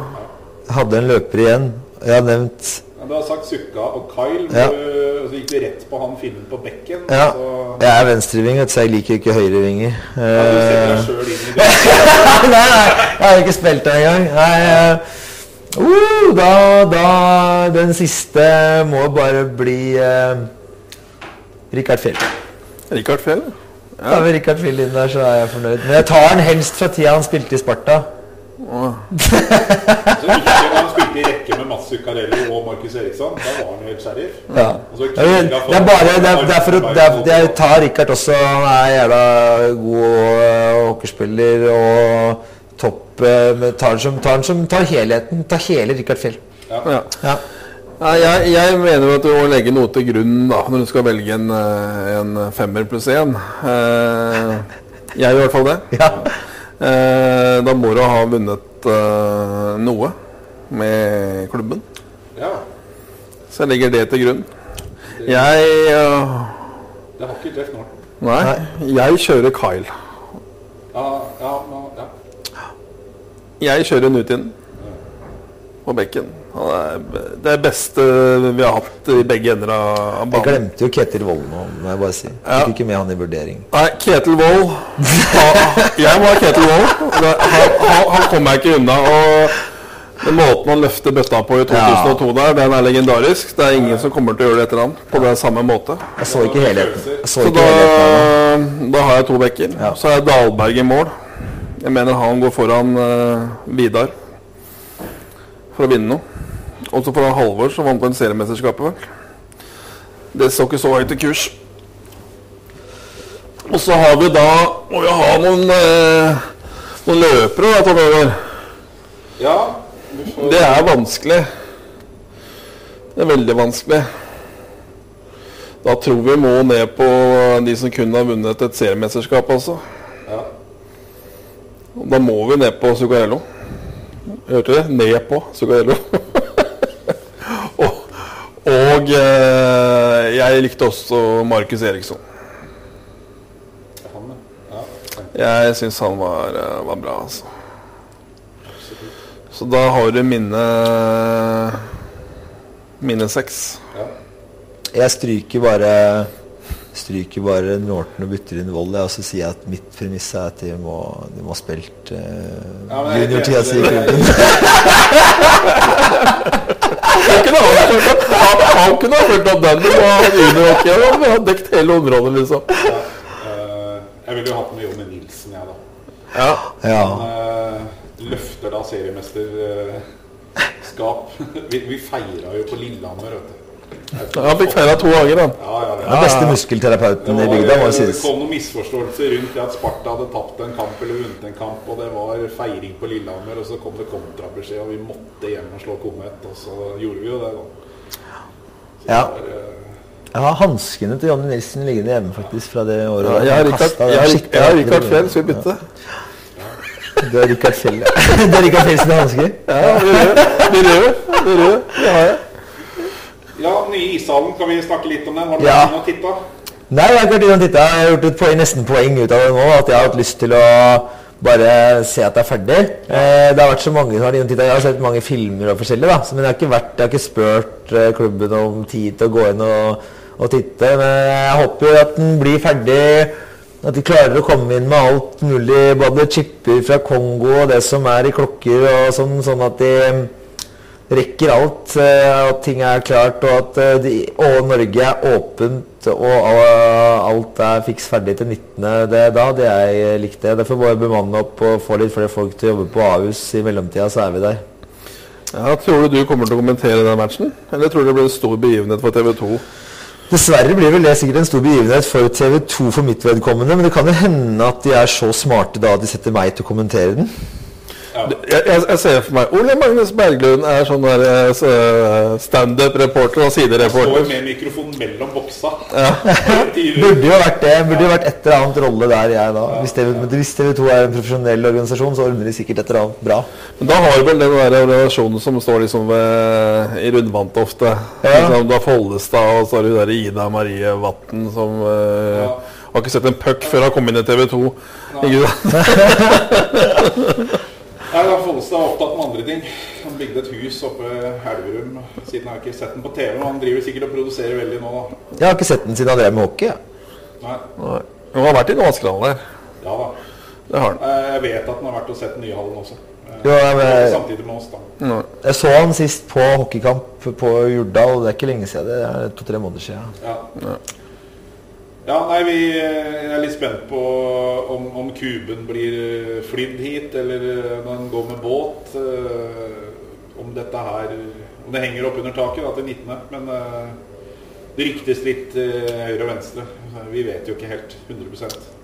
C: Jeg hadde en løper igjen. Jeg har nevnt
B: Du har sagt Sukka og Kyle,
C: Ja.
B: du- så gikk du rett på han finnen på bekken.
C: Ja.
B: Så
C: Jeg er venstreving, så jeg liker ikke høyrevinger.
B: ja, du setter
C: Eh,
B: deg sjøl inn i det.
C: nei, nei, jeg har ikke spilt det engang. Nei, eh, uh, da, da Den siste må bare bli uh, Rikard Fjell.
D: Rikard Fjell.
C: Da har vi Rikard Fjell inn der, så er jeg fornøyd. Men jeg tar den helst fra tida han spilte i Sparta.
B: Så ikke han spilte i rekke med Mats Zuccarello og Markus Eriksson. Da var han helt sheriff.
C: Ja. Det er, bare det er, det er for å det er, Jeg tar Rikard også. Han er jævla god hockeyspiller og topp men tar, som, tar, som, tar helheten. Tar hele Rikard Fjell.
D: Ja.
C: Ja.
D: ja. jeg, jeg mener at du må legge noe til grunn da, når du skal velge en, eh, en femmer pluss én. Eh, jeg gjør i hvert fall det.
C: Ja.
D: Eh, da må du ha vunnet eh, noe med klubben.
B: Ja,
D: Så jeg legger det til grunn. Jeg eh,
B: det har ikke Jeff Norton.
D: Nei, jeg kjører Kyle.
B: Ja, ja, ja, ja.
D: Jeg kjører Nutin på bekken. Han er det beste vi har hatt i begge ender av banen.
C: Jeg glemte jo Ketil Wold nå, må jeg bare si.
D: Ja.
C: Fikk ikke med han i vurdering.
D: Nei, Ketil Wold Jeg må ha Ketil Wold. Han, han, kommer jeg ikke unna. Og den måten han løfter bøtta på i 2002 der, den er legendarisk. Det er ingen som kommer til å gjøre det etter han på den samme måte.
C: Jeg så ikke helheten. Jeg så
D: Så
C: ikke
D: da,
C: helheten
D: da har jeg to bekker.
C: Ja.
D: Så er Dahlberg i mål. Jeg mener han går foran uh, Vidar for å vinne noe. Og så foran Halvor, som vant på en seriemesterskapet. Det så ikke så høyt i kurs. Og så har vi da Må vi ha noen, eh, noen løpere da, Tom Øyvind.
B: ja
D: Det er vanskelig. Det er veldig vanskelig. Da tror vi må ned på de som kun har vunnet et seriemesterskap, altså.
B: ja.
D: Da må vi ned på Zuccarello. Hørte du det? Ned på Zuccarello. Og eh, jeg likte også Markus Eriksson. Jeg syns han var, eh, var bra, altså. Så da har du mine Mine seks.
C: Jeg stryker bare Stryker bare Norton og bytter inn Vold. Og så sier jeg at mitt premiss er at de må, de må ha spilt uh,
B: Ja,
C: juniortida si i klubben.
D: Han kunne ha fulgt opp- den og han juniorhockey. Han har dekket hele området, liksom.
B: Eh, jeg ville jo hatt med Jonny Nilsen, jeg, da.
D: Ja.
C: Ja.
B: Han eh, løfter da seriemesterskap. vi, vi feira jo på Lillehammer, vet du.
D: Han fikk feira to ganger, han.
B: Ja, ja, ja.
C: Den beste muskelterapeuten i
B: Det
C: bygda, må
B: det
C: sies.
B: Det kom noen misforståelser rundt det at Sparta hadde tapt en kamp eller vunnet en kamp, og det var feiring på Lillehammer, og så kom det kontrabeskjed, og vi måtte hjem og slå Komet, og så gjorde vi jo det, da. Så
C: Ja.
B: det var, eh,
C: Jeg har hanskene til Jonny Nilsen liggende hjemme faktisk fra det året.
D: Ja, jeg har Rikard. Fjell, skal vi bytte?
C: Du har Rikard Fjell, ja. Du har Rikard Fjell sine hansker?
D: Ja, de røde. De røde. De røde. Det har jeg.
B: Ja, nye ishallen, kan vi snakke litt om den? Har du vært inne og titta?
C: Nei, jeg har ikke vært inne og tittet. Jeg har gjort et poeng, nesten poeng ut av det nå. At jeg har hatt lyst til å bare se at det er ferdig. Eh, det har vært så mange som har vært inne og tittet. Jeg har sett mange filmer og forskjellig, da. Så, men jeg har ikke, vært, jeg har ikke spurt eh, klubben om tid til å gå inn og, og titte. Men jeg håper jo at den blir ferdig. At de klarer å komme inn med alt mulig, både chipper fra Kongo og det som er i klokker og sånn, sånn at de rekker alt, eh, at ting er klart, og at eh, de, og Norge er åpent, og alt er fiks ferdig til 19. Det, da hadde jeg likt det. Derfor må jeg bemanne opp og få litt flere folk til å jobbe på Ahus. I mellomtida så er vi der.
D: Ja, tror du du kommer til å kommentere den matchen? Eller tror du det blir en stor begivenhet for TV 2?
C: Dessverre blir vel det sikkert en stor begivenhet for TV 2 for mitt vedkommende, men det kan jo hende at de er så smarte da at de setter meg til å kommentere den.
D: Jeg, jeg, ser for meg Ole Magnus Berglund er sånn der eh, eh, standup-reporter og
B: Står med mikrofonen mellom boksa.
C: Burde jo vært det. Burde jo vært et eller annet rolle der, jeg da. Hvis TV, hvis TV 2 er en profesjonell organisasjon, så ordner de sikkert et eller annet bra.
D: Men da har du vel den der relasjonen som står liksom ved, i rundvantet ofte.
C: Ja.
D: Liksom, du har Follestad, og så har du der Ida Marie Vatn som eh,
B: Ja.
D: har ikke sett en puck før han kom inn i TV 2. Ikke sant?
B: Nei, da Follestad er opptatt med andre ting. Han bygde et hus oppe i Elverum. Siden jeg har ikke sett den på TV, men han driver sikkert og produserer veldig nå, da.
C: Jeg har ikke sett den siden han drev med hockey. Ja.
B: Nei,
D: Nei. Han har vært i noen der.
B: ja da.
D: Det har han.
B: Eh, Jeg vet at han har vært og sett den nye hallen også. Eh,
C: Jo, ja, men-
B: Samtidig med oss, da.
C: Jeg så han sist på hockeykamp på Jordal. Det er ikke lenge siden. Det er to-tre måneder siden.
B: Ja.
D: Ja.
B: Ja, nei, vi er litt spent på om, om kuben blir eh, flydd hit, eller eh, når den går med båt. eh, Om dette her Om det henger opp under taket da, til 19., men eh, det ryktes litt eh, høyre og venstre. Vi vet jo ikke helt 100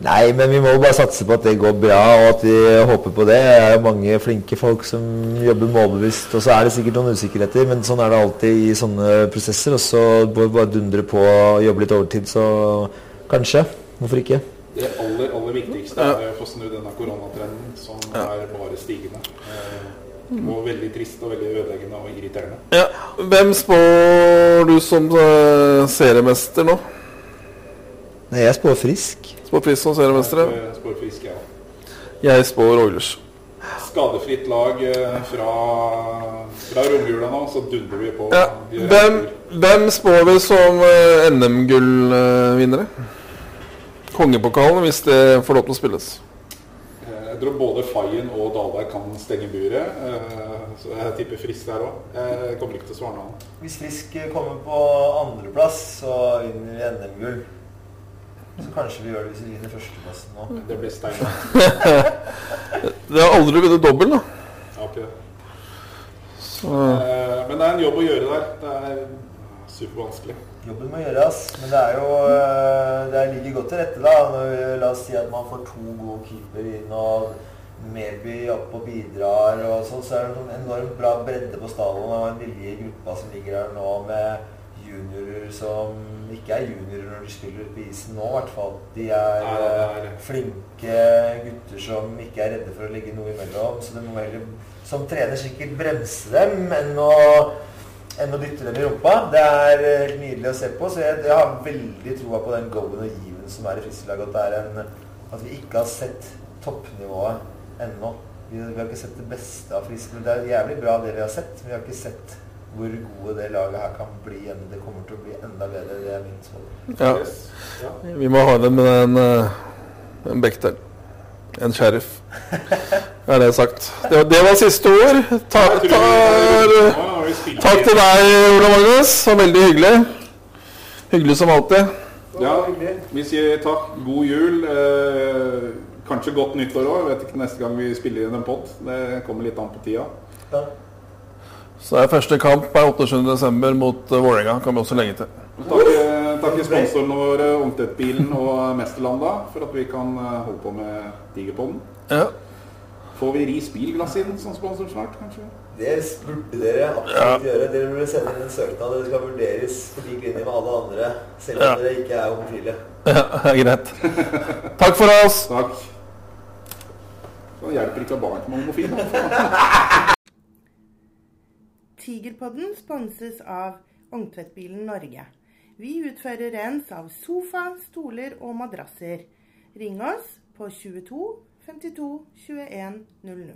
C: Nei, men vi må bare satse på at det går bra, og at vi håper på det. Det er jo mange flinke folk som jobber målbevisst, og så er det sikkert noen usikkerheter, men sånn er det alltid i sånne prosesser. Og så bør vi bare dundre på og jobbe litt overtid, så kanskje. Hvorfor ikke?
B: Det aller, aller viktigste er å få snudd denne koronatrenden, som er bare stigende. Eh, Og veldig trist og veldig ødeleggende og irriterende.
D: Ja. Hvem spår du som eh, seriemester nå?
C: Nei, jeg spår frisk.
D: Spår Frisk som seriemestere?
B: Jeg spår frisk, ja.
D: Jeg spår Oilers.
B: Skadefritt lag eh, fra, fra romjula nå, så dundrer vi på.
D: Ja. Hvem, hvem spår vi som eh, NM-gullvinnere? Kongepokalen, hvis det får lov til å spilles.
B: Eh, Jeg tror både Fayen og Dahlberg kan stenge buret, eh, så jeg tipper frisk der òg. Jeg kommer ikke til å svare noe annet.
C: Hvis Frisk kommer på andreplass, så vinner vi NM-gull. Så kanskje vi gjør det hvis vi vinner førsteplassen nå.
B: Det blir stein.
D: Det har aldri vunnet dobbel, da.
B: Har.
D: Så,
B: Eh, Men det er en jobb å gjøre der. Det er supervanskelig.
C: Jobben må gjøres, men det er jo øh, Det ligger godt til rette, da. Når vi, la oss si at man får to gode keepere inn, og maybe opp og bidrar, og sånn, så er det en enormt bra bredde på stadion og en vilje i gruppa som ligger her nå, med juniorer som ikke er juniorer når de spiller på isen nå, i hvert fall. De er,
B: Nei, det er-
C: øh, flinke gutter som ikke er redde for å legge noe imellom, så det må heller som trener sikkert bremse dem enn å enn å dytte dem i rumpa. Det er eh, helt nydelig å se på. Så jeg, jeg har veldig troa på den go-en og given som er i Friselaget. At, det er en, at vi ikke har sett toppnivået ennå. Vi, vi har ikke sett det beste av Frisk. Men det er jævlig bra det vi har sett. Men vi har ikke sett hvor gode det laget her kan bli. Det kommer til å bli enda bedre. Det er min svar.
D: ja.
B: Ja.
D: Vi må ha det med en, eh, en Bechdel. En sheriff. Er det sagt. Det, var- det var siste ord. Takk,
B: vi-
D: tar,
B: spilt
D: takk til deg, Ola Magnus. Det var veldig hyggelig. Hyggelig som alltid.
B: Ja, vi sier takk. God jul. Eh, kanskje godt nyttår òg. Vet ikke neste gang vi spiller inn en pott. Det kommer litt an på tida.
C: Ja.
D: Så er første kamp er 28.12. mot uh, Vålerenga. Kan vi også legge til.
B: Takk, eh, takk til sponsorene våre, Ungtvettbilen og Mesterlanda, for at vi kan eh, holde på med Digerpodden.
D: Ja.
B: Får vi Ris bilglass inn som sponsor snart, kanskje?
C: Det burde dere absolutt gjøre. Dere burde sende inn en søknad. Dere skal vurderes på lik linje med alle andre, selv om
D: Ja.
C: dere ikke er homofile.
D: ja, greit. Takk for oss.
B: Takk. Det hjelper ikke å ha barn som er homofile.
A: Tigerpodden sponses av Ungtvedtbilen Norge. Vi utfører rens av sofa, stoler og madrasser. Ring oss på 22 52 21 00.